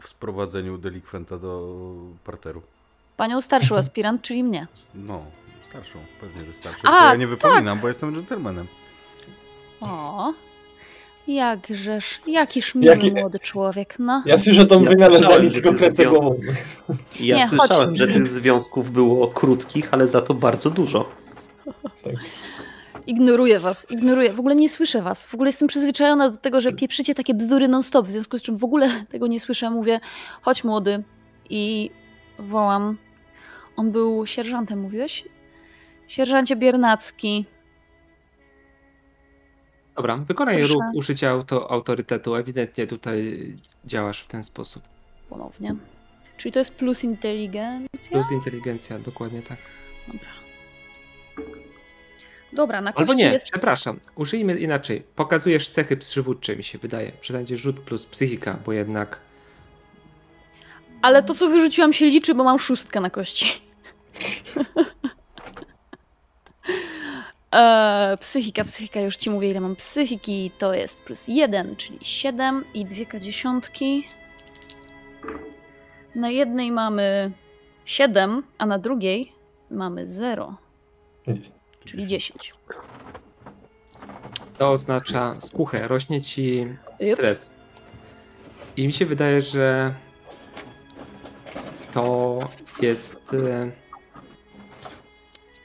w sprowadzeniu delikwenta do parteru. Panią starszą aspirant, czyli mnie. No, starszą, pewnie, że starszą. A, ja nie wypominam, tak. bo jestem dżentelmenem. O, Jakżeż, jakiż miły Jaki... młody człowiek, no. Ja słyszę tą ja wymianę zdali, tylko kręcę głową. Ja Nie, słyszałem, chodź. że tych związków było krótkich, ale za to bardzo dużo. Tak. ignoruję was, ignoruję. W ogóle nie słyszę was. W ogóle jestem przyzwyczajona do tego, że pieprzycie takie bzdury non-stop, w związku z czym w ogóle [LAUGHS] tego nie słyszę. Mówię, chodź młody. I wołam. On był sierżantem, mówiłeś? Sierżancie Biernacki. Dobra, wykonaj Proszę. ruch użycia auto, autorytetu. Ewidentnie tutaj działasz w ten sposób. Ponownie. Czyli to jest plus inteligencja? Plus inteligencja, dokładnie tak. Dobra. Dobra, na Albo kości nie, jest... przepraszam. Użyjmy inaczej. Pokazujesz cechy przywódcze, mi się wydaje. Przynajmniej rzut plus psychika, bo jednak Ale to, co wyrzuciłam się liczy, bo mam szóstkę na kości. [LAUGHS] Eee, psychika, psychika, już ci mówię ile mam psychiki, to jest plus jeden, czyli 7 i dwie dziesiątki. Na jednej mamy 7, a na drugiej mamy 0, czyli 10. to oznacza skuchę, rośnie ci Yep. stres. I mi się wydaje, że to jest.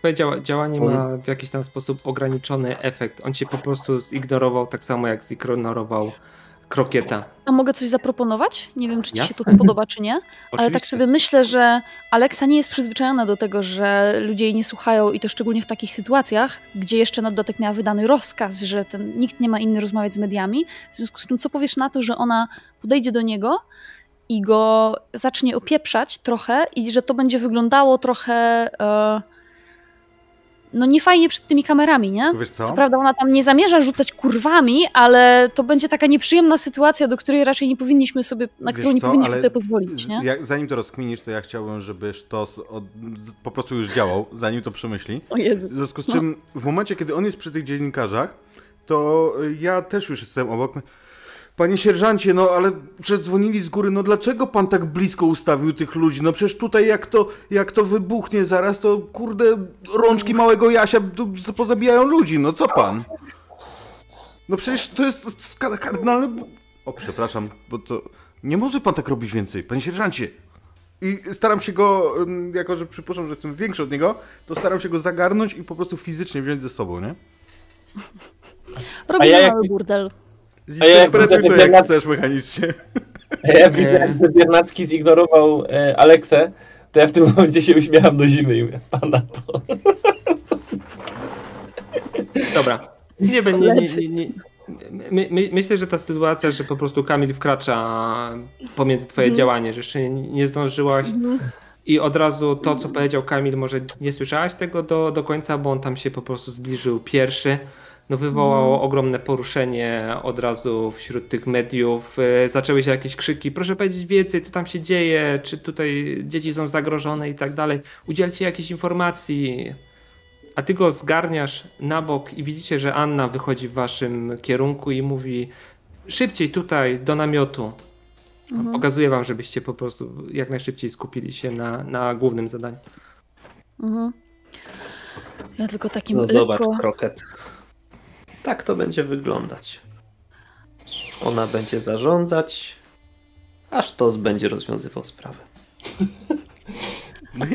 Twoje działa, działanie ma w jakiś tam sposób ograniczony efekt. On cię po prostu zignorował tak samo jak zignorował krokieta. A mogę coś zaproponować? Nie wiem, czy ci się to Jasne. podoba, czy nie. Ale tak sobie myślę, że Aleksa nie jest przyzwyczajona do tego, że ludzie jej nie słuchają i to szczególnie w takich sytuacjach, gdzie jeszcze na dodatek miała wydany rozkaz, że ten, nikt nie ma inny rozmawiać z mediami. W związku z tym, co powiesz na to, że ona podejdzie do niego i go zacznie opieprzać trochę i że to będzie wyglądało trochę e, no niefajnie przed tymi kamerami, nie? Wiesz co? Co prawda ona tam nie zamierza rzucać kurwami, ale to będzie taka nieprzyjemna sytuacja, do której raczej nie powinniśmy sobie, na Wiesz którą nie co, powinniśmy ale sobie pozwolić, nie? Zanim to rozkminisz, to ja chciałbym, żebyś to z, od, po prostu już działał, zanim to przemyśli. O Jezu. W związku z No. czym, w momencie, kiedy on jest przy tych dziennikarzach, to ja też już jestem obok. Panie sierżancie, no ale przedzwonili z góry, no dlaczego pan tak blisko ustawił tych ludzi? No przecież tutaj jak to, jak to wybuchnie zaraz, to kurde, rączki małego Jasia pozabijają ludzi, no co pan? No przecież to jest kardynalne... O, przepraszam, bo to... Nie może pan tak robić więcej, panie sierżancie. I staram się go, jako że przypuszczam, że jestem większy od niego, to staram się go zagarnąć i po prostu fizycznie wziąć ze sobą, nie? Robimy ja jak- mały burdel. A ja jak Zinterpretuj to jak chcesz mechanicznie. [LAUGHS] Ja widzę, jakby Biernacki zignorował e, Aleksę, to ja w tym momencie się uśmiecham do zimy i mówię, pana to. [LAUGHS] Dobra. Nie. Nie, Lecy. nie, nie. My, my, myślę, że ta sytuacja, że po prostu Kamil wkracza pomiędzy twoje Mhm. działanie, że jeszcze nie, nie zdążyłaś Mhm. i od razu to, co powiedział Kamil, może nie słyszałaś tego do, do końca, bo on tam się po prostu zbliżył pierwszy. No wywołało Mhm. ogromne poruszenie od razu wśród tych mediów. E, Zaczęły się jakieś krzyki, proszę powiedzieć więcej, co tam się dzieje, czy tutaj dzieci są zagrożone i tak dalej. Udzielcie jakiejś informacji. A ty go zgarniasz na bok i widzicie, że Anna wychodzi w waszym kierunku i mówi szybciej tutaj do namiotu. Mhm. Pokazuję wam, żebyście po prostu jak najszybciej skupili się na, na głównym zadaniu. Mhm. Ja tylko takim No lekko... zobacz, kroket. Tak to będzie wyglądać. Ona będzie zarządzać, aż Tos będzie rozwiązywał sprawę. [LAUGHS]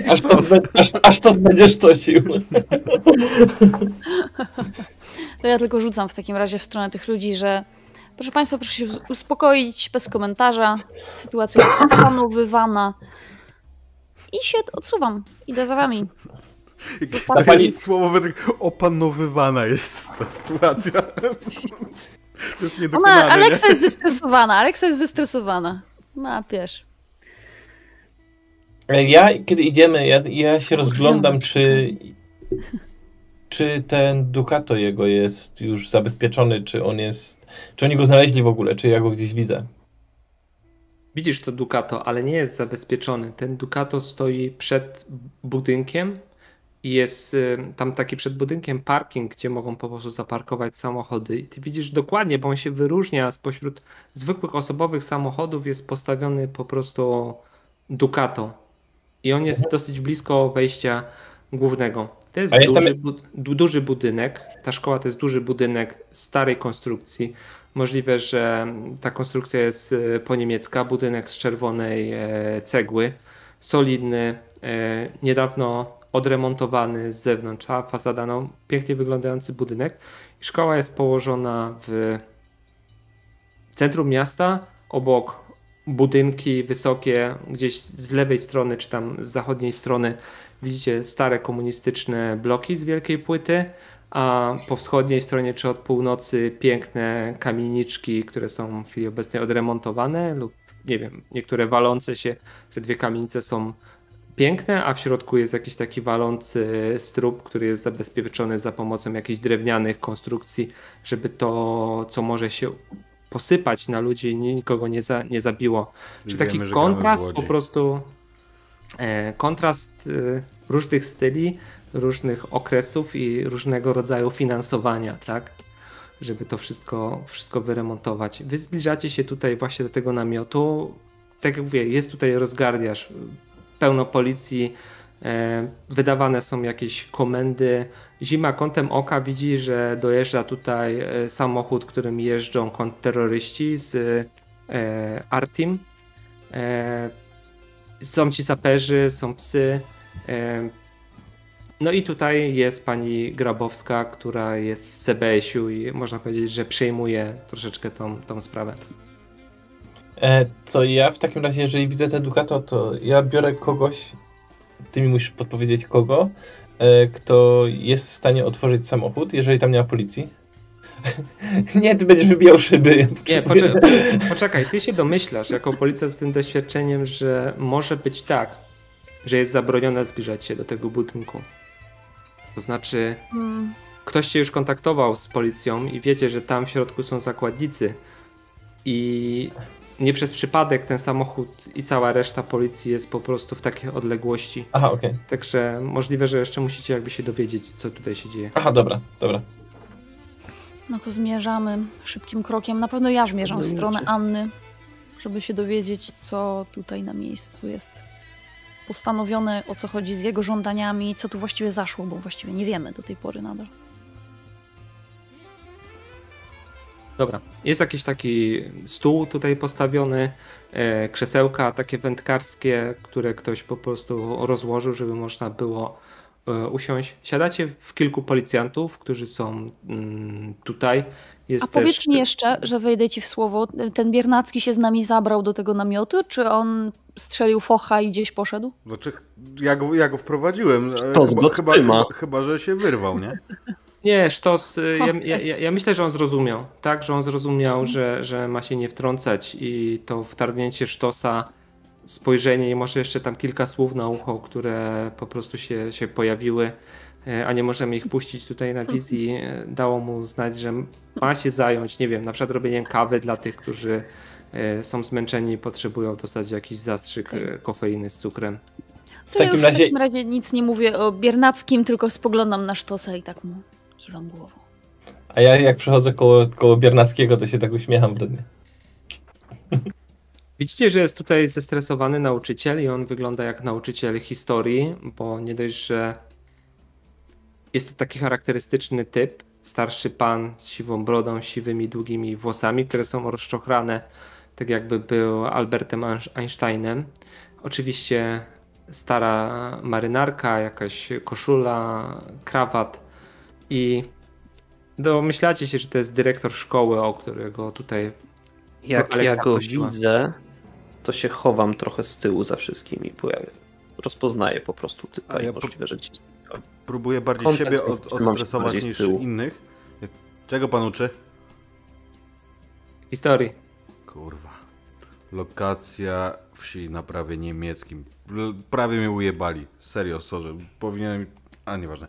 Aż to, to, aż, aż to będziesz tosił. To ja tylko rzucam w takim razie w stronę tych ludzi, że proszę Państwa, proszę się uspokoić bez komentarza. Sytuacja jest opanowywana. I się odsuwam. Idę za Wami. To pani- słowo według opanowywana jest ta sytuacja. To jest Ona, niedokonane, nie? Aleksa jest zestresowana. Aleksa jest zestresowana. No, wiesz. Ja, kiedy idziemy, ja, ja się rozglądam, czy, czy ten Ducato jego jest już zabezpieczony, czy on jest, czy oni go znaleźli w ogóle, czy ja go gdzieś widzę. Widzisz to Ducato, ale nie jest zabezpieczony. Ten Ducato stoi przed budynkiem i jest y, tam taki przed budynkiem parking, gdzie mogą po prostu zaparkować samochody. I ty widzisz dokładnie, bo on się wyróżnia spośród zwykłych osobowych samochodów, jest postawiony po prostu Ducato. I on jest dosyć blisko wejścia głównego. To jest jest tam- duży, bu- du, duży budynek. Ta szkoła to jest duży budynek starej konstrukcji. Możliwe, że ta konstrukcja jest e, poniemiecka, budynek z czerwonej e, cegły, solidny. e, Niedawno odremontowany z zewnątrz, cała fasada, no, pięknie wyglądający budynek. Szkoła jest położona w centrum miasta, obok budynki wysokie, gdzieś z lewej strony, czy tam z zachodniej strony widzicie stare komunistyczne bloki z wielkiej płyty, a po wschodniej stronie czy od północy piękne kamieniczki, które są w chwili obecnej odremontowane lub nie wiem, niektóre walące się, te dwie kamienice są piękne, a w środku jest jakiś taki walący strób, który jest zabezpieczony za pomocą jakichś drewnianych konstrukcji, żeby to, co może się posypać na ludzi, nikogo nie, za, nie zabiło. Czy taki kontrast po prostu, e, kontrast e, różnych styli, różnych okresów i różnego rodzaju finansowania, tak? Żeby to wszystko, wszystko wyremontować. Wy zbliżacie się tutaj właśnie do tego namiotu. Tak jak mówię, jest tutaj rozgardiaż, pełno policji, e, wydawane są jakieś komendy. Zima kątem oka widzi, że dojeżdża tutaj e, samochód, którym jeżdżą kontrterroryści z e, Artim. Są ci saperzy, są psy. No i tutaj jest pani Grabowska, która jest z CBS-u i można powiedzieć, że przejmuje troszeczkę tą, tą sprawę. E, to ja w takim razie, jeżeli widzę ten Ducato, to ja biorę kogoś, ty mi musisz podpowiedzieć kogo, e, kto jest w stanie otworzyć samochód, jeżeli tam nie ma policji. [LAUGHS] nie, ty będziesz wybijał szyby. Nie, [LAUGHS] poczekaj, poczekaj, ty się domyślasz jako policjant z tym doświadczeniem, że może być tak, że jest zabronione zbliżać się do tego budynku. To znaczy, hmm. ktoś cię już kontaktował z policją i wiecie, że tam w środku są zakładnicy i nie przez przypadek ten samochód i cała reszta policji jest po prostu w takiej odległości. Aha, okej. Okay. Także możliwe, że jeszcze musicie jakby się dowiedzieć, co tutaj się dzieje. Aha, dobra, dobra. No to zmierzamy szybkim krokiem. Na pewno ja zmierzam w stronę Anny, żeby się dowiedzieć, co tutaj na miejscu jest postanowione, o co chodzi z jego żądaniami, co tu właściwie zaszło, bo właściwie nie wiemy do tej pory nadal. Dobra, jest jakiś taki stół tutaj postawiony, e, krzesełka takie wędkarskie, które ktoś po prostu rozłożył, żeby można było e, usiąść. Siadacie w kilku policjantów, którzy są mm, tutaj. Jest A powiedz też... mi jeszcze, że wejdę ci w słowo, ten Biernacki się z nami zabrał do tego namiotu, czy on strzelił focha i gdzieś poszedł? Znaczy, ja go, ja go wprowadziłem. To chyba, chyba, chyba, chyba, że się wyrwał, nie? Nie, Sztos, y, ja, ja, ja, myślę, że on zrozumiał, tak, że on zrozumiał, że, że ma się nie wtrącać i to wtargnięcie Sztosa, spojrzenie i może jeszcze tam kilka słów na ucho, które po prostu się, się pojawiły, e, a nie możemy ich puścić tutaj na wizji, e, dało mu znać, że ma się zająć, nie wiem, na przykład robieniem kawy dla tych, którzy są zmęczeni i potrzebują dostać jakiś zastrzyk kofeiny z cukrem. W takim, ja razie... w takim razie nic nie mówię o Biernackim, tylko spoglądam na Sztosa i tak mu Kiwam głową. A ja jak przechodzę koło, koło Biernackiego, to się tak uśmiecham wtedy. [LAUGHS] Widzicie, że jest tutaj zestresowany nauczyciel i on wygląda jak nauczyciel historii, bo nie dość, że jest to taki charakterystyczny typ, starszy pan z siwą brodą, siwymi, długimi włosami, które są rozczochrane, tak jakby był Albertem Einsteinem. Oczywiście stara marynarka, jakaś koszula, krawat, i domyślacie się, że to jest dyrektor szkoły, o którego tutaj. Jak ja go prosiła. widzę, to się chowam trochę z tyłu za wszystkimi, bo ja rozpoznaję po prostu typa A i ja możliwe, że gdzieś. Próbuję bardziej siebie od, odstresować niż innych. Czego pan uczy? Historii. Kurwa. Lokacja wsi na prawie niemieckim. Prawie mnie ujebali. Serio, sorry. Powinienem... A, nieważne.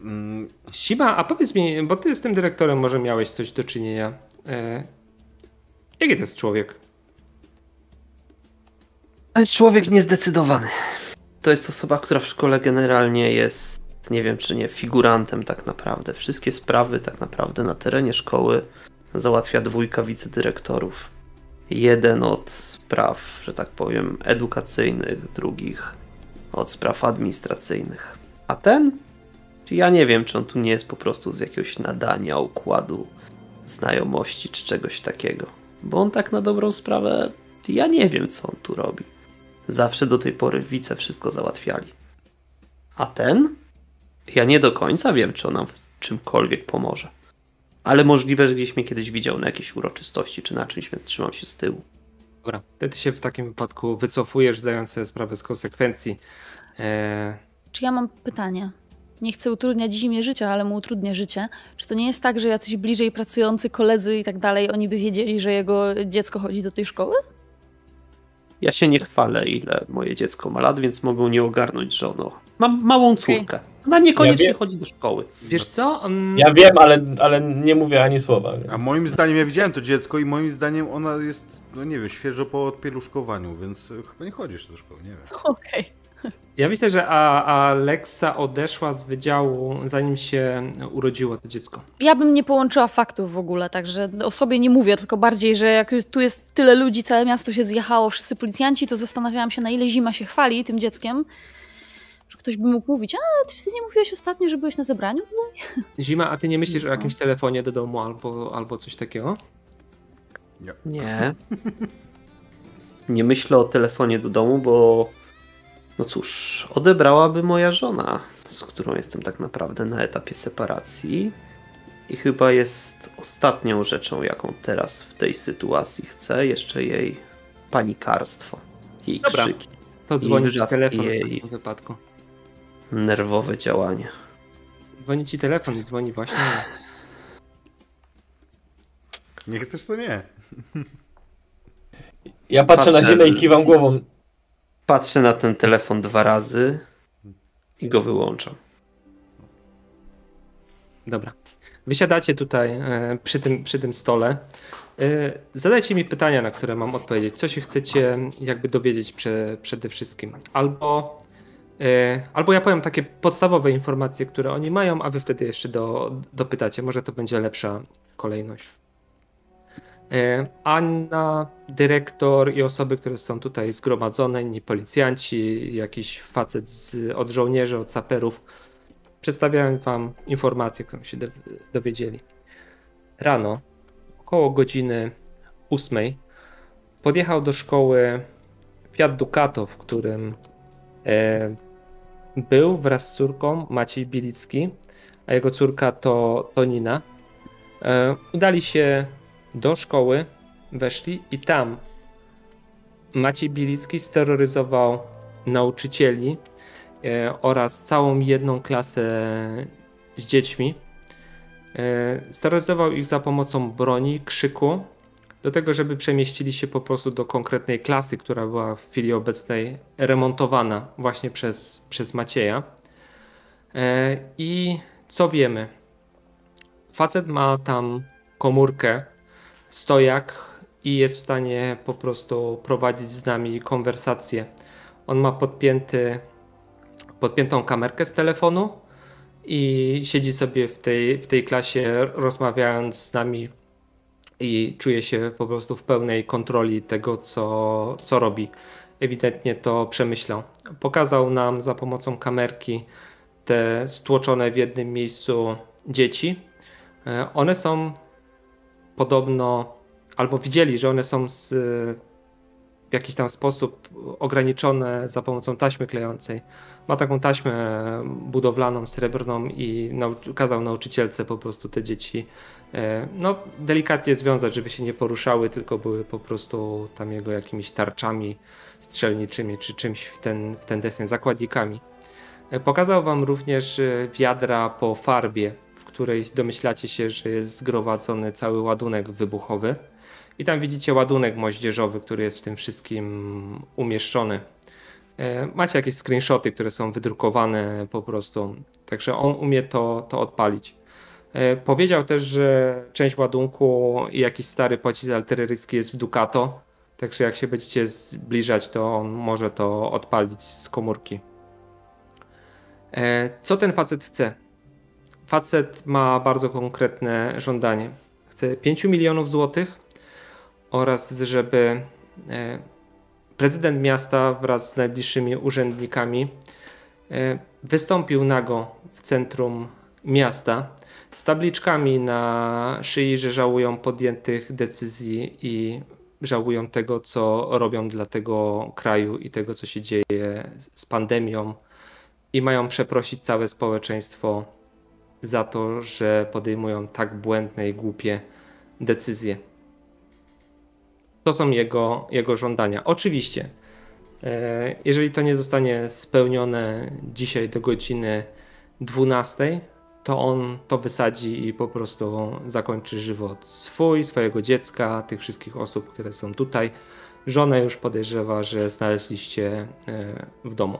Mm, Siba, a powiedz mi, bo ty z tym dyrektorem może miałeś coś do czynienia. E, jaki to jest człowiek? To jest człowiek niezdecydowany. To jest osoba, która w szkole generalnie jest, nie wiem czy nie, figurantem tak naprawdę. Wszystkie sprawy tak naprawdę na terenie szkoły załatwia dwójka wicedyrektorów. Jeden od spraw, że tak powiem, edukacyjnych, drugich od spraw administracyjnych. A ten ja nie wiem, czy on tu nie jest po prostu z jakiegoś nadania, układu, znajomości czy czegoś takiego. Bo on tak na dobrą sprawę, ja nie wiem, co on tu robi. Zawsze do tej pory wice wszystko załatwiali. A ten? Ja nie do końca wiem, czy on nam w czymkolwiek pomoże. Ale możliwe, że gdzieś mnie kiedyś widział na jakiejś uroczystości czy na czymś, więc trzymam się z tyłu. Dobra, wtedy się w takim wypadku wycofujesz, zdając sobie sprawę z konsekwencji. Eee, Czy ja mam pytanie? Nie chcę utrudniać zimie życia, ale mu utrudnię życie. Czy to nie jest tak, że jacyś bliżej pracujący koledzy i tak dalej, oni by wiedzieli, że jego dziecko chodzi do tej szkoły? Ja się nie chwalę, ile moje dziecko ma lat, więc mogą nie ogarnąć, że ono. Mam małą córkę. Ona niekoniecznie Ja chodzi do szkoły. wiesz co? Mm, Ja wiem, ale, ale nie mówię ani słowa. Więc... A moim zdaniem, ja widziałem to dziecko i moim zdaniem ona jest, no nie wiem, świeżo po odpieluszkowaniu, więc chyba nie chodzisz do szkoły, nie wiem. Okej. [LAUGHS] Ja myślę, że a, a Alexa odeszła z wydziału, zanim się urodziło to dziecko. Ja bym nie połączyła faktów w ogóle, także o sobie nie mówię, tylko bardziej, że jak tu jest tyle ludzi, całe miasto się zjechało, wszyscy policjanci, to zastanawiałam się, na ile zima się chwali tym dzieckiem. Że ktoś by mógł mówić, a ty nie mówiłeś ostatnio, że byłeś na zebraniu? Zima, a ty nie myślisz o No. jakimś telefonie do domu albo, albo coś takiego? Nie. Nie myślę o telefonie do domu, bo. No cóż, odebrałaby moja żona, z którą jestem tak naprawdę na etapie separacji. I chyba jest ostatnią rzeczą, jaką teraz w tej sytuacji chcę. Jeszcze jej panikarstwo, jej Dobra. krzyki, To dzwoni ci telefon w jej. takim wypadku. nerwowe działania. Dzwoni ci telefon i dzwoni właśnie. Nie chcesz, to nie. Ja patrzę na ziemię i kiwam głową. Patrzę na ten telefon dwa razy i go wyłączam. Dobra. Wysiadacie tutaj e, przy tym, przy tym stole. E, Zadajcie mi pytania, na które mam odpowiedzieć. Co się chcecie jakby dowiedzieć prze, przede wszystkim? Albo, e, albo ja powiem takie podstawowe informacje, które oni mają, a wy wtedy jeszcze do, dopytacie. Może to będzie lepsza kolejność. E, Anna, dyrektor i osoby, które są tutaj zgromadzone, inni policjanci, jakiś facet z, od żołnierzy, od saperów, przedstawiałem Wam informacje, które się do, dowiedzieli. Rano, około godziny ósmej, podjechał do szkoły Fiat Ducato, w którym e, był wraz z córką Maciej Bilicki, a jego córka to Tonina. E, udali się do szkoły, weszli i tam Maciej Bilicki steroryzował nauczycieli e, oraz całą jedną klasę z dziećmi. E, Steroryzował ich za pomocą broni, krzyku, do tego, żeby przemieścili się po prostu do konkretnej klasy, która była w chwili obecnej remontowana właśnie przez, przez Macieja. E, I co wiemy? Facet ma tam komórkę, stojak i jest w stanie po prostu prowadzić z nami konwersację. On ma podpięty podpiętą kamerkę z telefonu i siedzi sobie w tej, w tej klasie, rozmawiając z nami i czuje się po prostu w pełnej kontroli tego, co, co robi. Ewidentnie to przemyślał. Pokazał nam za pomocą kamerki te stłoczone w jednym miejscu dzieci. E, One są podobno, albo widzieli, że one są z, w jakiś tam sposób ograniczone za pomocą taśmy klejącej ma taką taśmę budowlaną, srebrną i nau- kazał nauczycielce po prostu te dzieci e, no, delikatnie związać, żeby się nie poruszały, tylko były po prostu tam jego jakimiś tarczami strzelniczymi czy czymś w ten, w ten deseń, zakładnikami. E, Pokazał wam również e, wiadra po farbie, której domyślacie się, że jest zgromadzony cały ładunek wybuchowy. I tam widzicie ładunek moździerzowy, który jest w tym wszystkim umieszczony. E, Macie jakieś screenshoty, które są wydrukowane po prostu, także on umie to, to odpalić. E, Powiedział też, że część ładunku i jakiś stary pocisk artyleryjski jest w Ducato, także jak się będziecie zbliżać, to on może to odpalić z komórki. E, Co ten facet chce? Facet ma bardzo konkretne żądanie. Chce 5 milionów złotych oraz żeby e, prezydent miasta wraz z najbliższymi urzędnikami e, wystąpił nago w centrum miasta z tabliczkami na szyi, że żałują podjętych decyzji i żałują tego, co robią dla tego kraju i tego, co się dzieje z pandemią i mają przeprosić całe społeczeństwo za to, że podejmują tak błędne i głupie decyzje. To są jego, jego żądania. Oczywiście, e, jeżeli to nie zostanie spełnione dzisiaj do godziny 12, to on to wysadzi i po prostu zakończy żywot swój, swojego dziecka, tych wszystkich osób, które są tutaj. Żona już podejrzewa, że znaleźliście e, w domu.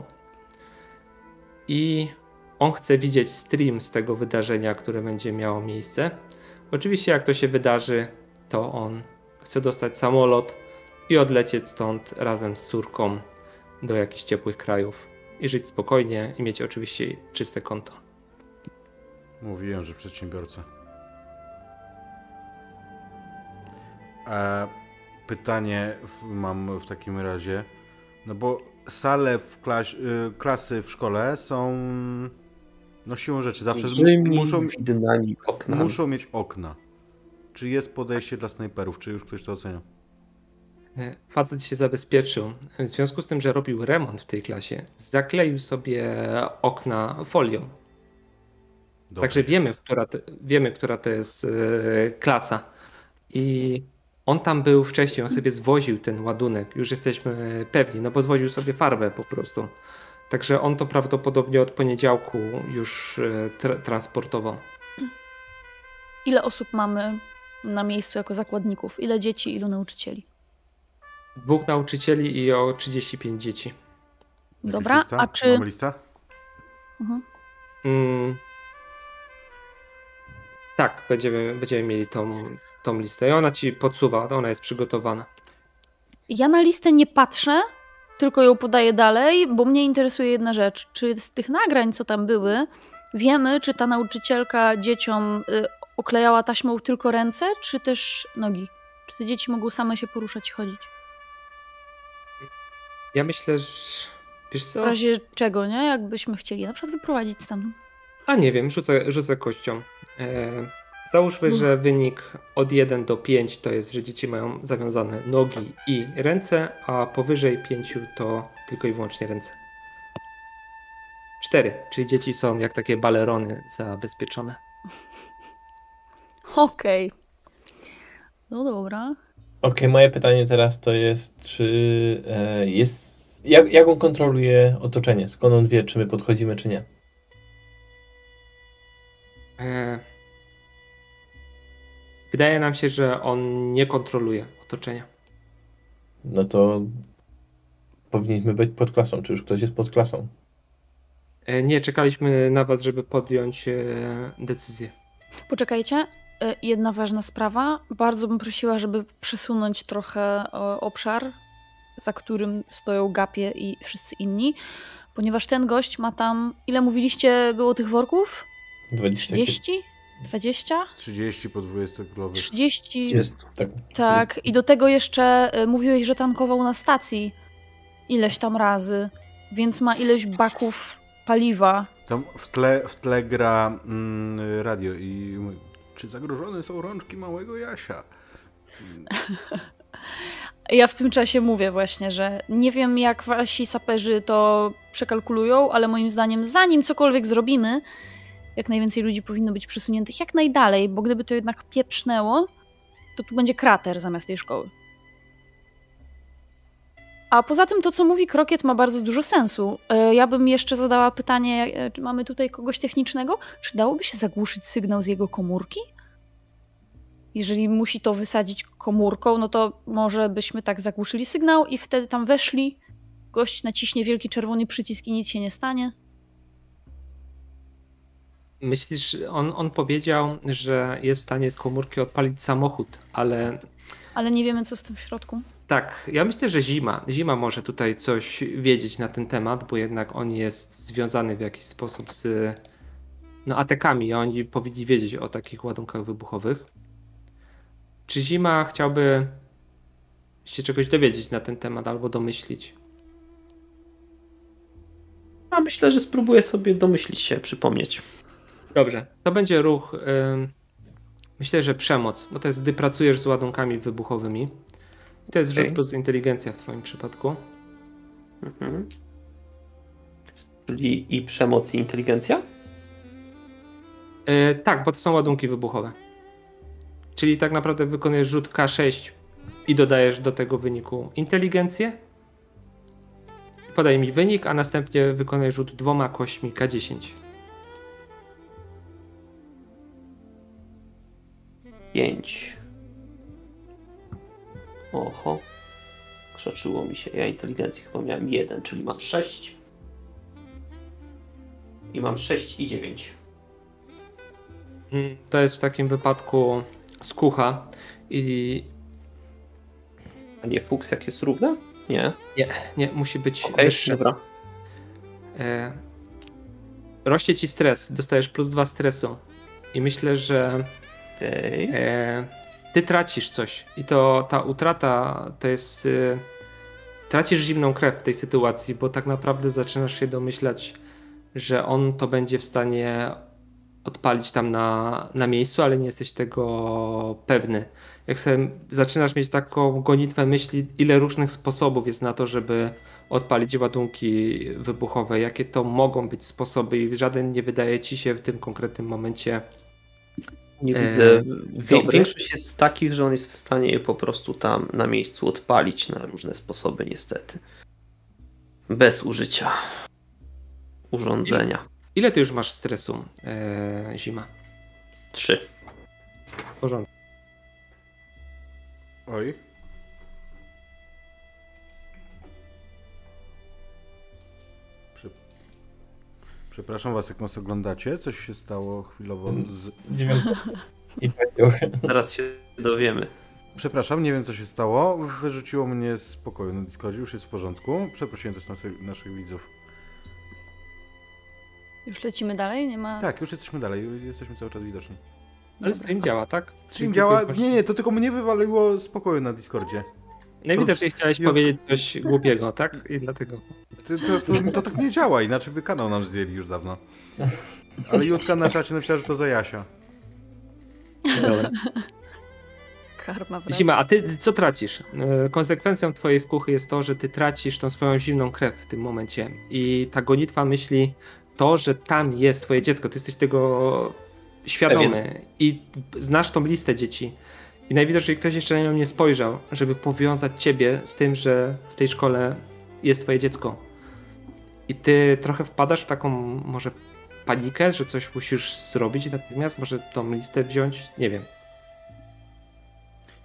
I on chce widzieć stream z tego wydarzenia, które będzie miało miejsce. Oczywiście, jak to się wydarzy, to on chce dostać samolot i odlecieć stąd razem z córką do jakichś ciepłych krajów i żyć spokojnie i mieć oczywiście czyste konto. Mówiłem, że przedsiębiorca. A pytanie mam w takim razie. No bo sale w klaś, y, klasy w szkole są. No siłą rzeczy zawsze muszą, widnami oknami. muszą mieć okna. Czy jest podejście dla snajperów? Czy już ktoś to ocenia? E, Facet się zabezpieczył. W związku z tym, że robił remont w tej klasie, zakleił sobie okna folią. Dobrze Także jest. wiemy która, to, wiemy, która to jest e, klasa. I on tam był wcześniej, on sobie zwoził ten ładunek, już jesteśmy pewni, no bo zwoził sobie farbę po prostu. Także on to prawdopodobnie od poniedziałku już e, tra- transportował. Ile osób mamy na miejscu jako zakładników? Ile dzieci, ilu nauczycieli? Dwóch nauczycieli i o 35 dzieci. Dobra, lista? a czy. Mamy lista? Mhm. Mm. Tak, będziemy, będziemy mieli tą, tą listę. I ona ci podsuwa, ona jest przygotowana. Ja na listę nie patrzę, tylko ją podaję dalej, bo mnie interesuje jedna rzecz. Czy z tych nagrań, co tam były, wiemy, czy ta nauczycielka dzieciom y, oklejała taśmą tylko ręce, czy też nogi? Czy te dzieci mogą same się poruszać i chodzić? Ja myślę, że. Wiesz W co? razie czego, nie? Jakbyśmy chcieli na przykład wyprowadzić stamtąd. A nie wiem, rzucę, rzucę kością. E, załóżmy, No. że wynik od 1 do 5 to jest, że dzieci mają zawiązane nogi i ręce, a powyżej 5 to tylko i wyłącznie ręce. 4, czyli dzieci są jak takie balerony zabezpieczone. [LAUGHS] Okej. No dobra. Okej, moje pytanie teraz to jest, czy e, jest. Jak, jak on kontroluje otoczenie? Skąd on wie, czy my podchodzimy, czy nie? E, wydaje nam się, że on nie kontroluje otoczenia. No to powinniśmy być pod klasą. Czy już ktoś jest pod klasą? E, nie, czekaliśmy na was, żeby podjąć e, decyzję. Poczekajcie. Y, Jedna ważna sprawa. Bardzo bym prosiła, żeby przesunąć trochę obszar, za którym stoją gapie i wszyscy inni, ponieważ ten gość ma tam. Ile mówiliście było tych worków? 20. 30? 20? 30 po 20 kilowych. 30. Jest. Tak. Tak, i do tego jeszcze y, mówiłeś, że tankował na stacji ileś tam razy, więc ma ileś baków paliwa. Tam w tle, w tle gra mm, radio i mówi, czy zagrożone są rączki małego Jasia? Ja w tym czasie mówię właśnie, że nie wiem jak wasi saperzy to przekalkulują, ale moim zdaniem zanim cokolwiek zrobimy, jak najwięcej ludzi powinno być przesuniętych jak najdalej, bo gdyby to jednak pieprznęło, to tu będzie krater zamiast tej szkoły. A poza tym to, co mówi Krokiet, ma bardzo dużo sensu. E, Ja bym jeszcze zadała pytanie, e, czy mamy tutaj kogoś technicznego? Czy dałoby się zagłuszyć sygnał z jego komórki? Jeżeli musi to wysadzić komórką, no to może byśmy tak zagłuszyli sygnał i wtedy tam weszli. Gość naciśnie wielki czerwony przycisk i nic się nie stanie. Myślisz, on, on powiedział, że jest w stanie z komórki odpalić samochód, ale Ale nie wiemy, co z tym w środku. tak, ja myślę, że Zima, Zima może tutaj coś wiedzieć na ten temat, bo jednak on jest związany w jakiś sposób z no, atekami, oni powinni wiedzieć o takich ładunkach wybuchowych. Czy Zima chciałby się czegoś dowiedzieć na ten temat albo domyślić? A myślę, że spróbuję sobie domyślić się, przypomnieć. Dobrze, to będzie ruch. ym, myślę, że przemoc, bo to jest gdy pracujesz z ładunkami wybuchowymi. I to jest rzut Okej. plus inteligencja w Twoim przypadku. Mhm. Czyli i przemoc i inteligencja? E, tak, bo to są ładunki wybuchowe. Czyli tak naprawdę wykonujesz rzut K6 i dodajesz do tego wyniku inteligencję. Podaj mi wynik, a następnie wykonujesz rzut dwoma kośćmi K10. Pięć. Oho. Krzaczyło mi się. Ja inteligencji chyba miałem jeden, czyli mam sześć. I mam sześć i dziewięć. Mm, To jest w takim wypadku skucha i A nie fuks jak jest równa? Nie. nie, musi być Okej, wyższe. dobra. E, rośnie ci stres, dostajesz plus dwa stresu i myślę, że Okej. e, ty tracisz coś i to ta utrata to jest e, tracisz zimną krew w tej sytuacji, bo tak naprawdę zaczynasz się domyślać, że on to będzie w stanie odpalić tam na, na miejscu, ale nie jesteś tego pewny. Jak sobie zaczynasz mieć taką gonitwę myśli, ile różnych sposobów jest na to, żeby odpalić ładunki wybuchowe, jakie to mogą być sposoby i żaden nie wydaje ci się w tym konkretnym momencie Nie E, widzę. Wie, większość jest takich, że on jest w stanie je po prostu tam na miejscu odpalić na różne sposoby, niestety. Bez użycia urządzenia. Ile ty już masz stresu, e, Zima? Trzy. W porządku. Oj. Przepraszam was, jak nas oglądacie. Coś się stało chwilowo z... [LAUGHS] I. Zaraz się dowiemy. Przepraszam, nie wiem co się stało. Wyrzuciło mnie z pokoju na Discordzie, już jest w porządku. Przeprosiłem też naszych, naszych widzów. Już lecimy dalej? Nie ma. Tak, już jesteśmy dalej, jesteśmy cały czas widoczni. Ale stream działa, tak? Stream działa? Nie, nie, to tylko mnie wywaliło z pokoju na Discordzie. Najwidoczniej chciałeś Jutro. powiedzieć coś głupiego, tak? I dlatego. To, to, to, to tak nie działa, inaczej by kanał nam zdjęli już dawno. Ale Jutka na czacie napisała, że to za Jasia. Dobra. [LAUGHS] Karma wraca. Zima, a ty co tracisz? E, Konsekwencją twojej skuchy jest to, że ty tracisz tą swoją zimną krew w tym momencie. I ta gonitwa myśli to, że tam jest twoje dziecko, ty jesteś tego świadomy i znasz tą listę dzieci. I najwidoczniej ktoś jeszcze na nią nie spojrzał, żeby powiązać ciebie z tym, że w tej szkole jest twoje dziecko. I ty trochę wpadasz w taką może panikę, że coś musisz zrobić natychmiast, może tą listę wziąć, nie wiem.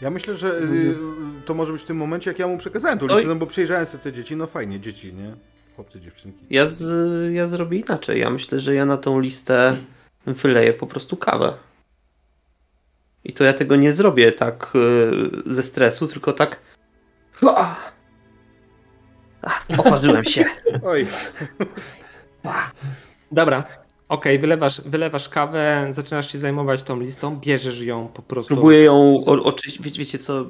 Ja myślę, że y, to może być w tym momencie, jak ja mu przekazałem tą listę, no bo przejrzałem sobie te dzieci, no fajnie, dzieci, nie? Chłopcy, dziewczynki. Ja, z, ja zrobię inaczej. Ja myślę, że ja na tą listę wyleję po prostu kawę. I to ja tego nie zrobię tak y, ze stresu, tylko tak. Ah, Poparzyłem się. [LAUGHS] Oj, Dobra, okej, wylewasz, wylewasz kawę, zaczynasz się zajmować tą listą, bierzesz ją po prostu. Próbuję ją oczyścić. Wiecie, wiecie co?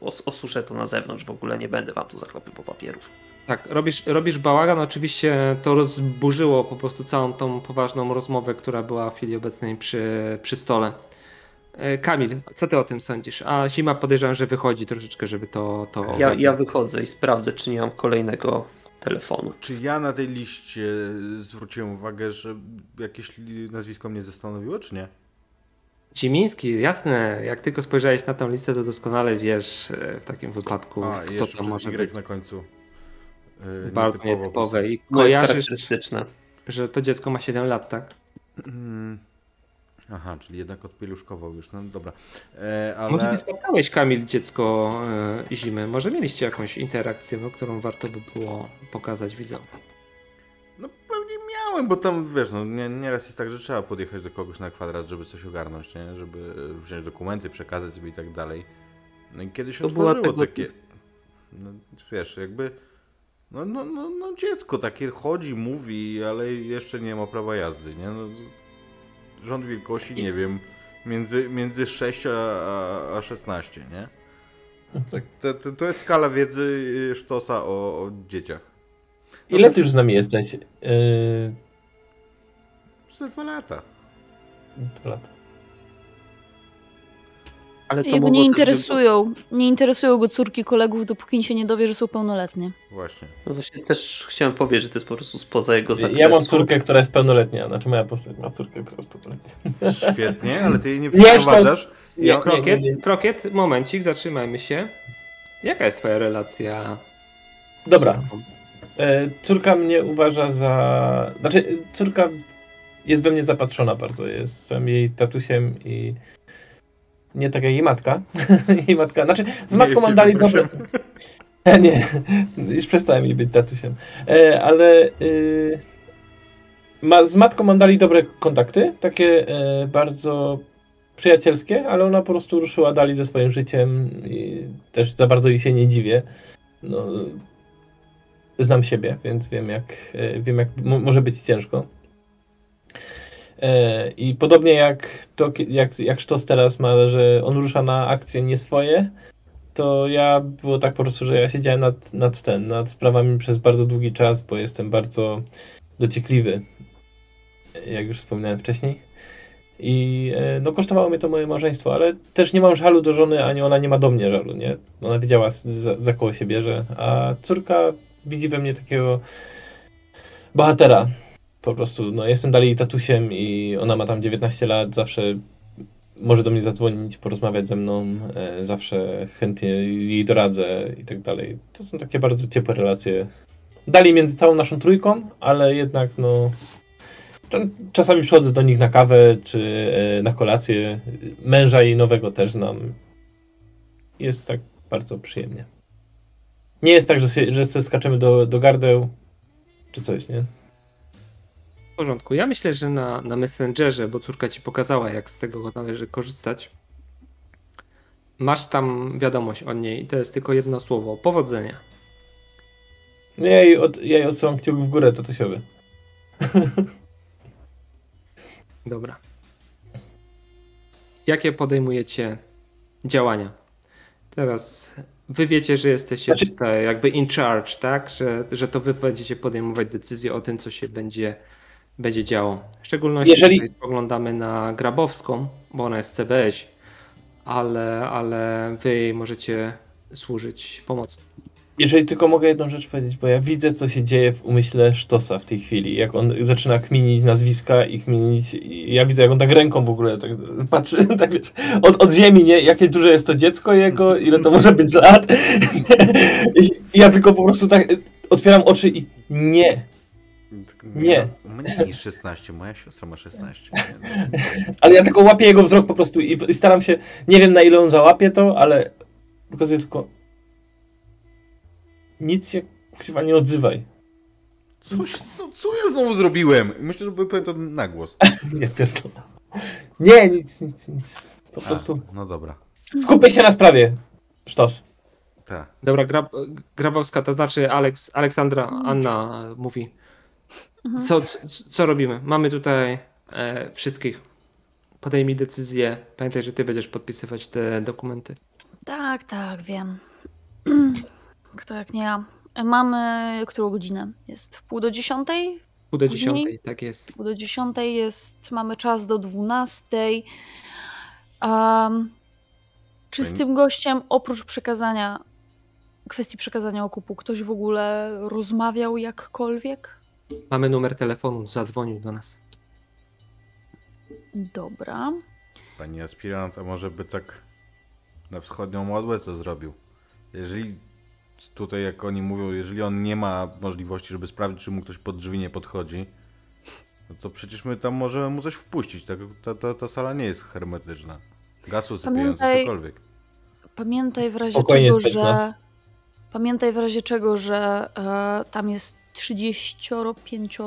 Os- Osuszę to na zewnątrz. W ogóle nie będę wam tu zaklepywał papierów. Tak, robisz, robisz bałagan, oczywiście to rozburzyło po prostu całą tą poważną rozmowę, która była w chwili obecnej przy, przy stole. E, Kamil, co ty o tym sądzisz? A Zima podejrzewam, że wychodzi troszeczkę, żeby to... to Ja, ja wychodzę i sprawdzę, czy nie mam kolejnego telefonu. czy ja na tej liście zwróciłem uwagę, że jakieś nazwisko mnie zastanowiło, czy nie? Cimiński, jasne, jak tylko spojrzałeś na tą listę, to doskonale wiesz e, w takim wypadku, A, kto jeszcze to może Y być. na końcu. Yy, Bardzo nietypowo nietypowe i No kojarzysz, że to dziecko ma 7 lat, tak? Mm. Aha, czyli jednak odpieluszkował już, no dobra. E, ale... Może ty spotkałeś, Kamil, dziecko e, zimy. Może mieliście jakąś interakcję, no, którą warto by było pokazać widzom. No pewnie miałem, bo tam wiesz, no nie, nieraz jest tak, że trzeba podjechać do kogoś na kwadrat, żeby coś ogarnąć, nie? Żeby wziąć dokumenty, przekazać sobie i tak dalej. No i kiedyś To otworzyło tego- takie, no wiesz, jakby, no, no, no, no dziecko takie chodzi, mówi, ale jeszcze nie ma prawa jazdy, nie? No, rząd wielkości, nie wiem, między, między 6 a, a, a 16, nie? Tak. To, to, to jest skala wiedzy Sztosa o, o dzieciach. Ile ty już z nami jesteś? Yy, Za dwa lata. dwa lata. Ale to Jego nie interesują, nie interesują go córki kolegów, dopóki się nie dowie, że są pełnoletnie. Właśnie. No właśnie też chciałem powiedzieć, że to jest po prostu spoza jego zakresu. Ja mam córkę, która jest pełnoletnia. Znaczy moja postać ma córkę, która jest pełnoletnia. Świetnie, ale ty jej nie [LAUGHS] przeprowadzasz. Nie, Ja- Krokiet, nie, nie. krokiet, momencik, zatrzymajmy się. Jaka jest twoja relacja? Dobra. E, Córka mnie uważa za. Znaczy, córka jest we mnie zapatrzona bardzo. Jestem jej tatusiem i. Nie tak jak jej matka. [LAUGHS] jej matka. Znaczy, z Nie matką mam dalej dobre. [LAUGHS] Nie, już przestałem jej być tatusiem. E, ale. y, ma, z matką mam dalej dobre kontakty. Takie e, bardzo przyjacielskie, ale ona po prostu ruszyła dalej ze swoim życiem i też za bardzo jej się nie dziwię. No, znam siebie, więc wiem jak, e, wiem jak mo- może być ciężko. E, I podobnie jak, to, jak, jak Sztos teraz ma, że on rusza na akcje nie swoje, to ja było tak po prostu, że ja siedziałem nad, nad ten, nad sprawami przez bardzo długi czas, bo jestem bardzo dociekliwy, jak już wspominałem wcześniej. I e, no kosztowało mnie to moje małżeństwo, ale też nie mam żalu do żony, ani ona nie ma do mnie żalu, nie? Ona wiedziała za, za koło się bierze, a córka widzi we mnie takiego bohatera. Po prostu, no jestem dalej tatusiem i ona ma tam 19 lat, zawsze może do mnie zadzwonić, porozmawiać ze mną, e, zawsze chętnie jej doradzę i tak dalej. To są takie bardzo ciepłe relacje. Dalej między całą naszą trójką, ale jednak no Cza- Czasami przychodzę do nich na kawę czy e, na kolację. Męża jej nowego też znam. Jest tak bardzo przyjemnie. Nie jest tak, że, że skaczemy do, do gardeł czy coś, nie? W porządku. Ja myślę, że na, na Messengerze, bo córka ci pokazała, jak z tego należy korzystać. Masz tam wiadomość od niej i to jest tylko jedno słowo. Powodzenia. Ja jej, od, ja jej odsyłam kciuk w górę tatusiowy. [LAUGHS] Dobra. Jakie podejmujecie działania? Teraz wy wiecie, że jesteście Znaczy- tutaj jakby in charge, tak? Że, że to wy będziecie podejmować decyzje o tym, co się będzie, będzie działo. W szczególności Jeżeli- spoglądamy na Grabowską, bo ona jest CBS, ale, ale wy jej możecie służyć pomocą. Jeżeli tylko mogę jedną rzecz powiedzieć, bo ja widzę, co się dzieje w umyśle Sztosa w tej chwili. Jak on zaczyna kminić nazwiska i kminić. i Ja widzę, jak on tak ręką w ogóle tak patrzy, [LAUGHS] tak wiesz, od, od ziemi, nie? Jakie duże jest to dziecko jego, ile to może być lat. [LAUGHS] I ja tylko po prostu tak otwieram oczy i nie. Nie. no, Mniej niż 16, moja siostra ma 16. Nie, no. [LAUGHS] Ale ja tylko łapię jego wzrok po prostu i, i staram się, nie wiem na ile on załapie to, ale pokazuję tylko nic się chyba nie odzywaj. Coś, co, co ja znowu zrobiłem? Myślę, że powiem to na głos. [LAUGHS] Nie, pierdolę. Nie, nic, nic, nic. Po A, prostu no dobra. skupię się na sprawie. Sztos. Tak. Dobra, Grab, Grabowska, to znaczy Aleks, Aleksandra, Anna mówi. Mhm. Co, co, robimy? Mamy tutaj e, wszystkich. Podejmij decyzję. Pamiętaj, że ty będziesz podpisywać te dokumenty. Tak, tak, wiem. [CLEARS THROAT] Kto jak nie ja. Mamy którą godzinę? Jest w pół do dziesiątej? Pół do Później? dziesiątej, tak jest. Pół do dziesiątej jest, mamy czas do dwunastej. Um, czy z tym gościem oprócz przekazania, kwestii przekazania okupu, ktoś w ogóle rozmawiał jakkolwiek? Mamy numer telefonu, zadzwonił do nas. Dobra. Pani aspirant, a może by tak na wschodnią modłę to zrobił? Jeżeli tutaj, jak oni mówią, jeżeli on nie ma możliwości, żeby sprawdzić, czy mu ktoś pod drzwi nie podchodzi, no to przecież my tam możemy mu coś wpuścić. Tak, ta, ta, ta sala nie jest hermetyczna. Gasu sypiający, Pamiętaj- cokolwiek. Pamiętaj w razie Spokojnie, czego, że. Pamiętaj w razie czego, że e, tam jest 35,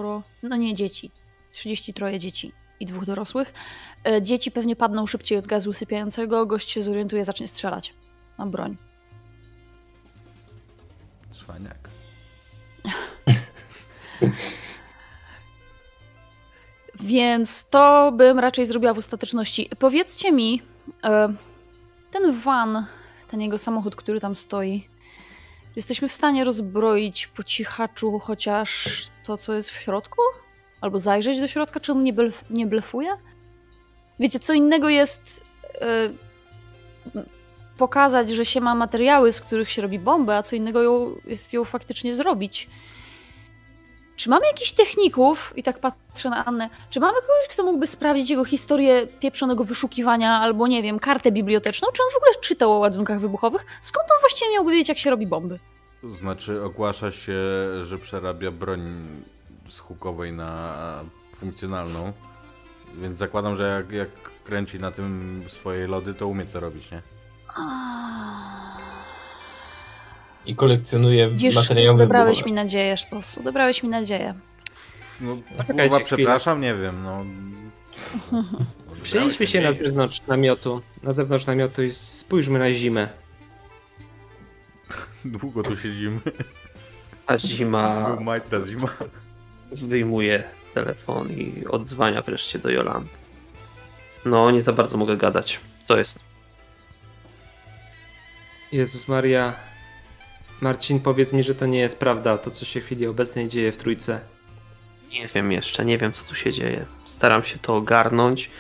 no nie dzieci. 33 dzieci i dwóch dorosłych. E, dzieci pewnie padną szybciej od gazu usypiającego, gość się zorientuje, zacznie strzelać. Ma broń. Cwaniak. [LAUGHS] Więc to bym raczej zrobiła w ostateczności. Powiedzcie mi, e, ten van, ten jego samochód, który tam stoi, jesteśmy w stanie rozbroić po cichaczu chociaż to, co jest w środku? Albo zajrzeć do środka, czy on nie, blef, nie blefuje? Wiecie, co innego jest e, pokazać, że się ma materiały, z których się robi bombę, a co innego ją, jest ją faktycznie zrobić. Czy mamy jakichś techników, i tak patrzę na Annę, czy mamy kogoś, kto mógłby sprawdzić jego historię pieprzonego wyszukiwania, albo nie wiem, kartę biblioteczną? Czy on w ogóle czytał o ładunkach wybuchowych? Skąd on właściwie miałby wiedzieć, jak się robi bomby? To znaczy ogłasza się, że przerabia broń z hukowej na funkcjonalną. Więc zakładam, że jak, jak kręci na tym swoje lody, to umie to robić, nie? I kolekcjonuje Widzisz, materiały odebrałeś wybuchowe. mi nadzieję, Sztos, odebrałeś mi nadzieję. No, kurwa, chwilę. przepraszam, nie wiem, no. Przenieśmy się na zewnątrz namiotu. Na zewnątrz namiotu i spójrzmy na zimę. [LAUGHS] Długo tu siedzimy. A zima Majtra zima. wyjmuje telefon i odzwania wreszcie do Jolanty. No, nie za bardzo mogę gadać. Co jest? Jezus Maria. Marcin, powiedz mi, że to nie jest prawda, to co się w chwili obecnej dzieje w trójce. Nie wiem jeszcze, nie wiem co tu się dzieje. Staram się to ogarnąć.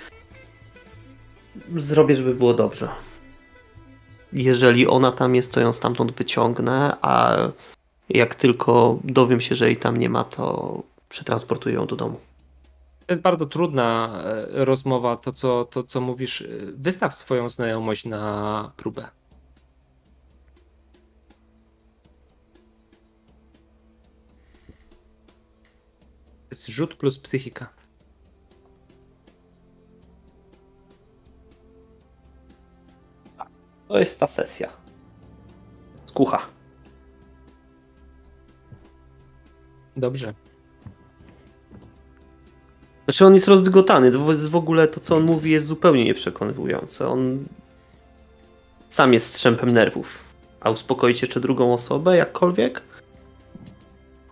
Zrobię, żeby było dobrze. Jeżeli ona tam jest, to ją stamtąd wyciągnę, a jak tylko dowiem się, że jej tam nie ma, to przetransportuję ją do domu. To jest bardzo trudna e, rozmowa, to co, to co mówisz. E, Wystaw swoją znajomość na próbę. Rzut plus psychika. To jest ta sesja. Skucha. Dobrze. Znaczy on jest rozdygotany. W ogóle to, co on mówi, jest zupełnie nieprzekonywujące. On sam jest strzępem nerwów. A uspokoić jeszcze drugą osobę, jakkolwiek?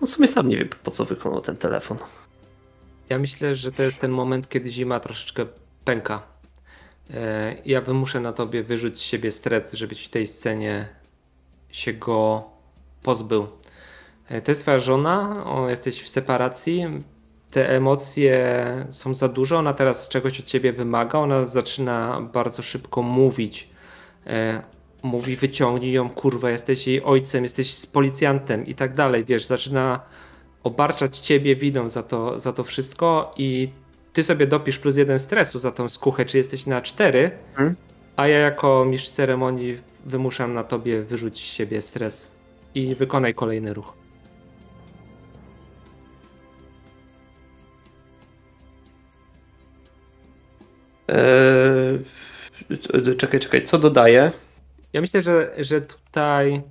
On w sumie sam nie wie, po co wykonał ten telefon. Ja myślę, że to jest ten moment, kiedy zima troszeczkę pęka. E, Ja wymuszę na tobie wyrzucić z siebie stres, żebyś w tej scenie się go pozbył. E, To jest twoja żona, jesteś w separacji, te emocje są za duże, ona teraz czegoś od ciebie wymaga, ona zaczyna bardzo szybko mówić. E, Mówi, wyciągnij ją, kurwa, jesteś jej ojcem, jesteś policjantem i tak dalej, wiesz, zaczyna obarczać ciebie winą za to, za to wszystko i ty sobie dopisz plus jeden stresu za tą skuchę, czy jesteś na cztery, Mhm. a ja jako mistrz ceremonii wymuszam na tobie wyrzuć siebie stres i wykonaj kolejny ruch. Eee, czekaj, czekaj, co dodaję? Ja myślę, że, że tutaj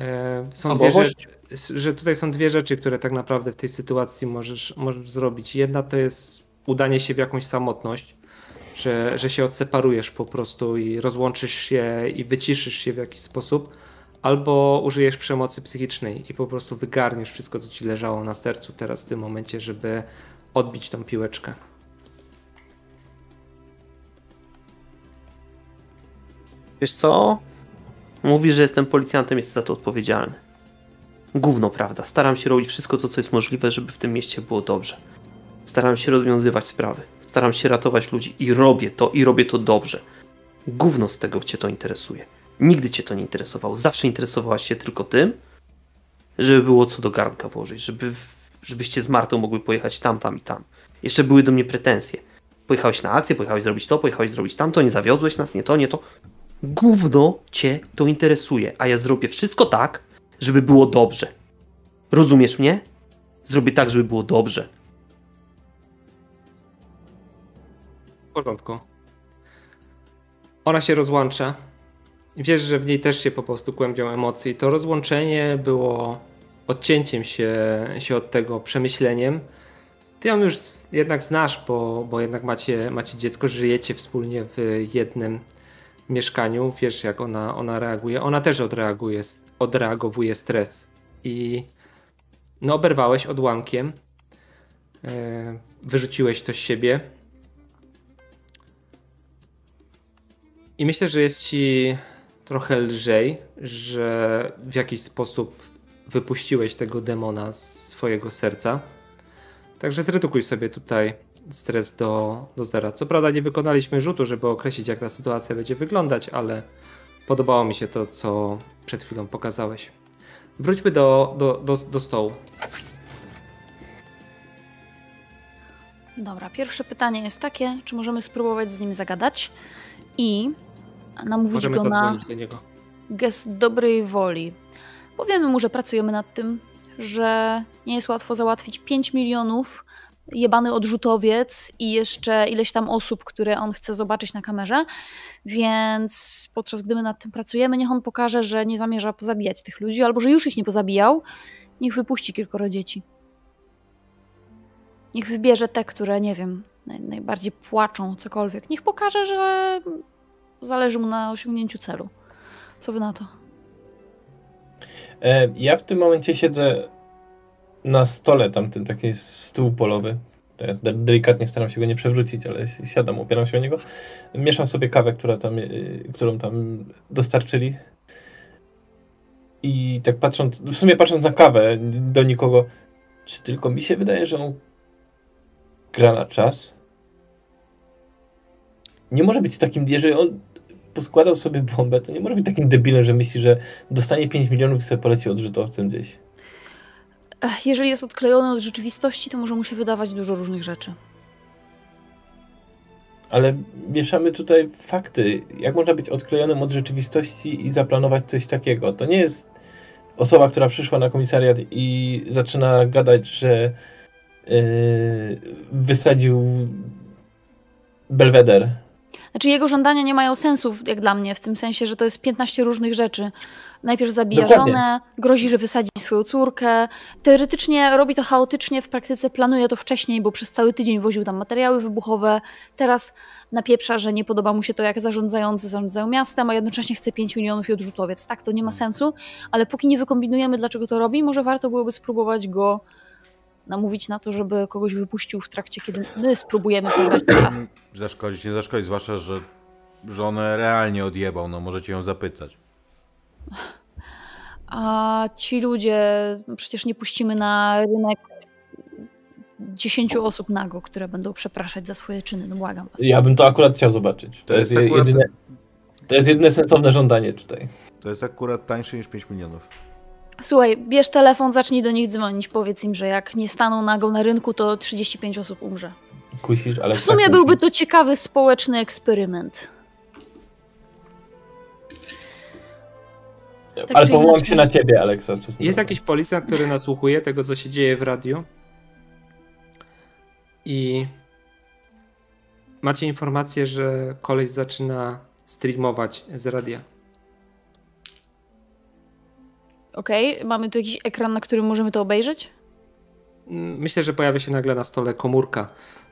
e, są dwie Osobowość? rzeczy, że tutaj są dwie rzeczy, które tak naprawdę w tej sytuacji możesz, możesz zrobić. Jedna to jest udanie się w jakąś samotność, że, że się odseparujesz po prostu i rozłączysz się i wyciszysz się w jakiś sposób, albo użyjesz przemocy psychicznej i po prostu wygarniesz wszystko, co ci leżało na sercu teraz w tym momencie, żeby odbić tą piłeczkę. Wiesz co? Mówi, że jestem policjantem, jest za to odpowiedzialny. Gówno, prawda? Staram się robić wszystko to, co jest możliwe, żeby w tym mieście było dobrze. Staram się rozwiązywać sprawy. Staram się ratować ludzi i robię to, i robię to dobrze. Gówno z tego cię to interesuje. Nigdy cię to nie interesowało. Zawsze interesowałaś się tylko tym, żeby było co do garnka włożyć, żeby, żebyście z Martą mogły pojechać tam, tam i tam. Jeszcze były do mnie pretensje. Pojechałeś na akcję, pojechałeś zrobić to, pojechałeś zrobić tamto, nie zawiodłeś nas, nie to, nie to. Gówno cię to interesuje, a ja zrobię wszystko tak, żeby było dobrze. Rozumiesz mnie? Zrobię tak, żeby było dobrze. W porządku. Ona się rozłącza. Wiesz, że w niej też się po prostu kłębią emocje. I to rozłączenie było odcięciem się, się od tego przemyśleniem. Ty ją już z- jednak znasz, bo, bo jednak macie, macie dziecko, żyjecie wspólnie w jednym mieszkaniu. Wiesz, jak ona, ona reaguje. Ona też odreaguje, odreagowuje stres. I no, oberwałeś odłamkiem. E, Wyrzuciłeś to z siebie. I myślę, że jest ci trochę lżej, że w jakiś sposób wypuściłeś tego demona z swojego serca. Także zredukuj sobie tutaj stres do, do zera. Co prawda nie wykonaliśmy rzutu, żeby określić jak ta sytuacja będzie wyglądać, ale podobało mi się to, co przed chwilą pokazałeś. Wróćmy do, do, do, do stołu. Dobra, pierwsze pytanie jest takie, czy możemy spróbować z nim zagadać i namówić Możemy go na do gest dobrej woli. Powiemy mu, że pracujemy nad tym, że nie jest łatwo załatwić 5 milionów, jebany odrzutowiec i jeszcze ileś tam osób, które on chce zobaczyć na kamerze, więc podczas gdy my nad tym pracujemy, niech on pokaże, że nie zamierza pozabijać tych ludzi, albo że już ich nie pozabijał, niech wypuści kilkoro dzieci. Niech wybierze te, które, nie wiem, naj, najbardziej płaczą, cokolwiek. Niech pokaże, że zależy mu na osiągnięciu celu. Co wy na to? E, ja w tym momencie siedzę na stole, tamten taki stół polowy. Delikatnie staram się go nie przewrócić, ale siadam, opieram się o niego. Mieszam sobie kawę, która tam, y, którą tam dostarczyli. I tak patrząc, w sumie patrząc na kawę do nikogo, czy tylko mi się wydaje, że on gra na czas? Nie może być takim, jeżeli on poskładał sobie bombę, to nie może być takim debilem, że myśli, że dostanie 5 milionów i sobie poleci odrzutowcem gdzieś. Jeżeli jest odklejony od rzeczywistości, to może mu się wydawać dużo różnych rzeczy. Ale mieszamy tutaj fakty. Jak można być odklejonym od rzeczywistości i zaplanować coś takiego? To nie jest osoba, która przyszła na komisariat i zaczyna gadać, że yy, wysadził Belweder. Znaczy jego żądania nie mają sensu, jak dla mnie, w tym sensie, że to jest 15 różnych rzeczy. Najpierw zabija Dokładnie. żonę, grozi, że wysadzi swoją córkę. Teoretycznie robi to chaotycznie, w praktyce planuje to wcześniej, bo przez cały tydzień woził tam materiały wybuchowe. Teraz napieprza, że nie podoba mu się to, jak zarządzający zarządzają miastem, a jednocześnie chce 5 milionów i odrzutowiec. Tak, to nie ma sensu, ale póki nie wykombinujemy, dlaczego to robi, może warto byłoby spróbować go namówić na to, żeby kogoś wypuścił w trakcie, kiedy my spróbujemy pograć czas. [CLEARS THROAT] Zaszkodzić, nie zaszkodzić, zwłaszcza, że żonę realnie odjebał, no możecie ją zapytać. A ci ludzie, no przecież nie puścimy na rynek 10 osób nago, które będą przepraszać za swoje czyny. No błagam was. Ja bym to akurat chciał zobaczyć. To, To jest, jest akurat- jedyne, to jest jedyne sensowne żądanie tutaj. To jest akurat tańsze niż 5 milionów. Słuchaj, bierz telefon, zacznij do nich dzwonić. Powiedz im, że jak nie staną nago na rynku, to 35 osób umrze. Kusisz, ale W sumie tak byłby to ciekawy społeczny eksperyment. Tak Ale powołam inaczej. się na ciebie, Aleksa. co z tym Jest jakiś policjant, który nasłuchuje tego, co się dzieje w radiu. I macie informację, że koleś zaczyna streamować z radia. Okej, mamy tu jakiś ekran, na którym możemy to obejrzeć? Mm, Myślę, że pojawia się nagle na stole komórka,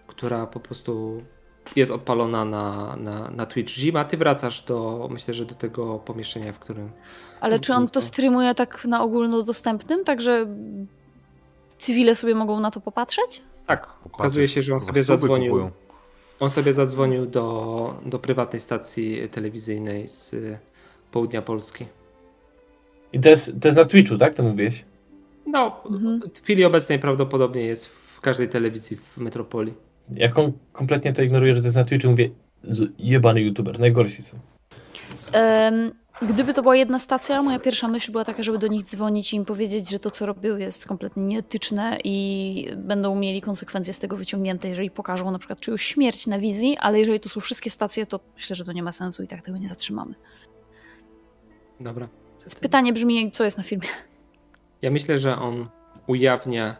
która po prostu jest odpalona na, na, na Twitch. Zima, ty wracasz do, myślę, że do tego pomieszczenia, w którym Ale czy on to streamuje tak na ogólnodostępnym, tak że cywile sobie mogą na to popatrzeć? tak, okazuje się, że on sobie zadzwonił. kupują. On sobie zadzwonił do, do prywatnej stacji telewizyjnej z y, południa Polski. I to jest, to jest na Twitchu, tak? To mówiłeś? No, Mhm. w chwili obecnej prawdopodobnie jest w każdej telewizji w metropolii. Jak on kompletnie to ignoruje, że to jest na Twitchu, mówię, "Z- jebany youtuber, najgorsi są. Em, Gdyby to była jedna stacja, moja pierwsza myśl była taka, żeby do nich dzwonić i im powiedzieć, że to, co robią, jest kompletnie nieetyczne i będą mieli konsekwencje z tego wyciągnięte, jeżeli pokażą na przykład czyjąś śmierć na wizji, ale jeżeli to są wszystkie stacje, to myślę, że to nie ma sensu i tak tego nie zatrzymamy. Dobra. Pytanie brzmi, co jest na filmie? Ja myślę, że on ujawnia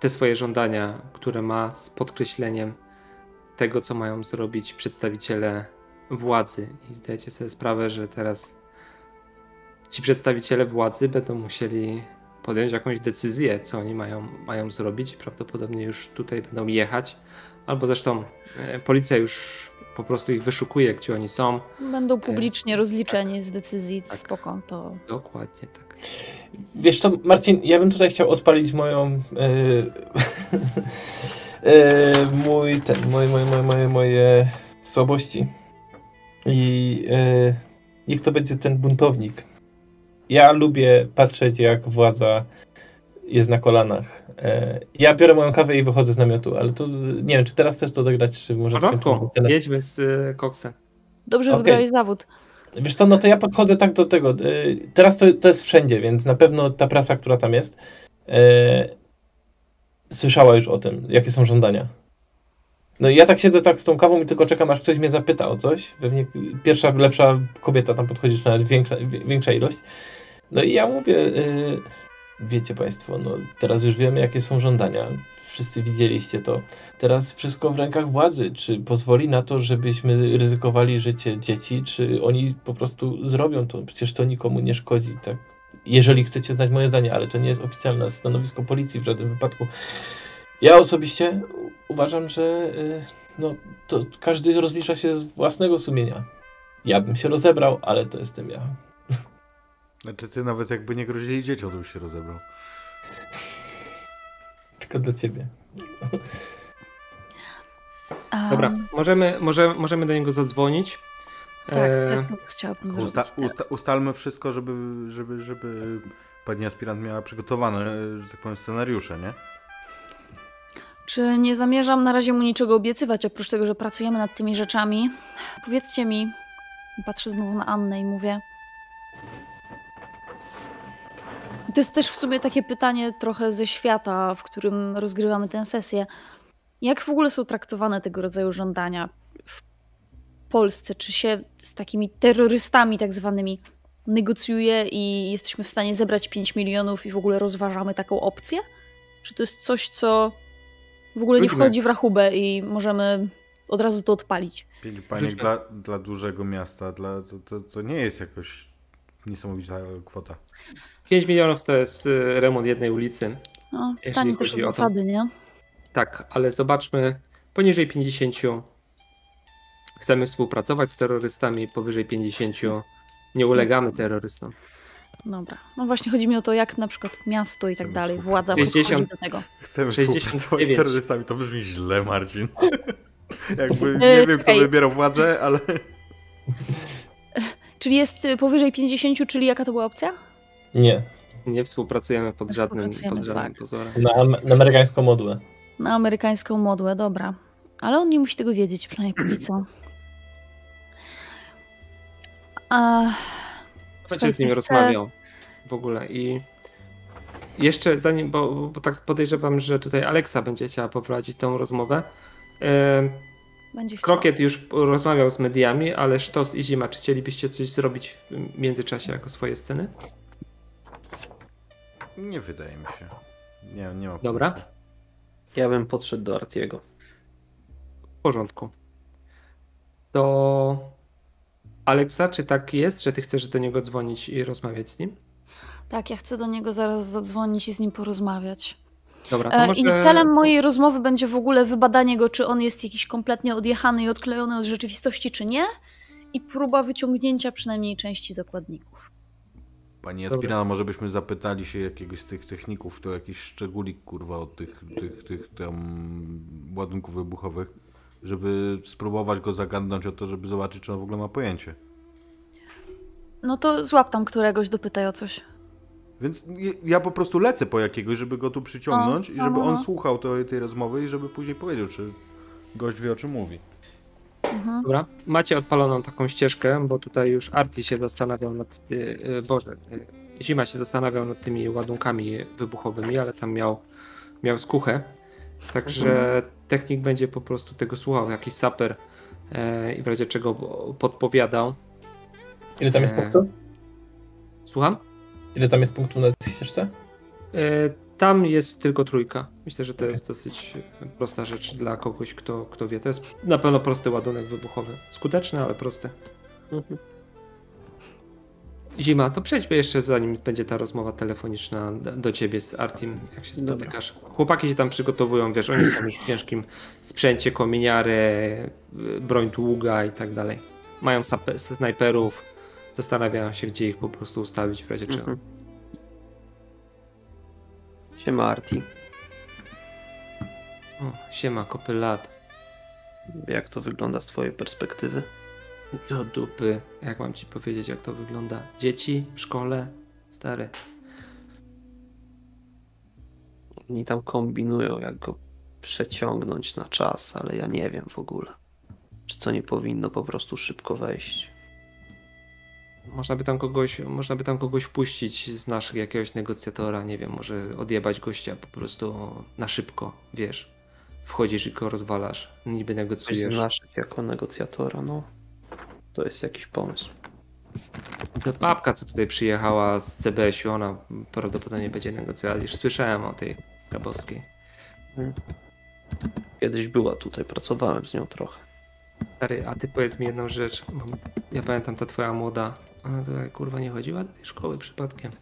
te swoje żądania, które ma z podkreśleniem tego, co mają zrobić przedstawiciele władzy. I zdajecie sobie sprawę, że teraz ci przedstawiciele władzy będą musieli podjąć jakąś decyzję, co oni mają, mają zrobić. Prawdopodobnie już tutaj będą jechać. Albo zresztą policja już po prostu ich wyszukuje, gdzie oni są. Będą publicznie rozliczeni z decyzji, Tak. spoko, to Dokładnie tak. Wiesz co, Marcin, ja bym tutaj chciał odpalić moją. Yy, yy, [LAUGHS] mój ten, moje, moje, moje, moje, moje słabości. I yy, niech to będzie ten buntownik. Ja lubię patrzeć, jak władza jest na kolanach. E, ja biorę moją kawę i wychodzę z namiotu, ale to nie wiem, czy teraz też to dograć, czy może... Porządku, jedźmy z y, koksem. Dobrze Okej. wybrałeś zawód. Wiesz co, no to ja podchodzę tak do tego. y, Teraz to, to jest wszędzie, więc na pewno ta prasa, która tam jest, e, słyszała już o tym, jakie są żądania. No i ja tak siedzę tak z tą kawą i tylko czekam, aż ktoś mnie zapyta o coś. Pewnie pierwsza, lepsza kobieta tam podchodzi, czy nawet większa, większa ilość. No i ja mówię, wiecie Państwo, no teraz już wiemy, jakie są żądania. Wszyscy widzieliście to. Teraz wszystko w rękach władzy. Czy pozwoli na to, żebyśmy ryzykowali życie dzieci, czy oni po prostu zrobią to? Przecież to nikomu nie szkodzi, tak? Jeżeli chcecie znać moje zdanie, ale to nie jest oficjalne stanowisko policji w żadnym wypadku. Ja osobiście uważam, że y, no, to każdy rozlicza się z własnego sumienia. Ja bym się rozebrał, ale to jestem ja. Znaczy ty nawet jakby nie grozili dzieciom, to byś się rozebrał. Tylko dla ciebie. Dobra, możemy, może, możemy do niego zadzwonić. Tak, to E, chciałabym zrobić Usta, usta, ustalmy wszystko, żeby, żeby, żeby pani aspirant miała przygotowane, że tak powiem, scenariusze, nie? Czy nie zamierzam na razie mu niczego obiecywać, oprócz tego, że pracujemy nad tymi rzeczami? Powiedzcie mi, patrzę znowu na Annę i mówię. To jest też w sumie takie pytanie trochę ze świata, w którym rozgrywamy tę sesję. Jak w ogóle są traktowane tego rodzaju żądania w Polsce? Czy się z takimi terrorystami tak zwanymi negocjuje i jesteśmy w stanie zebrać 5 milionów i w ogóle rozważamy taką opcję? Czy to jest coś, co w ogóle nie wchodzi w rachubę i możemy od razu to odpalić? Rzućmy. dla, dla dużego miasta, dla, to, to, to nie jest jakoś niesamowita kwota. 5 milionów to jest y, remont jednej ulicy. No, pytanie też o zasady, nie? Tak, ale zobaczmy, poniżej 50 chcemy współpracować z terrorystami, powyżej 50 nie ulegamy terrorystom. Dobra. No właśnie chodzi mi o to, jak na przykład miasto i tak Chcemy dalej, władza 60. podchodzi do tego. Chcemy 69. współpracować z terrorystami, to brzmi źle, Marcin. [LAUGHS] Jakby E, nie wiem, kto wybiera władzę, ale Czyli jest y, powyżej 50, czyli jaka to była opcja? Nie. Nie współpracujemy pod żadnym, pod żadnym tak. pozorem. Na, na amerykańską modłę. Na amerykańską modłę, dobra. Ale on nie musi tego wiedzieć, przynajmniej póki co. A... Będzie z nim słuchajcie, rozmawiał w ogóle i jeszcze zanim, bo, bo tak podejrzewam, że tutaj Aleksa będzie chciała poprowadzić tą rozmowę. E, Będzie chciał. Krokiet już rozmawiał z mediami, ale Sztos i Zima, czy chcielibyście coś zrobić w międzyczasie jako swoje sceny? nie wydaje mi się. Nie, nie ma Dobra. pomysłu. Ja bym podszedł do Artiego. W porządku. To Aleksa, czy tak jest, że ty chcesz do niego dzwonić i rozmawiać z nim? Tak, ja chcę do niego zaraz zadzwonić i z nim porozmawiać. Dobra, to E, może... I celem mojej rozmowy będzie w ogóle wybadanie go, czy on jest jakiś kompletnie odjechany i odklejony od rzeczywistości, czy nie. I próba wyciągnięcia przynajmniej części zakładników. Pani. Aspirana, może byśmy zapytali się jakiegoś z tych techników, to jakiś szczególik, kurwa, od tych, tych, tych tam ładunków wybuchowych, żeby spróbować go zagadnąć o to, żeby zobaczyć, czy on w ogóle ma pojęcie. No to złap tam któregoś, dopytaj o coś. Więc ja po prostu lecę po jakiegoś, żeby go tu przyciągnąć O, i żeby on słuchał tej, tej rozmowy i żeby później powiedział, czy gość wie, o czym mówi. Mhm. Dobra, macie odpaloną taką ścieżkę, bo tutaj już Arti się zastanawiał nad, ty, y, Boże, y, Zima się zastanawiał nad tymi ładunkami wybuchowymi, ale tam miał, miał skuchę. Także technik będzie po prostu tego słuchał, jakiś saper e, i w razie czego podpowiadał. Ile tam jest E. punktów? Słucham? Ile tam jest punktów na tej ścieżce? E, Tam jest tylko trójka. Myślę, że to jest dosyć prosta rzecz dla kogoś, kto, kto wie. To jest na pewno prosty ładunek wybuchowy. Skuteczny, ale prosty. Zima, to przejdźmy jeszcze zanim będzie ta rozmowa telefoniczna do, ciebie z Artim, jak się Dobra. spotykasz. Chłopaki się tam przygotowują, wiesz, oni są już w ciężkim sprzęcie, kominiary, y, broń długa i tak dalej. Mają snajperów, zastanawiają się, gdzie ich po prostu ustawić w razie czego. Mhm. Siema Arti. O, siema, kopy lat. Jak to wygląda z twojej perspektywy? Do dupy. Jak mam ci powiedzieć, jak to wygląda? Dzieci w szkole? Stary. Oni tam kombinują, jak go przeciągnąć na czas, ale ja nie wiem w ogóle. Czy to nie powinno po prostu szybko wejść? Można by tam kogoś, można by tam kogoś wpuścić z naszych jakiegoś negocjatora, nie wiem, może odjebać gościa po prostu na szybko, wiesz. Wchodzisz i go rozwalasz, niby negocjujesz. znasz jako negocjatora, no. To jest jakiś pomysł. Ta babka, co tutaj przyjechała z CBS-u, ona prawdopodobnie będzie negocjować. Już słyszałem o tej Grabowskiej. Kiedyś była tutaj, pracowałem z nią trochę. Stary, a ty powiedz mi jedną rzecz. Ja pamiętam ta twoja młoda. Ona to jak, kurwa nie chodziła do tej szkoły przypadkiem.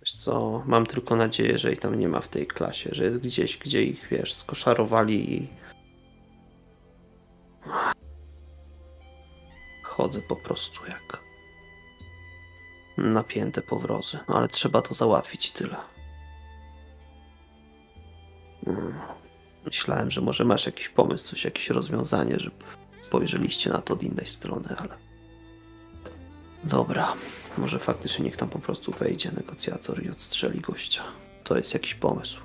Wiesz co, mam tylko nadzieję, że jej tam nie ma w tej klasie, że jest gdzieś, gdzie ich, wiesz, skoszarowali i... Chodzę po prostu jak napięte powrozy, no ale trzeba to załatwić tyle. Mm. Myślałem, że może masz jakiś pomysł, coś, jakieś rozwiązanie, żeby spojrzeliście na to od innej strony, ale... Dobra, może faktycznie niech tam po prostu wejdzie negocjator i odstrzeli gościa. To jest jakiś pomysł.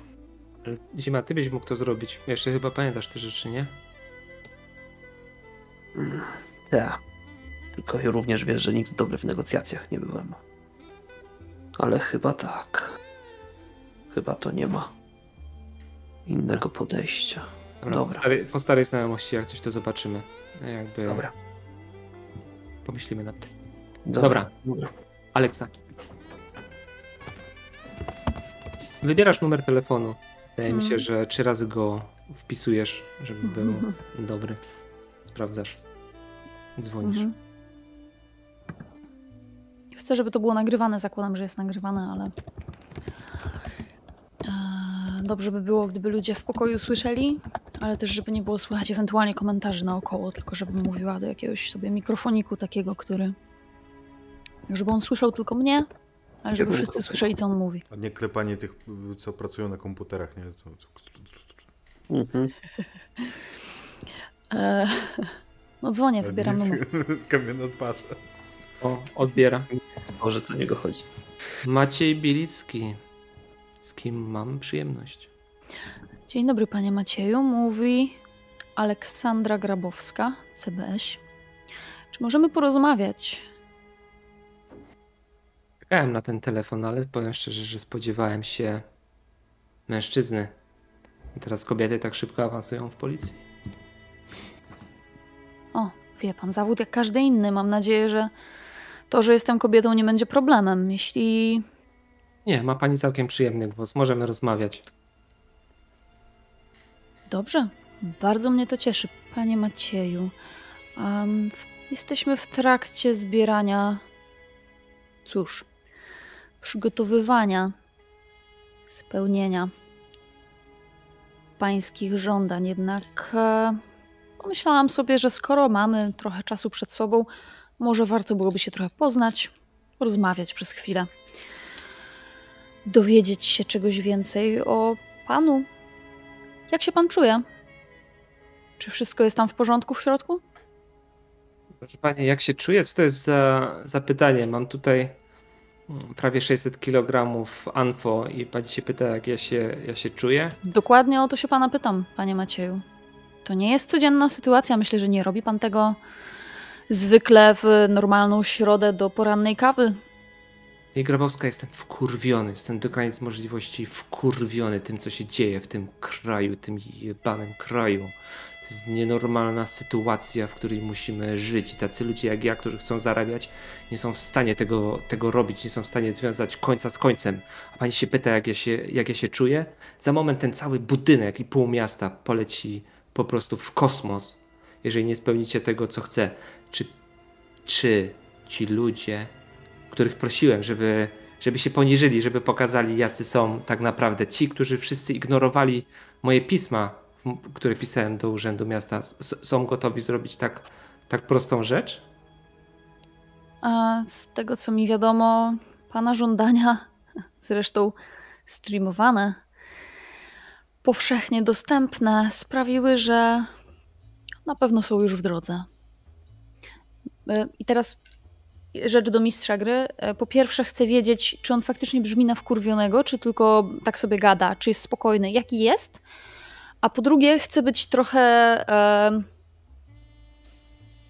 Ale Zima, ty byś mógł to zrobić. Jeszcze chyba pamiętasz te rzeczy, nie? Mm, Tak. Tylko ja również wiesz, że nigdy dobry w negocjacjach nie byłem. Ale chyba tak. Chyba to nie ma innego podejścia. Dobra. Dobra. Po, starej, po starej znajomości, jak coś to zobaczymy. Jakby Dobra. pomyślimy nad tym. Dobra. Dobra. Aleksa. Wybierasz numer telefonu. Wydaje mi się, Mhm. że trzy razy go wpisujesz, żeby [LAUGHS] był dobry. Sprawdzasz. Dzwonisz. Mhm. Chcę, żeby to było nagrywane. Zakładam, że jest nagrywane, ale. Eee, Dobrze by było, gdyby ludzie w pokoju słyszeli, ale też, żeby nie było słychać ewentualnie komentarzy naokoło, tylko żebym mówiła do jakiegoś sobie mikrofoniku takiego, który. Żeby on słyszał tylko mnie, ale żeby wszyscy słyszeli, co on mówi. A nie klepanie tych, co pracują na komputerach, nie? Mhm. Eee, No dzwonię, wybieram numer. [LAUGHS] Kamienna twarz. O, odbiera. Może to niego chodzi. Maciej Bielicki. Z kim mam przyjemność? Dzień dobry, panie Macieju. Mówi Aleksandra Grabowska, CBS. Czy możemy porozmawiać? Czekałem na ten telefon, ale powiem szczerze, że spodziewałem się mężczyzny. I Teraz kobiety tak szybko awansują w policji. O, wie pan, zawód jak każdy inny. Mam nadzieję, że to, że jestem kobietą, nie będzie problemem. Jeśli. Nie, ma pani całkiem przyjemny głos. Możemy rozmawiać. Dobrze, bardzo mnie to cieszy, panie Macieju. W- jesteśmy w trakcie zbierania. Cóż, przygotowywania, spełnienia pańskich żądań. Jednak e, pomyślałam sobie, że skoro mamy trochę czasu przed sobą, może warto byłoby się trochę poznać, porozmawiać przez chwilę, dowiedzieć się czegoś więcej o panu. Jak się pan czuje? Czy wszystko jest tam w porządku w środku? Proszę pani, jak się czuję? Co to jest za, za pytanie? Mam tutaj prawie 600 kg anfo i pani się pyta, jak ja się, ja się czuję. Dokładnie o to się pana pytam, panie Macieju. To nie jest codzienna sytuacja. Myślę, że nie robi pan tego zwykle w normalną środę do porannej kawy. I Grabowska jestem wkurwiony, jestem do granic możliwości wkurwiony tym, co się dzieje w tym kraju, tym jebanym kraju. Jest nienormalna sytuacja, w której musimy żyć. Tacy ludzie jak ja, którzy chcą zarabiać, nie są w stanie tego, tego robić, nie są w stanie związać końca z końcem. A pani się pyta, jak ja się, jak ja się czuję? Za moment ten cały budynek i pół miasta poleci po prostu w kosmos, jeżeli nie spełnicie tego, co chcę. Czy, czy ci ludzie których prosiłem, żeby, żeby się poniżyli, żeby pokazali, jacy są tak naprawdę ci, którzy wszyscy ignorowali moje pisma, które pisałem do Urzędu Miasta, są gotowi zrobić tak, tak prostą rzecz? A z tego, co mi wiadomo, pana żądania, zresztą streamowane, powszechnie dostępne, sprawiły, że na pewno są już w drodze. E, I teraz rzecz do mistrza gry. E, po pierwsze chcę wiedzieć, czy on faktycznie brzmi na wkurwionego, czy tylko tak sobie gada, czy jest spokojny, jaki jest. A po drugie chcę być trochę e,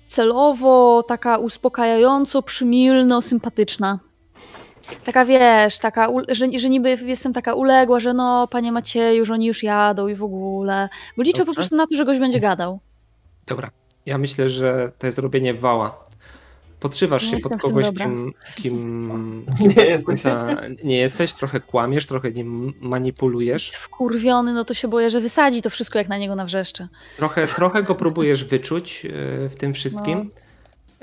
celowo, taka uspokajająco, przymilno, sympatyczna. Taka wiesz, taka, że, że niby jestem taka uległa, że no, panie Macieju, że oni już jadą i w ogóle. Bo liczę Dobrze. po prostu na to, że goś będzie gadał. Dobra. Ja myślę, że to jest robienie wała. Podszywasz nie się pod kogoś, kim, kim, kim [LAUGHS] nie, jesteś. nie jesteś, trochę kłamiesz, trochę nim manipulujesz. Wkurwiony, no to się boję, że wysadzi to wszystko, jak na niego nawrzeszcze. Trochę, trochę go próbujesz wyczuć e, w tym wszystkim. No.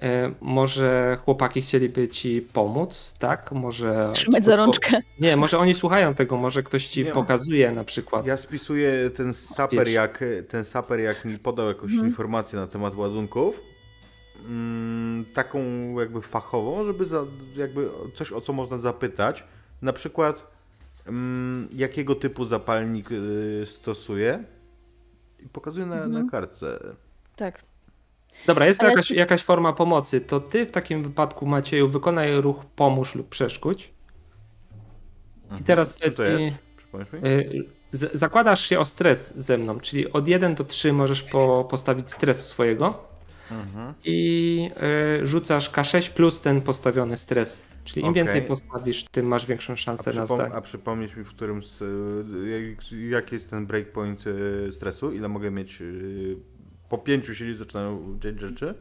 E, może chłopaki chcieliby ci pomóc, tak? Może. Trzymać za rączkę. Nie, może oni słuchają tego, może ktoś ci nie, pokazuje na przykład. Ja spisuję ten saper, jak, ten saper, jak mi podał jakąś hmm. informację na temat ładunków. Mm, taką jakby fachową, żeby za, jakby coś o co można zapytać. Na przykład, mm, jakiego typu zapalnik y, stosuje. I pokazuję na, hmm. na mhm. kartce. Tak, Dobra, jest to jakaś, jakaś forma pomocy. To ty w takim wypadku, Macieju, wykonaj ruch pomóż lub przeszkódź. I mhm. teraz Co to jest? mi. Y, zakładasz się o stres ze mną, czyli od 1 do 3 możesz po, postawić stresu swojego. Mhm. I y, rzucasz K6 plus ten postawiony stres. Czyli im okay. więcej postawisz, tym masz większą szansę na zdanie. A przypomnisz mi, w którym. Z, y, jaki jest ten breakpoint stresu? Ile mogę mieć po pięciu się zaczynają dziać rzeczy?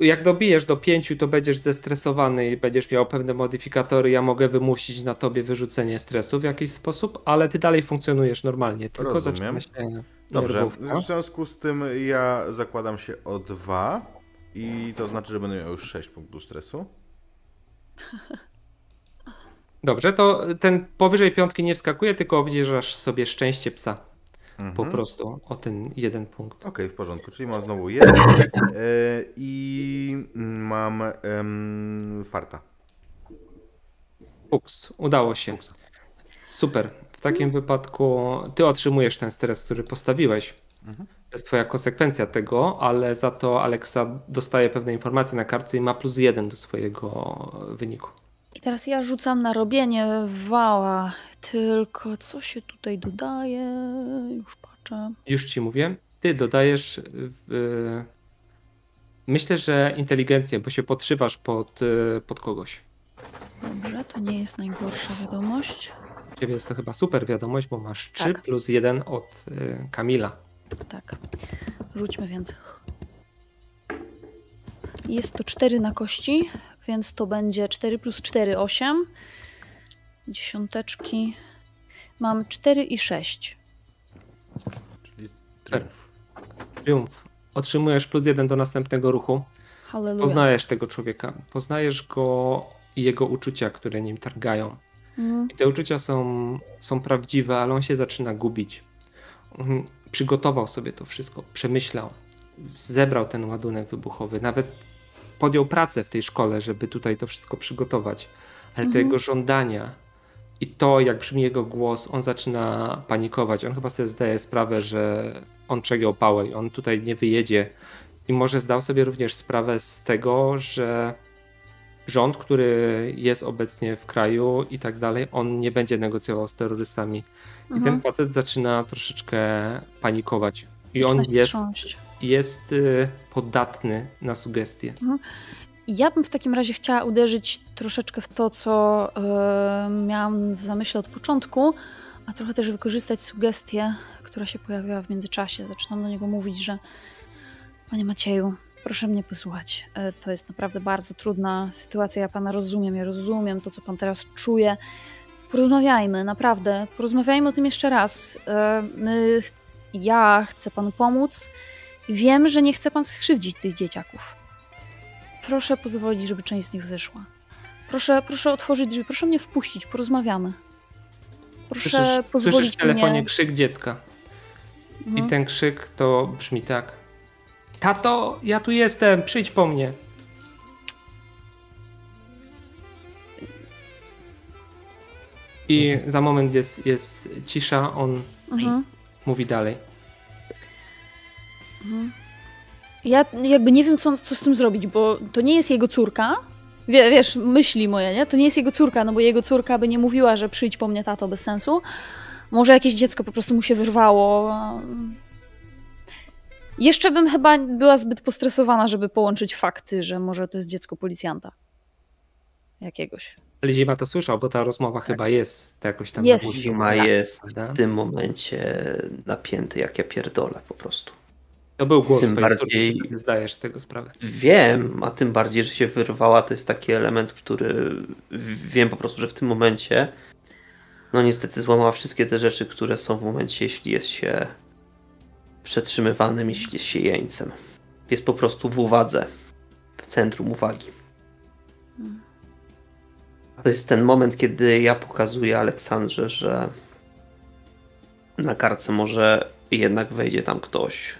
Jak dobijesz do pięciu, to będziesz zestresowany i będziesz miał pewne modyfikatory. Ja mogę wymusić na tobie wyrzucenie stresu w jakiś sposób, ale ty dalej funkcjonujesz normalnie. Tylko Rozumiem. Się Dobrze, w związku z tym ja zakładam się o dwa i to znaczy, że będę miał już 6 punktów stresu. Dobrze, to ten powyżej piątki nie wskakuje, tylko obniżasz sobie szczęście psa mhm. po prostu o ten jeden punkt. Okej, okay, w porządku, czyli mam znowu jeden e, i mam farta. Uks, udało się. Super. W takim wypadku ty otrzymujesz ten stres, który postawiłeś. Mhm. To jest twoja konsekwencja tego, ale za to Alexa dostaje pewne informacje na kartce i ma plus jeden do swojego wyniku. I teraz ja rzucam na robienie wała. Tylko co się tutaj dodaje? Już patrzę. Już ci mówię. Ty dodajesz. Myślę, że inteligencję, bo się podszywasz pod, pod kogoś. Dobrze, to nie jest najgorsza wiadomość. Ciebie jest to chyba super wiadomość, bo masz 3 tak. plus 1 od y, Kamila. Tak. Rzućmy więc. Jest to 4 na kości więc to będzie 4 plus 4, 8. Dziesiąteczki. Mam 4 i 6. Czyli triumf. Triumf. Otrzymujesz plus 1 do następnego ruchu. Halleluja. Poznajesz tego człowieka. Poznajesz go i jego uczucia, które nim targają. Mhm. I te uczucia są, są prawdziwe, ale on się zaczyna gubić. On przygotował sobie to wszystko, przemyślał, zebrał ten ładunek wybuchowy. Nawet podjął pracę w tej szkole, żeby tutaj to wszystko przygotować, ale mhm. te jego żądania i to, jak brzmi jego głos, on zaczyna panikować. On chyba sobie zdaje sprawę, że on przegiął pałę i on tutaj nie wyjedzie. I może zdał sobie również sprawę z tego, że rząd, który jest obecnie w kraju i tak dalej, on nie będzie negocjował z terrorystami. Mhm. I ten mhm. facet zaczyna troszeczkę panikować. I on jest, jest y, podatny na sugestie. Mhm. Ja bym w takim razie chciała uderzyć troszeczkę w to, co yy, miałam w zamyśle od początku, a trochę też wykorzystać sugestię, która się pojawiła w międzyczasie. Zaczynam do niego mówić, że Panie Macieju, proszę mnie posłuchać. Yy, to jest naprawdę bardzo trudna sytuacja. Ja Pana rozumiem, ja rozumiem to, co Pan teraz czuje. Porozmawiajmy, naprawdę. Porozmawiajmy o tym jeszcze raz. My, ja chcę Panu pomóc Wiem, że nie chce pan skrzywdzić tych dzieciaków. Proszę pozwolić, żeby część z nich wyszła. Proszę, proszę otworzyć drzwi, proszę mnie wpuścić, porozmawiamy. Proszę słyszysz, pozwolić słyszysz w telefonie mnie... krzyk dziecka. Mhm. I ten krzyk to brzmi tak. Tato, ja tu jestem, przyjdź po mnie. I za moment jest, jest cisza, on mhm. mówi dalej. Mhm. ja jakby nie wiem, co, co z tym zrobić, bo to nie jest jego córka. Wie, wiesz, myśli moje, nie? To nie jest jego córka, no bo jego córka by nie mówiła, że przyjdź po mnie, tato, bez sensu. Może jakieś dziecko po prostu mu się wyrwało. Jeszcze bym chyba była zbyt postresowana, żeby połączyć fakty, że może to jest dziecko policjanta. Jakiegoś. Lizima to słyszał, bo ta rozmowa chyba jest jakoś tam Jest. Zima tak, jest w tym momencie napięty jak ja pierdolę po prostu. To był głos tym bardziej- sobie zdajesz z tego sprawę. Wiem, a tym bardziej, że się wyrwała, to jest taki element, który wiem po prostu, że w tym momencie no niestety złamała wszystkie te rzeczy, które są w momencie, jeśli jest się przetrzymywanym, jeśli jest się jeńcem. Jest po prostu w uwadze, w centrum uwagi. To jest ten moment, kiedy ja pokazuję Aleksandrze, że na kartce może jednak wejdzie tam ktoś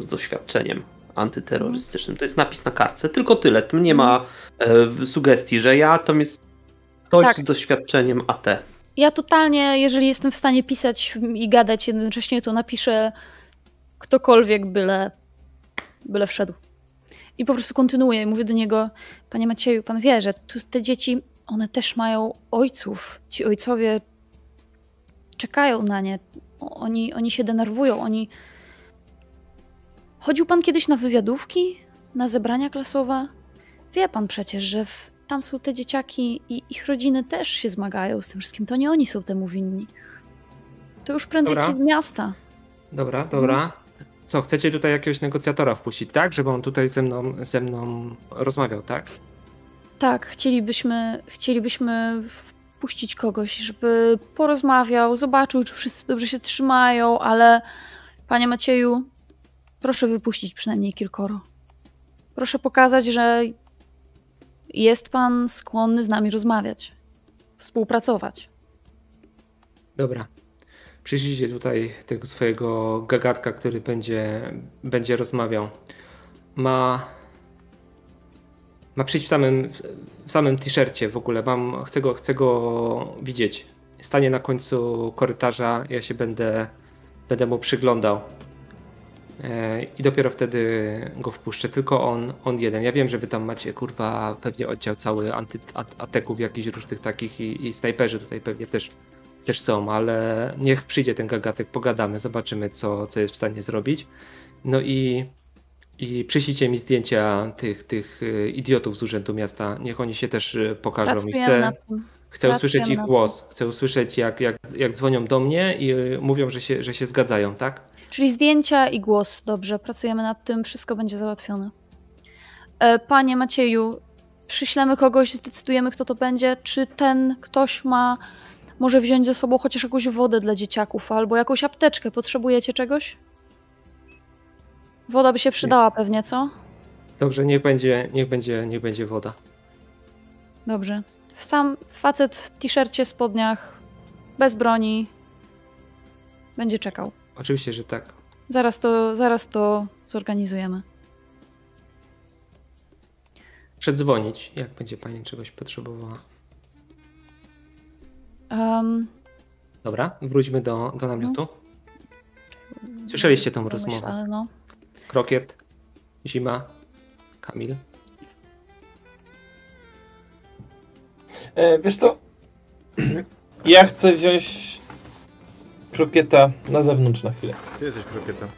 z doświadczeniem antyterrorystycznym. To jest napis na kartce, tylko tyle. Tam nie ma e, sugestii, że ja to jest ktoś Tak. z doświadczeniem AT. Ja totalnie, jeżeli jestem w stanie pisać i gadać jednocześnie, to napiszę ktokolwiek, byle, byle wszedł. I po prostu kontynuuję. Mówię do niego, panie Macieju, pan wie, że tu te dzieci, one też mają ojców. Ci ojcowie czekają na nie. Oni, oni się denerwują. Oni... Chodził pan kiedyś na wywiadówki? Na zebrania klasowe? Wie pan przecież, że w, tam są te dzieciaki i ich rodziny też się zmagają z tym wszystkim. To nie oni są temu winni. To już prędzej Dobra. ci z miasta. Dobra, dobra. Co, chcecie tutaj jakiegoś negocjatora wpuścić, tak? Żeby on tutaj ze mną, ze mną rozmawiał, tak? Tak, chcielibyśmy, chcielibyśmy wpuścić kogoś, żeby porozmawiał, zobaczył, czy wszyscy dobrze się trzymają, ale panie Macieju, proszę wypuścić przynajmniej kilkoro. Proszę pokazać, że jest pan skłonny z nami rozmawiać, współpracować. Dobra. Przyjrzyjcie tutaj tego swojego gagatka, który będzie, będzie rozmawiał. Ma. Ma przyjść w samym, w samym t-shircie w ogóle. Mam, chcę, go, chcę go widzieć. Stanie na końcu korytarza, ja się będę, będę mu przyglądał. I dopiero wtedy go wpuszczę. Tylko on, on jeden. Ja wiem, że wy tam macie kurwa pewnie oddział cały anty, at, ateków jakichś różnych takich i, i snajperzy tutaj pewnie też też są, ale niech przyjdzie ten gagatek, pogadamy, zobaczymy, co, co jest w stanie zrobić. No i, i przyślijcie mi zdjęcia tych, tych y, idiotów z Urzędu Miasta. Niech oni się też y, pokażą. I Pracujemy chcę, nad tym. chcę usłyszeć ich głos. Chcę usłyszeć, jak, jak, jak dzwonią do mnie i y, mówią, że się, że się zgadzają, tak? Czyli zdjęcia i głos. Dobrze, pracujemy nad tym, wszystko będzie załatwione. E, Panie Macieju, przyślemy kogoś, zdecydujemy, kto to będzie. Czy ten ktoś ma może wziąć ze sobą chociaż jakąś wodę dla dzieciaków albo jakąś apteczkę? Potrzebujecie czegoś? Woda by się przydała pewnie, co? Dobrze, niech będzie, niech będzie, niech będzie woda. Dobrze. Sam facet w t-shircie, spodniach, bez broni, będzie czekał. Oczywiście, że tak. Zaraz to, zaraz to zorganizujemy. Przedzwonić, jak będzie pani czegoś potrzebowała. Um, Dobra, wróćmy do, do namiotu. Słyszeliście tą rozmowę. ale no. Krokiet, Zima, Kamil. E, wiesz co? [CLEARS THROAT] Ja chcę wziąć krokieta na zewnątrz na chwilę. Ty jesteś krokietem.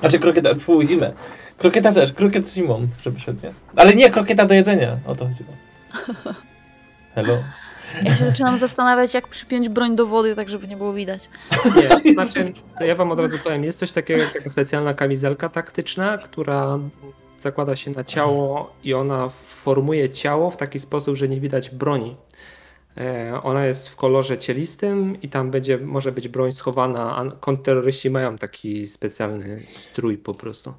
Znaczy krokieta, twój zimę. Krokieta też, krokiet zimą, żeby się nie. Ale nie krokieta do jedzenia, o to chodziło. [LAUGHS] Hello. Ja się zaczynam zastanawiać, jak przypiąć broń do wody, tak żeby nie było widać. [LAUGHS] Nie, [LAUGHS] znaczy, to ja wam od razu powiem, jest coś takiego jak taka specjalna kamizelka taktyczna, która zakłada się na ciało i ona formuje ciało w taki sposób, że nie widać broni. E, Ona jest w kolorze cielistym i tam będzie, może być broń schowana, a kontrterroryści mają taki specjalny strój po prostu.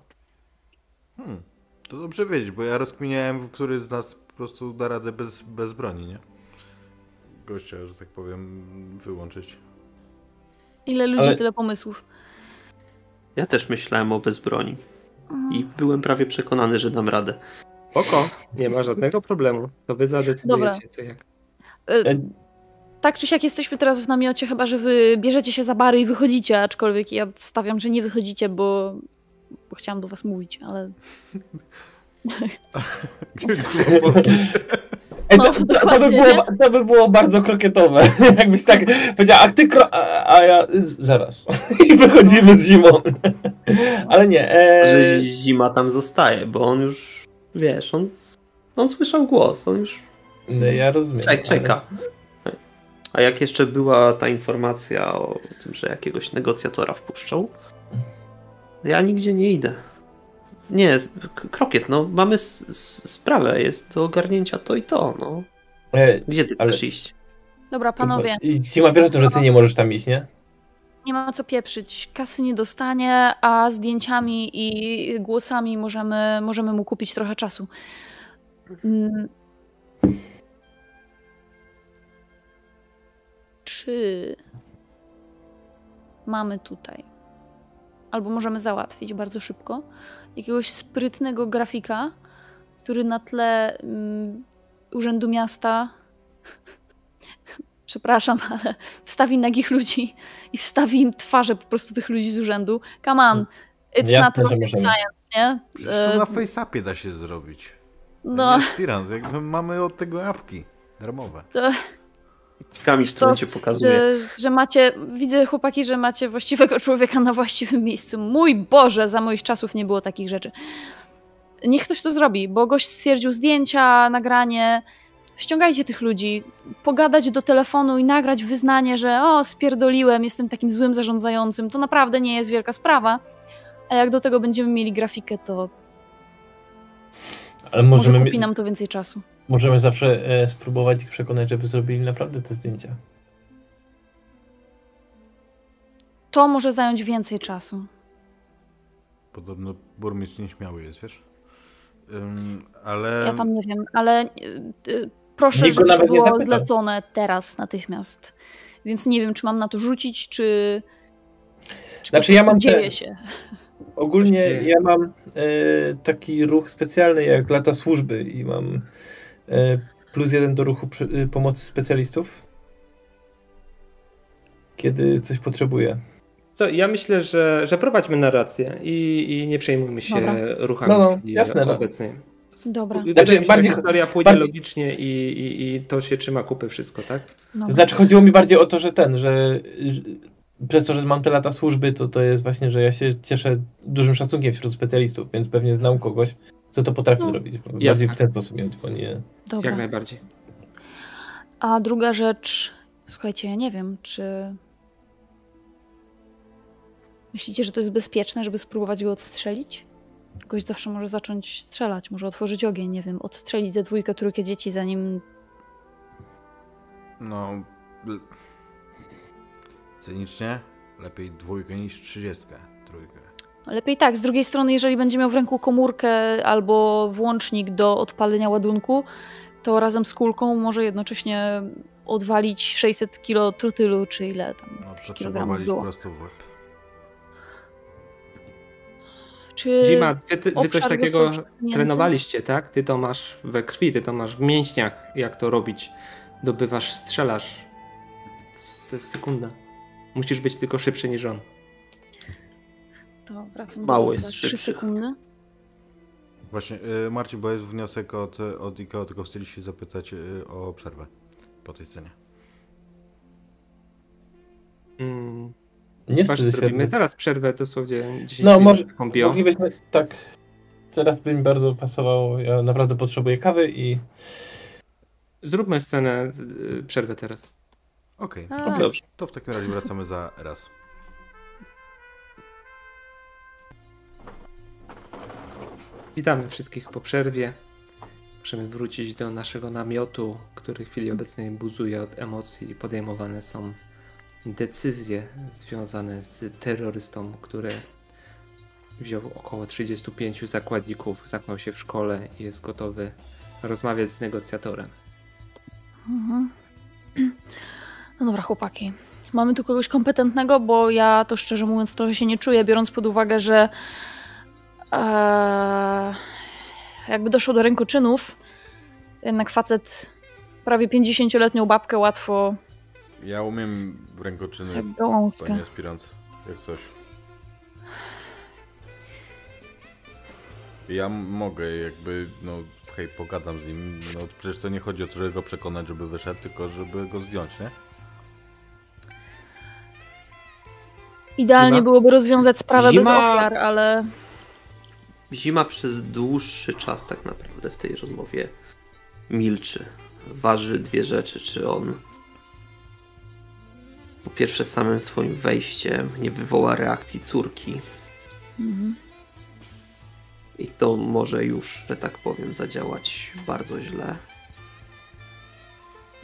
Hmm, to dobrze wiedzieć, bo ja rozkminiałem, który z nas po prostu da radę bez, bez broni, nie? Gościa, że tak powiem, wyłączyć. Ile ludzi, Ale- tyle pomysłów. Ja też myślałem o bezbroni i byłem prawie przekonany, że dam radę. Oko, nie ma żadnego problemu. To wy zadecydujecie co jak. E, E, Tak czy siak jesteśmy teraz w namiocie, chyba że wy bierzecie się za bary i wychodzicie, aczkolwiek ja stawiam, że nie wychodzicie, bo bo chciałam do was mówić, ale Ej, No, to, to, to, by było, to by było bardzo krokietowe. [LAUGHS] Jakbyś tak powiedziała, a ty kro... A, a ja... Zaraz. [LAUGHS] I wychodzimy z zimą. [LAUGHS] Ale nie. Że E... zima tam zostaje, bo on już, wiesz, on, on słyszał głos, on już No, ja rozumiem. czek, czeka. A jak jeszcze była ta informacja o tym, że jakiegoś negocjatora wpuszczą, ja nigdzie nie idę. Nie, Krokiet, no mamy s- s- sprawę, jest do ogarnięcia to i to, no. Ale... E, Gdzie ty Ale- chcesz iść? dobra, panowie, I Zima wiesz o tym, że ty nie możesz tam iść, nie? nie ma co pieprzyć. Kasy nie dostanie, a zdjęciami i głosami możemy, możemy mu kupić trochę czasu. Mm. Czy mamy tutaj, albo możemy załatwić bardzo szybko, jakiegoś sprytnego grafika, który na tle mm, Urzędu Miasta [LAUGHS] przepraszam, ale wstawi nagich ludzi i wstawi im twarze po prostu tych ludzi z urzędu. Come on, it's Jasne, not rocket science, nie? Przecież to na FaceAppie da się zrobić. No, No. Aspirant, jakby mamy od tego apki darmowe. to, Kamisz, to który cię pokazuje. że, że macie, widzę chłopaki, że macie właściwego człowieka na właściwym miejscu. Mój Boże, za moich czasów nie było takich rzeczy. Niech ktoś to zrobi, bo gość stwierdził zdjęcia, nagranie. Ściągajcie tych ludzi, pogadać do telefonu i nagrać wyznanie, że o, spierdoliłem, jestem takim złym zarządzającym. To naprawdę nie jest wielka sprawa. A jak do tego będziemy mieli grafikę, to Ale może możemy, kupi nam to więcej czasu. Możemy zawsze e, spróbować ich przekonać, żeby zrobili naprawdę te zdjęcia. To może zająć więcej czasu. Podobno burmistrz nieśmiały jest, wiesz? Ym, ale... Ja tam nie wiem, ale y, y, proszę, Nikt żeby to było zlecone teraz, natychmiast. Więc nie wiem, czy mam na to rzucić, czy. czy Znaczy, ja mam te- dzieje się. Ogólnie ja mam e, taki ruch specjalny jak lata służby i mam plus jeden do ruchu e, pomocy specjalistów, kiedy coś potrzebuję. Co, ja myślę, że, że prowadźmy narrację i, i nie przejmujmy się Dobra. ruchami No, no, jasne, no. obecnej. Dobra. Znaczy, bardziej- historia pójdzie bardziej- logicznie i, i, i to się trzyma kupy wszystko, tak? Dobra. Znaczy chodziło mi bardziej o to, że ten, że, że przez to, że mam te lata służby, to to jest właśnie, że ja się cieszę dużym szacunkiem wśród specjalistów, więc pewnie znam kogoś, kto to potrafi No. zrobić. Bardziej Jasne. w ten sposób, tylko nie... Dobra. Jak najbardziej. A druga rzecz, słuchajcie, ja nie wiem, czy. Myślicie, że to jest bezpieczne, żeby spróbować go odstrzelić? Gość zawsze może zacząć strzelać, może otworzyć ogień, nie wiem, odstrzelić ze dwójkę, trójkę dzieci, zanim. No... Cynicznie, lepiej dwójkę niż trzydziestkę, trójkę. Lepiej tak, z drugiej strony, jeżeli będzie miał w ręku komórkę albo włącznik do odpalenia ładunku, to razem z kulką może jednocześnie odwalić 600 kilo trotylu, czy ile tam No, to trzeba kilogramów walić było. prosto w łeb. Czy Zima, wy, ty, wy coś takiego trenowaliście, tak? Ty to masz we krwi, ty to masz w mięśniach, jak to robić. Dobywasz, strzelasz. To jest sekunda. Musisz być tylko szybszy niż on. To wracam Mało do jest za 3 szybszy. sekundy. Właśnie, y, Marcin, bo jest wniosek od, od IKEA, tylko chcieliście się zapytać y, o przerwę po tej scenie. Mm. Nie Patrz, wstydzę się. zrobimy teraz przerwę dosłownie 10 No, może-. Moglibyśmy, tak, teraz by mi bardzo pasowało, ja naprawdę potrzebuję kawy i... Zróbmy scenę, y, przerwę teraz. Okej, A, Dobrze. to w takim razie wracamy za raz. Witamy wszystkich po przerwie. Możemy wrócić do naszego namiotu, który w chwili obecnej buzuje od emocji. Podejmowane są decyzje związane z terrorystą, który wziął około 35 zakładników, zamknął się w szkole i jest gotowy rozmawiać z negocjatorem. Mhm. [CLEARS THROAT] No dobra, chłopaki. Mamy tu kogoś kompetentnego, bo ja to szczerze mówiąc trochę się nie czuję, biorąc pod uwagę, że e, jakby doszło do rękoczynów, jednak facet prawie 50-letnią babkę łatwo Ja umiem w rękoczyny, jak gałązkę. panie aspirant, jak coś. Ja mogę jakby, no hej, pogadam z nim. No przecież to nie chodzi o to, żeby go przekonać, żeby wyszedł, tylko żeby go zdjąć, nie? Idealnie Zima? byłoby rozwiązać sprawę Zima- bez ofiar, ale Zima przez dłuższy czas tak naprawdę w tej rozmowie milczy. Waży dwie rzeczy, czy on po pierwsze samym swoim wejściem nie wywoła reakcji córki mhm. i to może już, że tak powiem, zadziałać bardzo źle.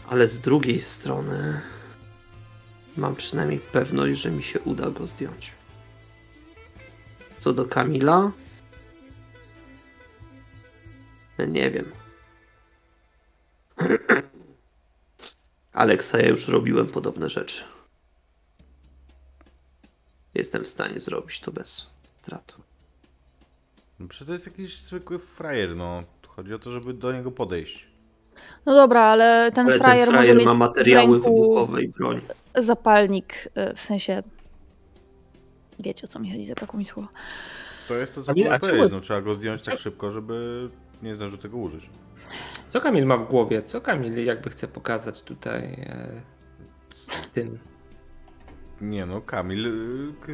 Ale z drugiej strony mam przynajmniej pewność, że mi się uda go zdjąć. Co do Kamila, nie wiem. [CLEARS THROAT] Aleksa, ja już robiłem podobne rzeczy. Jestem w stanie zrobić to bez strat. No przecież to jest jakiś zwykły frajer, no. Chodzi o to, żeby do niego podejść. no dobra, ale ten Ale frajer, ten frajer ma materiały ręku wybuchowe i broń. zapalnik, y, w sensie wiecie o co mi chodzi, zabrakło mi słowa. To jest to, co czemu- powiedzieć. No trzeba go zdjąć tak szybko, żeby nie zdążył tego użyć. Co Kamil ma w głowie? Co Kamil jakby chce pokazać tutaj e, tym? Nie no, Kamil. k-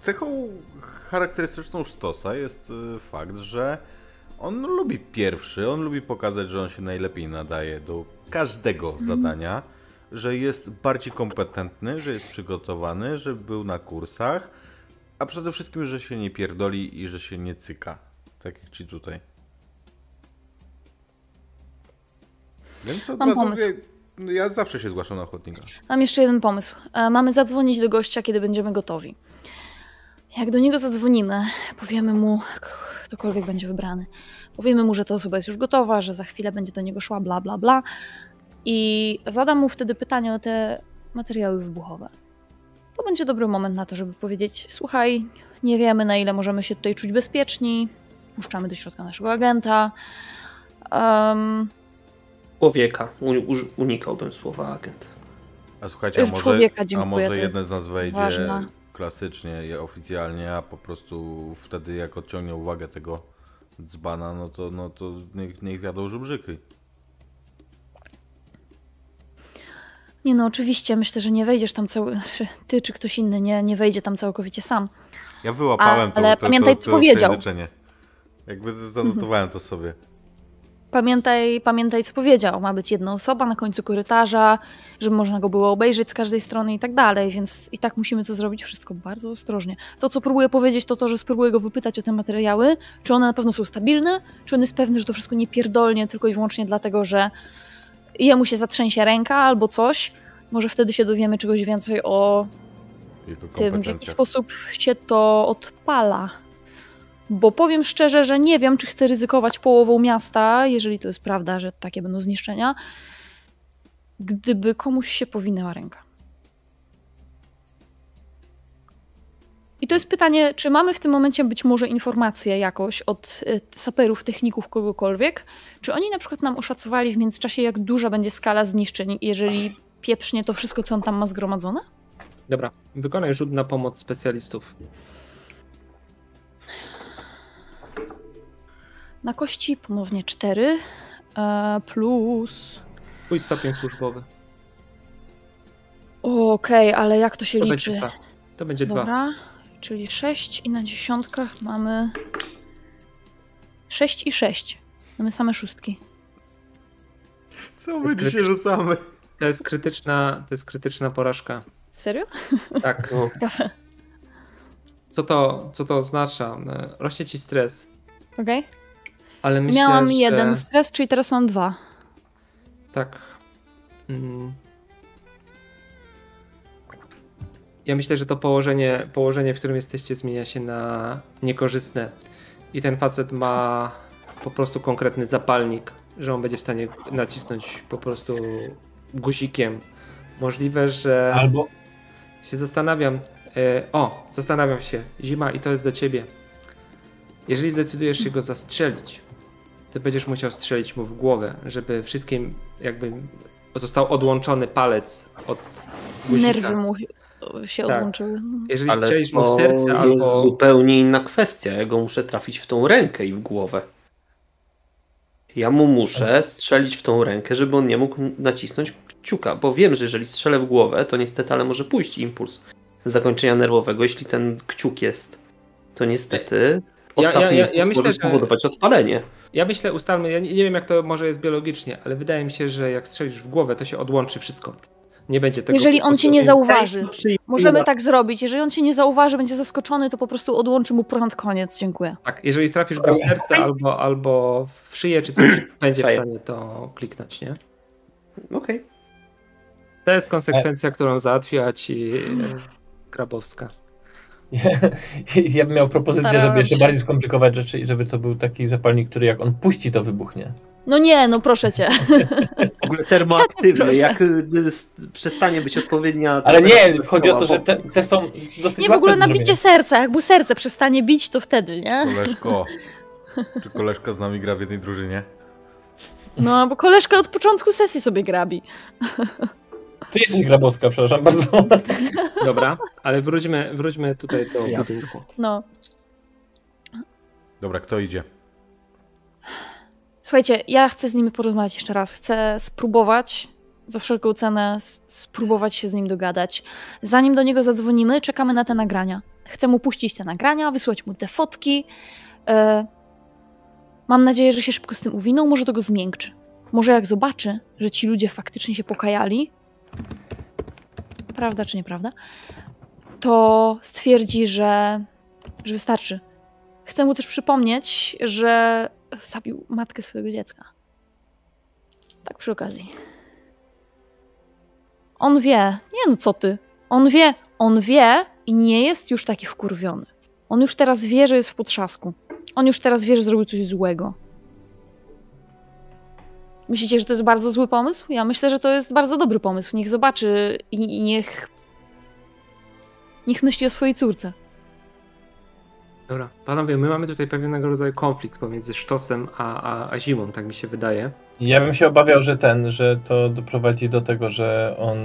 Cechą charakterystyczną Sztosa jest y, fakt, że on lubi pierwszy, on lubi pokazać, że on się najlepiej nadaje do każdego zadania, że jest bardziej kompetentny, że jest przygotowany, że był na kursach, a przede wszystkim, że się nie pierdoli i że się nie cyka. Tak jak ci tutaj. Więc od Mam pomysł. no ja zawsze się zgłaszam na ochotnika. Mam jeszcze jeden pomysł. E, Mamy zadzwonić do gościa, kiedy będziemy gotowi. Jak do niego zadzwonimy, powiemy mu, ktokolwiek będzie wybrany, powiemy mu, że ta osoba jest już gotowa, że za chwilę będzie do niego szła, bla, bla, bla. I zadam mu wtedy pytanie o te materiały wybuchowe. To będzie dobry moment na to, żeby powiedzieć: Słuchaj, nie wiemy, na ile możemy się tutaj czuć bezpieczni. Puszczamy do środka naszego agenta. Um, Człowieka. U- unikałbym słowa agent. A słuchajcie, a może, człowieka, a dziękuję, może to jeden z nas wejdzie ważne. klasycznie, oficjalnie, a po prostu wtedy jak odciągnie uwagę tego dzbana, no to, no to niech, niech wiadą żubrzyki. Nie no, oczywiście, myślę, że nie wejdziesz tam cały, znaczy, ty czy ktoś inny nie, nie wejdzie tam całkowicie sam. Ja wyłapałem Ale to, to, pamiętaj, to, co to powiedział. Jakby zanotowałem to sobie. Pamiętaj, pamiętaj, co powiedział. Ma być jedna osoba na końcu korytarza, żeby można go było obejrzeć z każdej strony i tak dalej, więc i tak musimy to zrobić wszystko bardzo ostrożnie. To, co próbuję powiedzieć, to to, że spróbuję go wypytać o te materiały, czy one na pewno są stabilne, czy on jest pewny, że to wszystko nie pierdolnie tylko i wyłącznie dlatego, że jemu się zatrzęsie ręka albo coś. Może wtedy się dowiemy czegoś więcej o tym, w jaki sposób się to odpala. Bo powiem szczerze, że nie wiem, czy chcę ryzykować połową miasta, jeżeli to jest prawda, że takie będą zniszczenia, gdyby komuś się powinęła ręka. I to jest pytanie, czy mamy w tym momencie być może informację jakoś od y, saperów, techników, kogokolwiek, czy oni na przykład nam oszacowali w międzyczasie, jak duża będzie skala zniszczeń, jeżeli pieprznie to wszystko, co on tam ma zgromadzone? Dobra, wykonaj rzut na pomoc specjalistów. Na kości ponownie 4 e, plus. Twój stopień służbowy. Okej, ale jak to się To liczy? będzie dwa. To będzie dwa. Dobra, czyli 6 i na dziesiątkach mamy 6 i 6. Mamy same szóstki. Co my dzisiaj rzucamy? To jest krytyczna, to jest krytyczna porażka. Serio? Tak. [LAUGHS] No, Co to, co to oznacza? E, Rośnie ci stres, Okej. Ale myślę, Miałam że... jeden stres, czyli teraz mam dwa. Tak. Mm. Ja myślę, że to położenie, położenie, w którym jesteście, zmienia się na niekorzystne. I ten facet ma po prostu konkretny zapalnik, że on będzie w stanie nacisnąć po prostu guzikiem. Możliwe, że Albo się zastanawiam. E, o, zastanawiam się. Zima i to jest do ciebie. Jeżeli zdecydujesz się go zastrzelić, to będziesz musiał strzelić mu w głowę, żeby wszystkim jakby został odłączony palec od guzika. Nerwy mu. się Tak. odłączyły. Jeżeli Ale strzelisz mu w to serce jest albo... zupełnie inna kwestia. Ja go muszę trafić w tą rękę i w głowę. Ja mu muszę strzelić w tą rękę, żeby on nie mógł nacisnąć kciuka, bo wiem, że jeżeli strzelę w głowę, to niestety, ale może pójść impuls zakończenia nerwowego, jeśli ten kciuk jest. To niestety Ja- ja- ostatni ja- ja impuls myślę, może że- spowodować odpalenie. Ja myślę, ustalmy, ja nie, nie wiem jak to może jest biologicznie, ale wydaje mi się, że jak strzelisz w głowę, to się odłączy wszystko. Nie będzie tego... Jeżeli on cię nie zauważy. Możemy tak zrobić. Jeżeli on cię nie zauważy, będzie zaskoczony, to po prostu odłączy mu prąd, koniec. Dziękuję. Tak, jeżeli trafisz go w serce albo, albo w szyję czy coś, [CLEARS THROAT] będzie w stanie to kliknąć, nie? Okej. To jest konsekwencja, którą załatwiła ci e, Grabowska. [LAUGHS] Ja bym miał propozycję, Starałam żeby jeszcze się. bardziej skomplikować rzeczy i żeby to był taki zapalnik, który jak on puści, to wybuchnie. No nie, no proszę cię. [LAUGHS] W ogóle termoaktywny, jak y, przestanie być odpowiednia... Ale nie, chodzi o to, że te, te są dosyć Nie w ogóle do na zrobienia. bicie serca. Jak mu serce przestanie bić, to wtedy, nie? Koleżko. Czy koleżka z nami gra w jednej drużynie? No, bo koleżka od początku sesji sobie grabi. Ty jesteś Grabowska, przepraszam bardzo. [LAUGHS] Dobra, ale wróćmy, wróćmy tutaj do budynku. No. Dobra, kto idzie? Słuchajcie, ja chcę z nimi porozmawiać jeszcze raz. Chcę spróbować, za wszelką cenę, spróbować się z nim dogadać. Zanim do niego zadzwonimy, czekamy na te nagrania. Chcę mu puścić te nagrania, wysłać mu te fotki. E, mam nadzieję, że się szybko z tym uwiną, może to go zmiękczy. Może jak zobaczy, że ci ludzie faktycznie się pokajali, prawda czy nieprawda, to stwierdzi, że, że wystarczy. Chcę mu też przypomnieć, że zabił matkę swojego dziecka. Tak przy okazji. On wie. Nie no, co ty? On wie, on wie i nie jest już taki wkurwiony. On już teraz wie, że jest w potrzasku. On już teraz wie, że zrobił coś złego. Myślicie, że to jest bardzo zły pomysł? Ja myślę, że to jest bardzo dobry pomysł. Niech zobaczy i, niech. Niech myśli o swojej córce. Dobra, panowie, my mamy tutaj pewnego rodzaju konflikt pomiędzy Sztosem a, a, a Zimą, tak mi się wydaje. Ja bym się obawiał, że ten, że to doprowadzi do tego, że on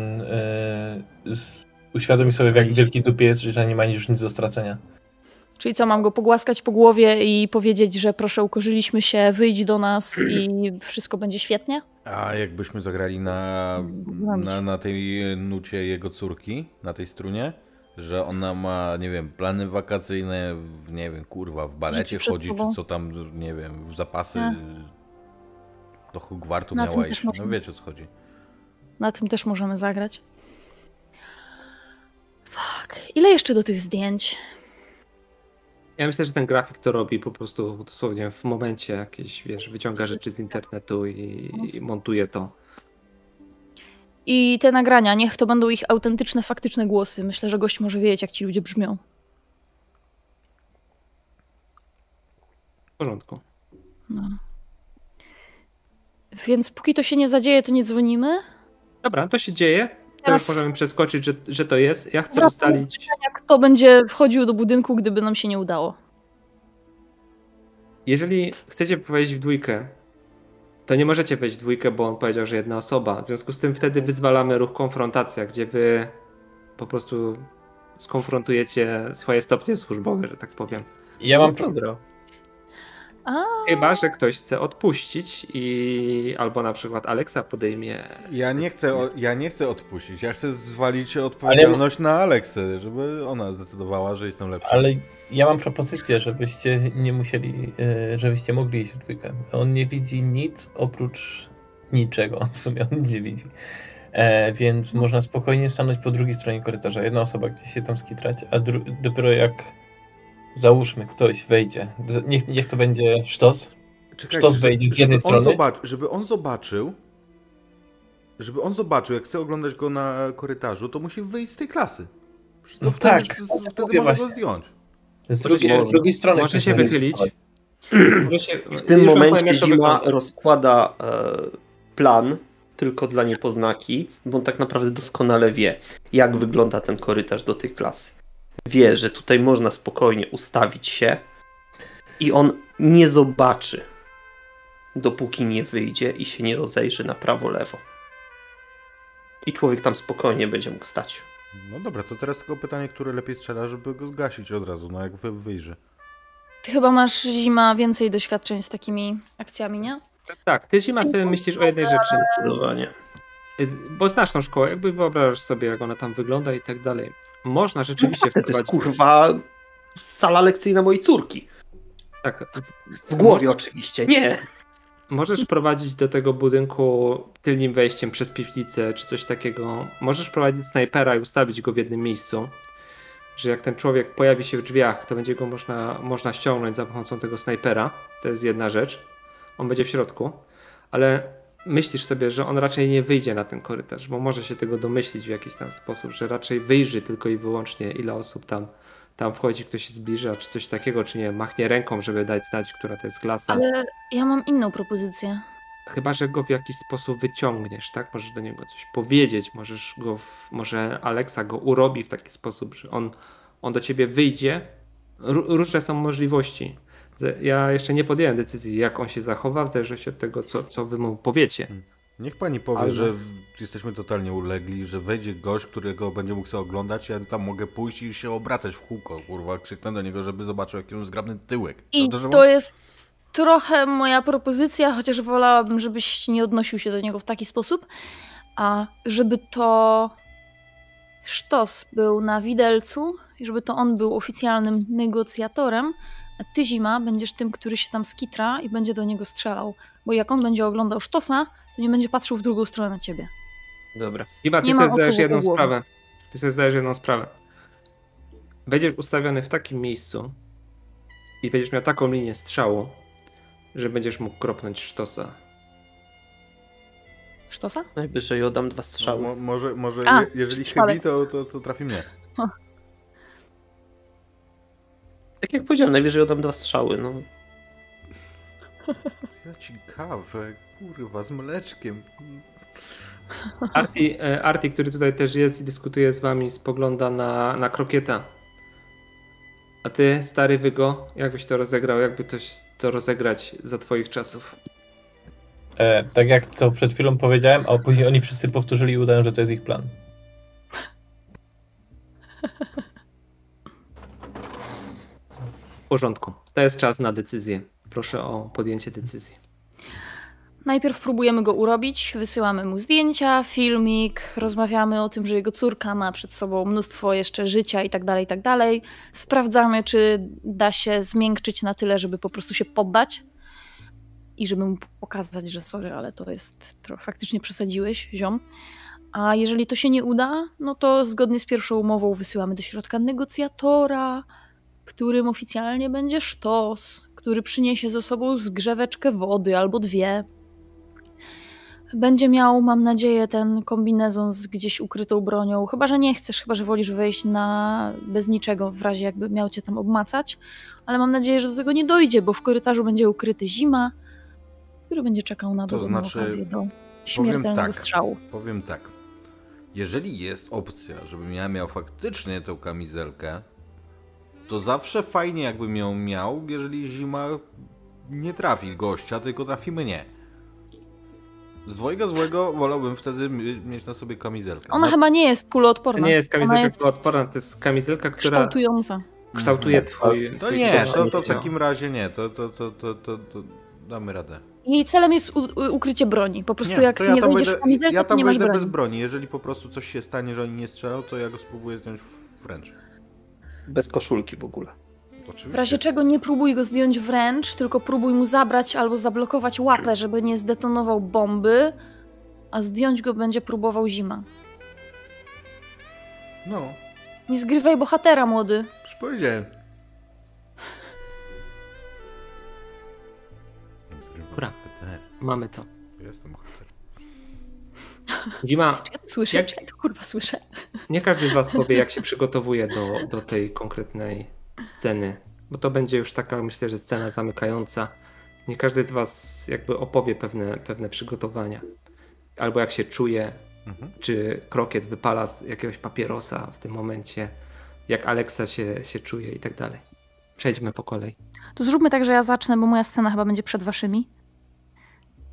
yy, uświadomi sobie, w jak wielki dupie jest, że nie ma już nic do stracenia. Czyli co, mam go pogłaskać po głowie i powiedzieć, że proszę, ukorzyliśmy się, wyjdź do nas [CLEARS THROAT] i wszystko będzie świetnie? A jakbyśmy zagrali na, na, na tej nucie jego córki, na tej strunie, że ona ma, nie wiem, plany wakacyjne, w, nie wiem, kurwa, w balecie chodzi, sobą. czy co tam, nie wiem, w zapasy Tak. do Hogwartu Na miała iść. No możemy. wiecie o co chodzi. Na tym też możemy zagrać. Fuck. Ile jeszcze do tych zdjęć? Ja myślę, że ten grafik to robi po prostu dosłownie w momencie jakieś, wiesz, wyciąga rzeczy z internetu i, i montuje to. I te nagrania, niech to będą ich autentyczne, faktyczne głosy. Myślę, że gość może wiedzieć, jak ci ludzie brzmią. W porządku. No. Więc póki to się nie zadzieje, to nie dzwonimy. Dobra, to się dzieje. Teraz- możemy przeskoczyć, że, że to jest. Ja chcę ustalić. Kto będzie wchodził do budynku, gdyby nam się nie udało? Jeżeli chcecie wejść w dwójkę, to nie możecie wejść w dwójkę, bo on powiedział, że jedna osoba. W związku z tym wtedy wyzwalamy ruch konfrontacja, gdzie wy po prostu skonfrontujecie swoje stopnie służbowe, że tak powiem. Ja mam pro... A, Chyba, że ktoś chce odpuścić i albo na przykład Aleksa podejmie. Ja nie chcę, o- ja nie chcę odpuścić, ja chcę zwalić odpowiedzialność na Aleksę, żeby ona zdecydowała, że jestem lepszy. Ale ja mam propozycję, żebyście nie musieli, e, żebyście mogli iść w dwójkę. On nie widzi nic oprócz niczego. W sumie on nic nie widzi. E, więc można spokojnie stanąć po drugiej stronie korytarza. Jedna osoba gdzieś się tam skitrać, a dopiero jak załóżmy ktoś wejdzie, niech, niech to będzie sztos, Czekajcie, Sztos wejdzie z jednej żeby on strony. Zobaczy, żeby on zobaczył, żeby on zobaczył, jak chce oglądać go na korytarzu, to musi wyjść z tej klasy. No wtedy, tak, z- wtedy mówię można go właśnie. zdjąć. z drugiej, się- z drugiej strony. może się wychylić. w tym już momencie Zima wygląda. rozkłada e, plan tylko dla niepoznaki, bo on tak naprawdę doskonale wie, jak wygląda ten korytarz do tej klasy. Wie, że tutaj można spokojnie ustawić się i on nie zobaczy, dopóki nie wyjdzie i się nie rozejrzy na prawo, lewo. I człowiek tam spokojnie będzie mógł stać. No dobra, to teraz tylko pytanie, które lepiej strzela, żeby go zgasić od razu, no jak wy wyjrzy. Ty chyba masz zima więcej doświadczeń z takimi akcjami, nie? Tak, ty zima sobie myślisz o jednej rzeczy. Zdecydowanie. Y, Bo znasz tą szkołę, jakby wyobrażasz sobie, jak ona tam wygląda i tak dalej. Można rzeczywiście To jest kurwa sala lekcyjna mojej córki. Tak, W głowie oczywiście, nie. Możesz prowadzić do tego budynku tylnym wejściem przez piwnicę czy coś takiego. Możesz prowadzić snajpera i ustawić go w jednym miejscu. Że jak ten człowiek pojawi się w drzwiach, to będzie go można, można ściągnąć za pomocą tego snajpera. To jest jedna rzecz. On będzie w środku. Ale myślisz sobie, że on raczej nie wyjdzie na ten korytarz, bo może się tego domyślić w jakiś tam sposób, że raczej wyjrzy tylko i wyłącznie, ile osób tam, tam wchodzi, ktoś się zbliża, czy coś takiego, czy nie, machnie ręką, żeby dać znać, która to jest klasa. Ale ja mam inną propozycję. Chyba, że go w jakiś sposób wyciągniesz, tak? Możesz do niego coś powiedzieć, możesz go, może Alexa go urobi w taki sposób, że on, on do ciebie wyjdzie. Ró- Różne są możliwości. Ja jeszcze nie podjąłem decyzji, jak on się zachowa, w zależności od tego, co, co wy mu powiecie. Niech pani powie, Ale- że jesteśmy totalnie ulegli, że wejdzie gość, którego będzie mógł sobie oglądać, ja tam mogę pójść i się obracać w kółko, kurwa, krzyknę do niego, żeby zobaczył, jaki on zgrabny tyłek. I że to jest trochę moja propozycja, chociaż wolałabym, żebyś nie odnosił się do niego w taki sposób, a żeby to Sztos był na widelcu i żeby to on był oficjalnym negocjatorem, ty, Zima, będziesz tym, który się tam skitra i będzie do niego strzelał. Bo jak on będzie oglądał Sztosa, to nie będzie patrzył w drugą stronę na ciebie. Dobra. Iwa, ty Nie sobie zdajesz jedną głowy. sprawę. Ty sobie zdajesz jedną sprawę. Będziesz ustawiony w takim miejscu i będziesz miał taką linię strzału, że będziesz mógł kropnąć sztosa. Sztosa? Najwyżej oddam dwa strzały. Mo, może, może A, je, jeżeli chybi, to, to, to trafi mnie. Tak jak powiedziałem, najwyżej oddam dwa strzały. No. [LAUGHS] Ja ci kawę, kurwa, z mleczkiem. Arti, e, Arti, który tutaj też jest i dyskutuje z wami, spogląda na, na krokieta. A ty, stary Wygo, jak byś to rozegrał? Jakby to, to rozegrać za twoich czasów? E, tak jak to przed chwilą powiedziałem, a później oni wszyscy powtórzyli i udają, że to jest ich plan. [LAUGHS] W porządku. To jest czas na decyzję. Proszę o podjęcie decyzji. Najpierw próbujemy go urobić, wysyłamy mu zdjęcia, filmik, rozmawiamy o tym, że jego córka ma przed sobą mnóstwo jeszcze życia i tak dalej, i tak dalej. Sprawdzamy, czy da się zmiękczyć na tyle, żeby po prostu się poddać i żeby mu pokazać, że sorry, ale to jest, to faktycznie przesadziłeś, ziom. A jeżeli to się nie uda, no to zgodnie z pierwszą umową wysyłamy do środka negocjatora, którym oficjalnie będzie sztos, który przyniesie ze sobą zgrzeweczkę wody albo dwie. Będzie miał, mam nadzieję, ten kombinezon z gdzieś ukrytą bronią. Chyba, że nie chcesz, chyba, że wolisz wejść na bez niczego, w razie jakby miał cię tam obmacać. Ale mam nadzieję, że do tego nie dojdzie, bo w korytarzu będzie ukryty zima, który będzie czekał na To dobrą znaczy, okazję do śmiertelnego tak. strzału. Powiem tak. Jeżeli jest opcja, żebym ja miał faktycznie tą kamizelkę, to zawsze fajnie jakbym ją miał, jeżeli zima nie trafi gościa, tylko trafi mnie. Z dwojga złego wolałbym wtedy mi- mieć na sobie kamizelkę. Ona No, chyba nie jest kuloodporna. nie jest kamizelka jest odporna, to jest kamizelka, która kształtująca. kształtuje Mhm. twój... To twój nie, to, to w takim razie nie, to, to, to, to, to, to damy radę. Jej celem jest u- u- ukrycie broni. Po prostu Nie, jak to nie tam wejdę- w kamizelce, ja to tam nie masz broni. bez broni. Jeżeli po prostu coś się stanie, że oni nie strzelą, to ja go spróbuję zdjąć wręcz. Bez koszulki w ogóle. Oczywiście. W razie czego nie próbuj go zdjąć wręcz, tylko próbuj mu zabrać albo zablokować łapę, żeby nie zdetonował bomby, a zdjąć go będzie próbował zima. No, Nie zgrywaj bohatera, młody. już powiedziałem. Dobra. Mamy to. Zima, Czy ja to słyszę? Jak- Czy ja to kurwa słyszę? nie każdy z was powie, jak się przygotowuje do, do tej konkretnej sceny, bo to będzie już taka, myślę, że scena zamykająca. Nie każdy z was jakby opowie pewne, pewne przygotowania. Albo jak się czuje, Mhm. czy krokiet wypala z jakiegoś papierosa w tym momencie, jak Alexa się, się czuje i tak dalej. Przejdźmy po kolei. To zróbmy tak, że ja zacznę, bo moja scena chyba będzie przed waszymi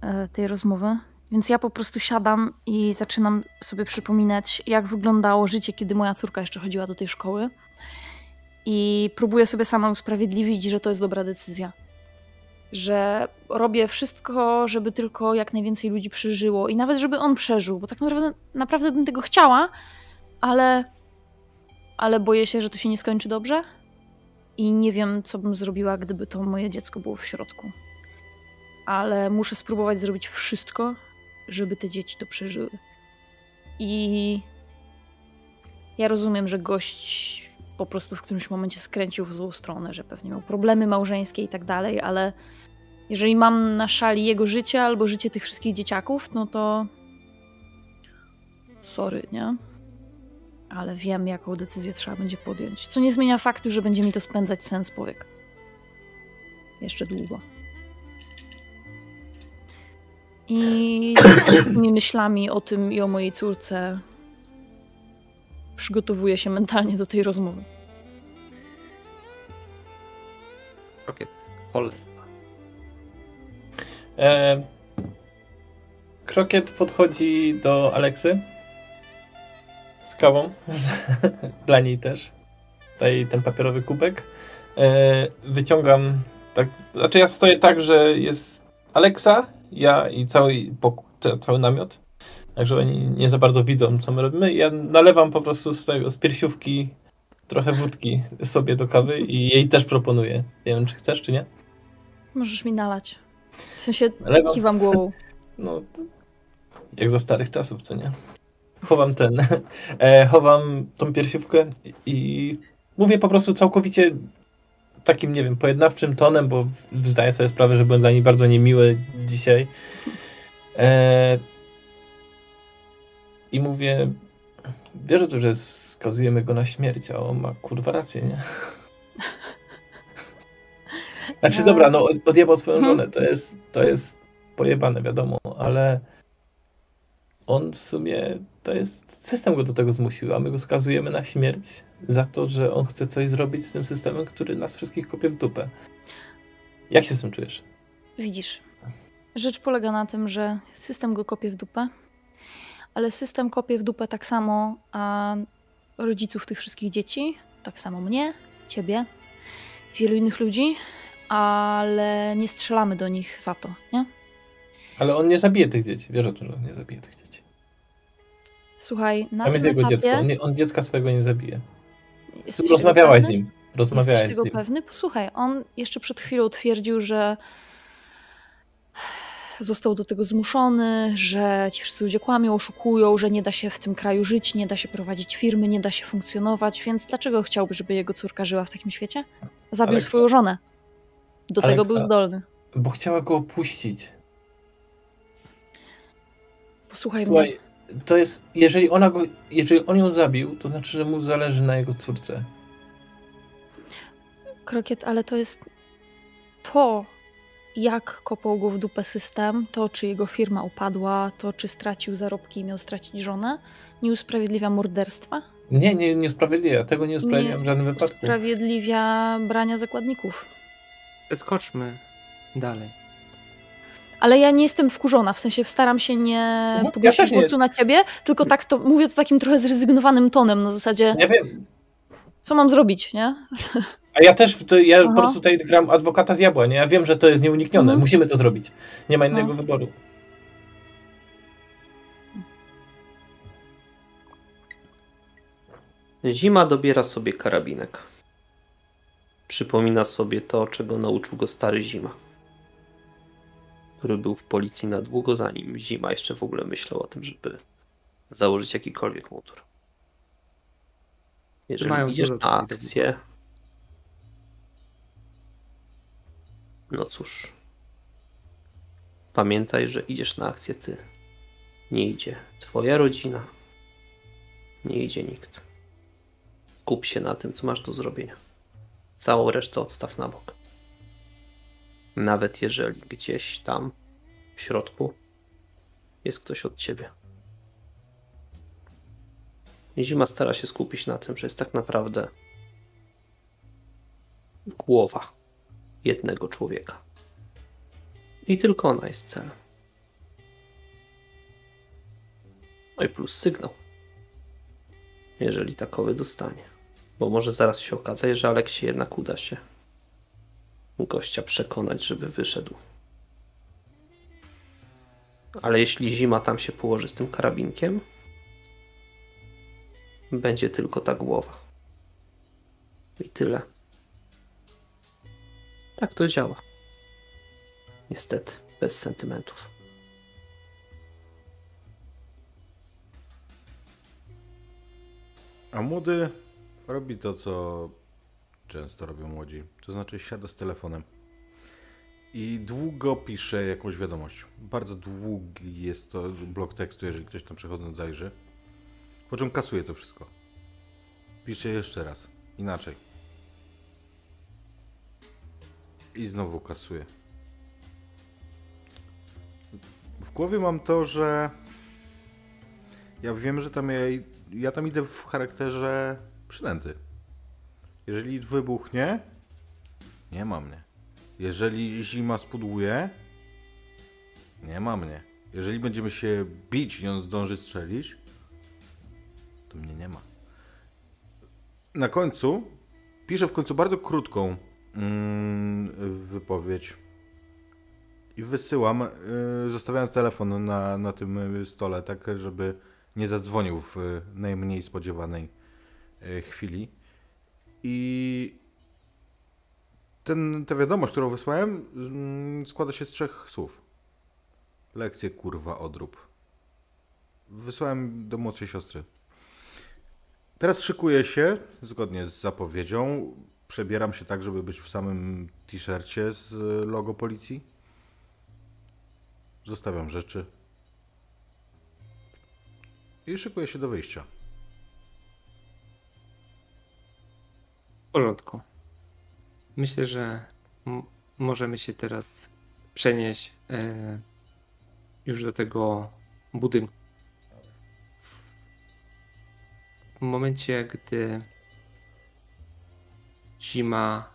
e, tej rozmowy. Więc ja po prostu siadam i zaczynam sobie przypominać, jak wyglądało życie, kiedy moja córka jeszcze chodziła do tej szkoły. I próbuję sobie sama usprawiedliwić, że to jest dobra decyzja. Że robię wszystko, żeby tylko jak najwięcej ludzi przeżyło i nawet żeby on przeżył, bo tak naprawdę, naprawdę bym tego chciała, ale, ale boję się, że to się nie skończy dobrze i nie wiem, co bym zrobiła, gdyby to moje dziecko było w środku. Ale muszę spróbować zrobić wszystko, żeby te dzieci to przeżyły. I ja rozumiem, że gość po prostu w którymś momencie skręcił w złą stronę, że pewnie miał problemy małżeńskie i tak dalej, ale jeżeli mam na szali jego życie albo życie tych wszystkich dzieciaków, no to sorry, nie? Ale wiem, jaką decyzję trzeba będzie podjąć. Co nie zmienia faktu, że będzie mi to spędzać sens powiek. Jeszcze długo. I [COUGHS] tymi myślami o tym i o mojej córce przygotowuję się mentalnie do tej rozmowy. Krokiet. Hol. E, krokiet podchodzi do Aleksy z kawą. [LAUGHS] Dla niej też. Daje ten papierowy kubek. E, wyciągam. Tak, znaczy, ja stoję tak, że jest Aleksa, ja i cały, cały namiot. Także oni nie za bardzo widzą, co my robimy. Ja nalewam po prostu z tego, z piersiówki trochę wódki sobie do kawy i jej też proponuję. Nie wiem, czy chcesz, czy nie. Możesz mi nalać. W sensie Nalewam. kiwam głową. No, jak za starych czasów, co nie? Chowam ten, [LAUGHS] e, chowam tą piersiówkę i mówię po prostu całkowicie takim, nie wiem, pojednawczym tonem, bo zdaję sobie sprawę, że byłem dla niej bardzo niemiły dzisiaj. E, I mówię, wiesz, że skazujemy go na śmierć, a on ma kurwa rację, nie? [LAUGHS] Znaczy, No. dobra, no odjebał swoją Mhm. żonę, to jest, to jest pojebane, wiadomo, ale on w sumie, to jest, system go do tego zmusił, a my go skazujemy na śmierć za to, że on chce coś zrobić z tym systemem, który nas wszystkich kopie w dupę. Jak się z tym czujesz? Widzisz, rzecz polega na tym, że system go kopie w dupę, ale system kopie w dupę tak samo a rodziców tych wszystkich dzieci, tak samo mnie, ciebie, wielu innych ludzi, ale nie strzelamy do nich za to, nie? Ale on nie zabije tych dzieci, wiesz o tym, że on nie zabije tych dzieci. Słuchaj, na Tam jest tym jego etapie... dziecko, on, nie, on dziecka swojego nie zabije. Jesteś Rozmawiałaś z nim, rozmawiałaś Jesteś z tego pewny? Posłuchaj, on jeszcze przed chwilą twierdził, że został do tego zmuszony, że ci wszyscy ludzie kłamią, oszukują, że nie da się w tym kraju żyć, nie da się prowadzić firmy, nie da się funkcjonować, więc dlaczego chciałby, żeby jego córka żyła w takim świecie? Zabił Aleksa. swoją żonę. Do tego był zdolny. Bo chciała go opuścić. Posłuchaj mnie. To jest, jeżeli ona go, jeżeli on ją zabił, to znaczy, że mu zależy na jego córce. Krokiet, ale to jest to, jak kopał go w dupę system, to czy jego firma upadła, to czy stracił zarobki i miał stracić żonę, nie usprawiedliwia morderstwa, Nie, nie, nie usprawiedliwia. Tego nie usprawiedliwiam w żadnym wypadku. usprawiedliwia brania zakładników. Skoczmy dalej. Ale ja nie jestem wkurzona, w sensie staram się nie ja podnosić też nie. głosu na ciebie, tylko tak to mówię to takim trochę zrezygnowanym tonem, na zasadzie, Ja wiem. co mam zrobić, nie? A ja też, to ja Aha. po prostu tutaj gram adwokata diabła, nie? Ja wiem, że to jest nieuniknione. Mhm. Musimy to zrobić. Nie ma innego No. wyboru. Zima dobiera sobie karabinek. Przypomina sobie to, czego nauczył go stary Zima, który był w policji na długo zanim Zima jeszcze w ogóle myślał o tym, żeby założyć jakikolwiek mundur. Jeżeli Mają idziesz na akcję, no cóż, pamiętaj, że idziesz na akcję ty. Nie idzie twoja rodzina, nie idzie nikt. Kup się na tym, co masz do zrobienia. Całą resztę odstaw na bok. Nawet jeżeli gdzieś tam w środku jest ktoś od ciebie. Zima stara się skupić na tym, że jest tak naprawdę głowa jednego człowieka. I tylko ona jest celem. No i plus sygnał. Jeżeli takowy dostanie. Bo może zaraz się okazać, że Aleksie jednak uda się gościa przekonać, żeby wyszedł. Ale jeśli zima tam się położy z tym karabinkiem, będzie tylko ta głowa. I tyle. Tak to działa. Niestety, bez sentymentów. A młody robi to, co często robią młodzi. To znaczy siada z telefonem i długo pisze jakąś wiadomość. Bardzo długi jest to blok tekstu, jeżeli ktoś tam przechodząc zajrzy. Po czym kasuje to wszystko. Pisze jeszcze raz. Inaczej. I znowu kasuje. W głowie mam to, że ja wiem, że tam ja, ja tam idę w charakterze przynęty. Jeżeli wybuchnie, nie ma mnie. Jeżeli zima spudłuje, nie ma mnie. Jeżeli będziemy się bić i on zdąży strzelić, to mnie nie ma. Na końcu piszę w końcu bardzo krótką mm, wypowiedź i wysyłam, y, zostawiając telefon na, na tym stole, tak żeby nie zadzwonił w najmniej spodziewanej y, chwili. I ten, ta wiadomość, którą wysłałem, mm, składa się z trzech słów. Lekcje kurwa odrób. Wysłałem do młodszej siostry. Teraz szykuję się, zgodnie z zapowiedzią. Przebieram się tak, żeby być w samym t-shircie z logo policji. Zostawiam rzeczy. I szykuję się do wyjścia. W porządku. Myślę, że możemy się teraz przenieść e, już do tego budynku. W momencie, gdy zima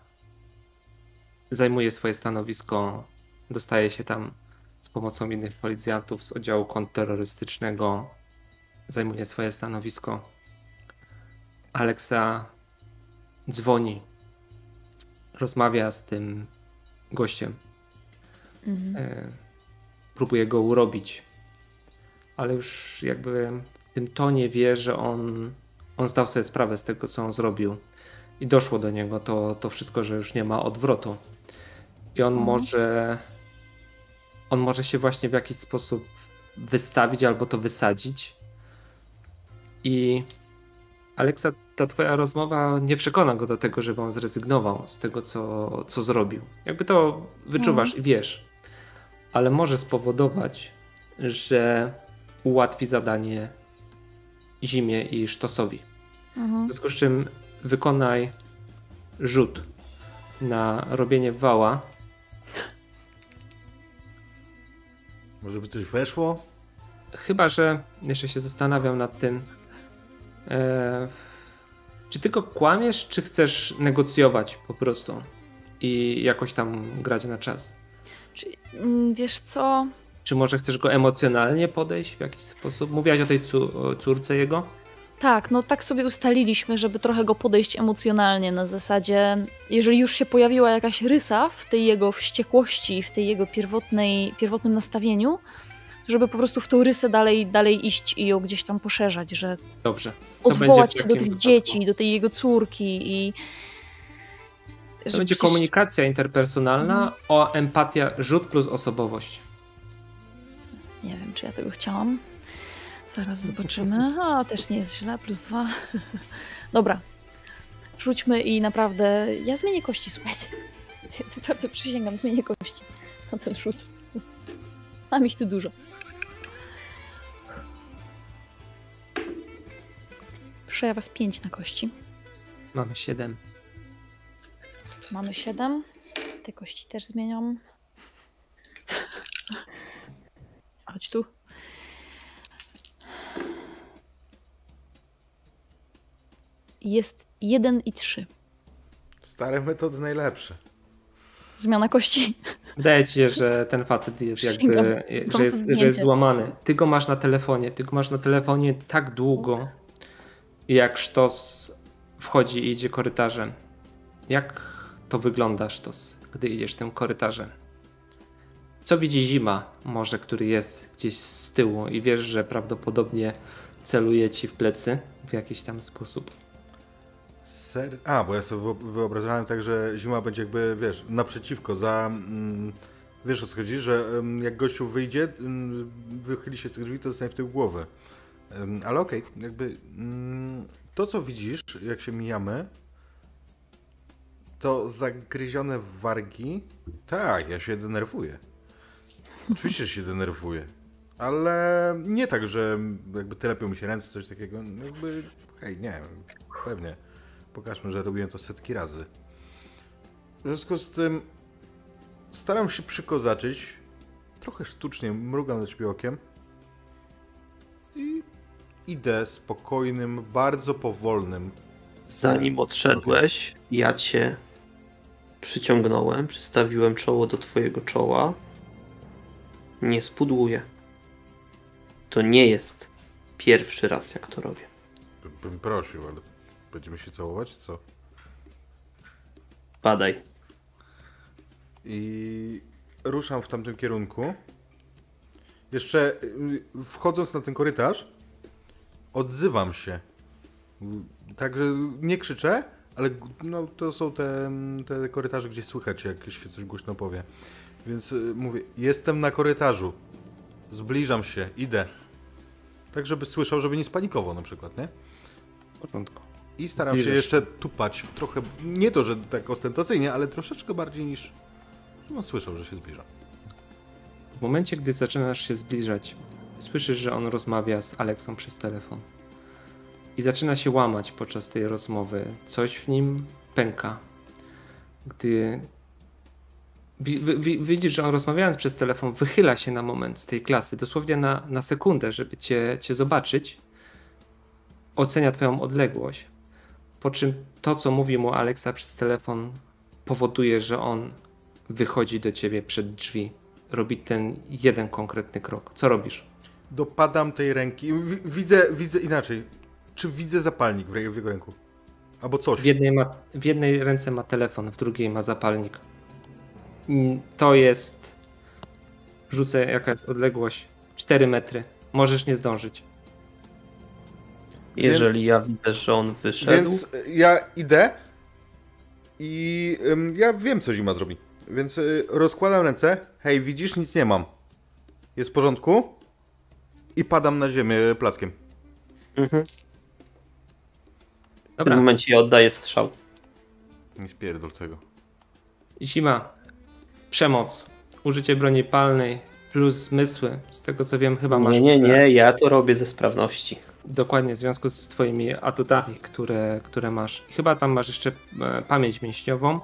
zajmuje swoje stanowisko, dostaje się tam z pomocą innych policjantów z oddziału kontrterrorystycznego, zajmuje swoje stanowisko. Aleksa dzwoni rozmawia z tym gościem. Mhm. E, próbuje go urobić. Ale już jakby w tym tonie wie, że on, on zdał sobie sprawę z tego, co on zrobił. I doszło do niego to, to wszystko, że już nie ma odwrotu. I on mhm. może. On może się właśnie w jakiś sposób wystawić albo to wysadzić. I Aleksa, ta twoja rozmowa nie przekona go do tego, żeby on zrezygnował z tego, co, co zrobił. Jakby to wyczuwasz mhm. i wiesz. Ale może spowodować, że ułatwi zadanie Zimie i Sztosowi. Mhm. W związku z czym wykonaj rzut na robienie wała. Może by coś weszło? Chyba, że jeszcze się zastanawiam nad tym, E, czy tylko kłamiesz, czy chcesz negocjować po prostu i jakoś tam grać na czas? Czy, mm, wiesz co? Czy może chcesz go emocjonalnie podejść w jakiś sposób? Mówiłaś o tej córce jego? Tak, no tak sobie ustaliliśmy, żeby trochę go podejść emocjonalnie na zasadzie, jeżeli już się pojawiła jakaś rysa w tej jego wściekłości, w tej jego pierwotnej, pierwotnym nastawieniu, żeby po prostu w tą rysę dalej, dalej iść i ją gdzieś tam poszerzać, że Dobrze. odwołać się do tych wypadku. dzieci, do tej jego córki i to będzie komunikacja interpersonalna, mhm. o empatia, rzut plus osobowość. Nie wiem, czy ja tego chciałam. Zaraz zobaczymy. [LAUGHS] A, też nie jest źle, plus dwa. [LAUGHS] Dobra. Rzućmy i naprawdę. Ja zmienię kości, słuchajcie. Ja naprawdę przysięgam, zmienię kości na ten rzut. Mam ich tu dużo. Proszę, ja was pięć na kości. Mamy siedem. Mamy siedem. Te kości też zmieniam. Chodź tu. Jest jeden i trzy. Stare metody najlepsze. Zmiana kości. Wydaje ci się, że ten facet jest Przysięgam. jakby, że jest, że jest złamany. Ty go masz na telefonie, ty go masz na telefonie tak długo, jak sztos wchodzi i idzie korytarzem. Jak to wygląda sztos, gdy idziesz tym korytarzem? Co widzi zima, może, który jest gdzieś z tyłu i wiesz, że prawdopodobnie celuje ci w plecy w jakiś tam sposób. Ser... A, bo ja sobie wyo- wyobrażałem tak, że zima będzie jakby, wiesz, naprzeciwko, za... Mm, wiesz o co chodzi, że mm, jak gościu wyjdzie, mm, wychyli się z tych drzwi, to dostanie w tył głowy. Ale okej, jakby mm, to co widzisz, jak się mijamy, to zagryzione wargi. Tak, ja się denerwuję. Oczywiście się denerwuję. Ale nie tak, że jakby telepią mi się ręce, coś takiego. Jakby, hej, nie, pewnie. Pokażmy, że robiłem to setki razy. W związku z tym staram się przykozaczyć. Trochę sztucznie, mrugam na ciebie okiem. I idę spokojnym, bardzo powolnym. Zanim odszedłeś, ja cię przyciągnąłem, przystawiłem czoło do twojego czoła. Nie spudłuję. To nie jest pierwszy raz, jak to robię. By- Bym prosił, ale będziemy się całować, czy co? Badaj. I ruszam w tamtym kierunku. Jeszcze y, wchodząc na ten korytarz, odzywam się. Także nie krzyczę, ale no, to są te, te korytarze, gdzie słychać, jak się coś głośno powie. Więc y, mówię, jestem na korytarzu. Zbliżam się, idę. Tak, żeby słyszał, żeby nie spanikował na przykład, nie? W porządku. I staram się Zbliżasz jeszcze tupać trochę, nie to, że tak ostentacyjnie, ale troszeczkę bardziej niż, żeby on słyszał, że się zbliża. W momencie, gdy zaczynasz się zbliżać, słyszysz, że on rozmawia z Aleksą przez telefon. I zaczyna się łamać podczas tej rozmowy. Coś w nim pęka. Gdy wi- wi- wi- widzisz, że on rozmawiając przez telefon wychyla się na moment z tej klasy, dosłownie na, na sekundę, żeby cię, cię zobaczyć, ocenia twoją odległość. Po czym to, co mówi mu Aleksa przez telefon, powoduje, że on wychodzi do ciebie przed drzwi robi ten jeden konkretny krok. Co robisz? Dopadam tej ręki, wi- widzę, widzę inaczej. Czy widzę zapalnik w, jego ręku? Albo coś. W jednej, ma, w jednej ręce ma telefon, w drugiej ma zapalnik. Mm, To jest. Rzucę jaka jest odległość. 4 metry. Możesz nie zdążyć. Jeżeli ja widzę, że on wyszedł, Więc y, ja idę i ym, ja wiem, co zima zrobi. Więc y, rozkładam ręce. Hej, widzisz, nic nie mam. Jest w porządku? I padam na ziemię plackiem. mhm. w tym Dobra, momencie ja oddaję strzał. Nie spierdol tego. zima. Przemoc. Użycie broni palnej plus zmysły. Z tego co wiem, chyba masz. Nie, nie, nie, ja to robię ze sprawności. Dokładnie, w związku z twoimi atutami, które, które masz. I Chyba tam masz jeszcze e, pamięć mięśniową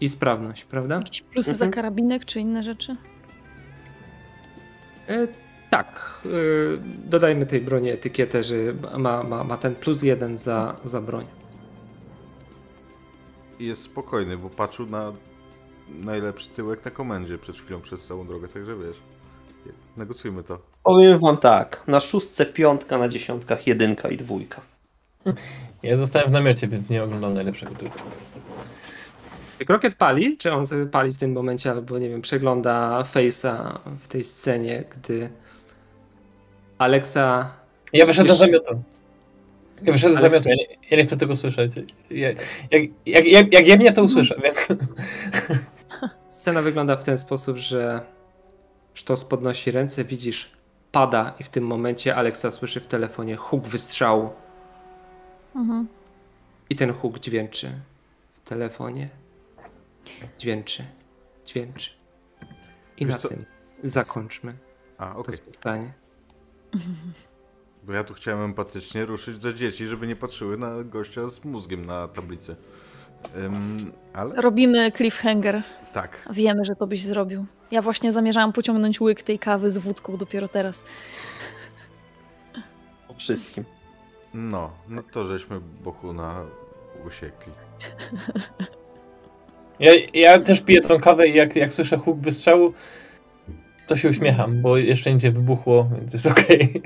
i sprawność, prawda? Jakieś plusy Mhm. za karabinek czy inne rzeczy? E, tak. E, dodajmy tej broni etykietę, że ma, ma, ma ten plus jeden za, za broń. I jest spokojny, bo patrzył na najlepszy tyłek na komendzie przed chwilą przez całą drogę, także wiesz. Negocjujmy to. Powiem wam tak, na szóstce piątka, na dziesiątkach jedynka i dwójka. Ja zostałem w namiocie, więc nie oglądam najlepszego. Czy Krokiet pali? Czy on pali w tym momencie, albo nie wiem, przegląda Face'a w tej scenie, gdy Alexa. Ja wyszedłem Jeszcze- namiotu. Ja wyszedłem Ale- namiotu, ja nie, ja nie chcę tego słyszeć. Ja, jak, jak, jak, jak ja mnie to usłyszę, więc... [LAUGHS] Scena wygląda w ten sposób, że Sztos podnosi ręce, widzisz, pada i w tym momencie Alexa słyszy w telefonie huk wystrzału Mhm. i ten huk dźwięczy w telefonie. Dźwięczy, dźwięczy. I Wiesz na co- tym zakończmy A, to okej. spotkanie. Bo ja tu chciałem empatycznie ruszyć do dzieci, żeby nie patrzyły na gościa z mózgiem na tablicy. Ym, ale Robimy cliffhanger. tak. Wiemy, że to byś zrobił. Ja właśnie zamierzałam pociągnąć łyk tej kawy z wódką dopiero teraz. O wszystkim. No, no to żeśmy Bohuna usiekli. Ja, ja też piję tą kawę i jak, jak słyszę huk wystrzału, to się uśmiecham, bo jeszcze nic nie wybuchło, więc jest okej. [LAUGHS]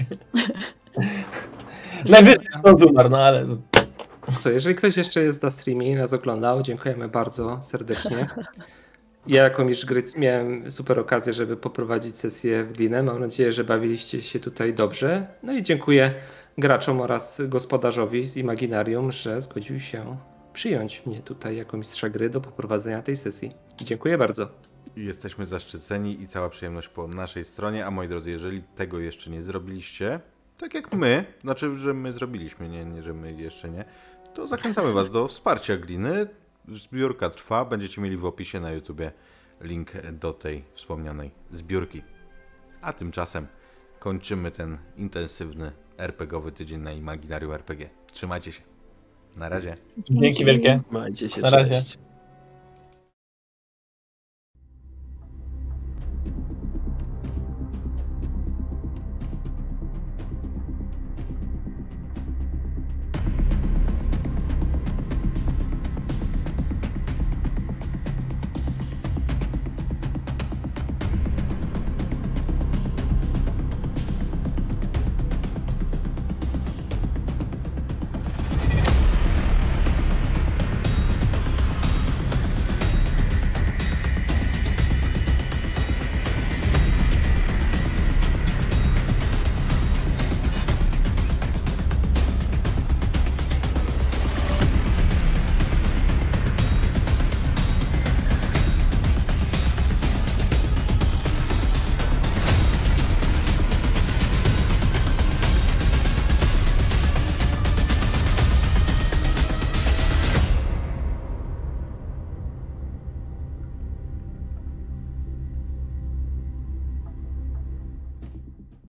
Najwyżej to umarł, no ale Co, jeżeli ktoś jeszcze jest na streamie i nas oglądał, dziękujemy bardzo serdecznie. [LAUGHS] Ja jako mistrz gry miałem super okazję, żeby poprowadzić sesję w Glinę. Mam nadzieję, że bawiliście się tutaj dobrze. No i dziękuję graczom oraz gospodarzowi z Imaginarium, że zgodził się przyjąć mnie tutaj jako mistrza gry do poprowadzenia tej sesji. Dziękuję bardzo. Jesteśmy zaszczyceni i cała przyjemność po naszej stronie. A moi drodzy, jeżeli tego jeszcze nie zrobiliście, tak jak my, znaczy, że my zrobiliśmy, nie, nie że my jeszcze nie, to zachęcamy Was do wsparcia gliny. Zbiórka trwa, będziecie mieli w opisie na YouTubie link do tej wspomnianej zbiórki. A tymczasem kończymy ten intensywny RPGowy tydzień na Imaginarium RPG. Trzymajcie się. Na razie. dzięki wielkie. Majcie się, Na razie. cześć.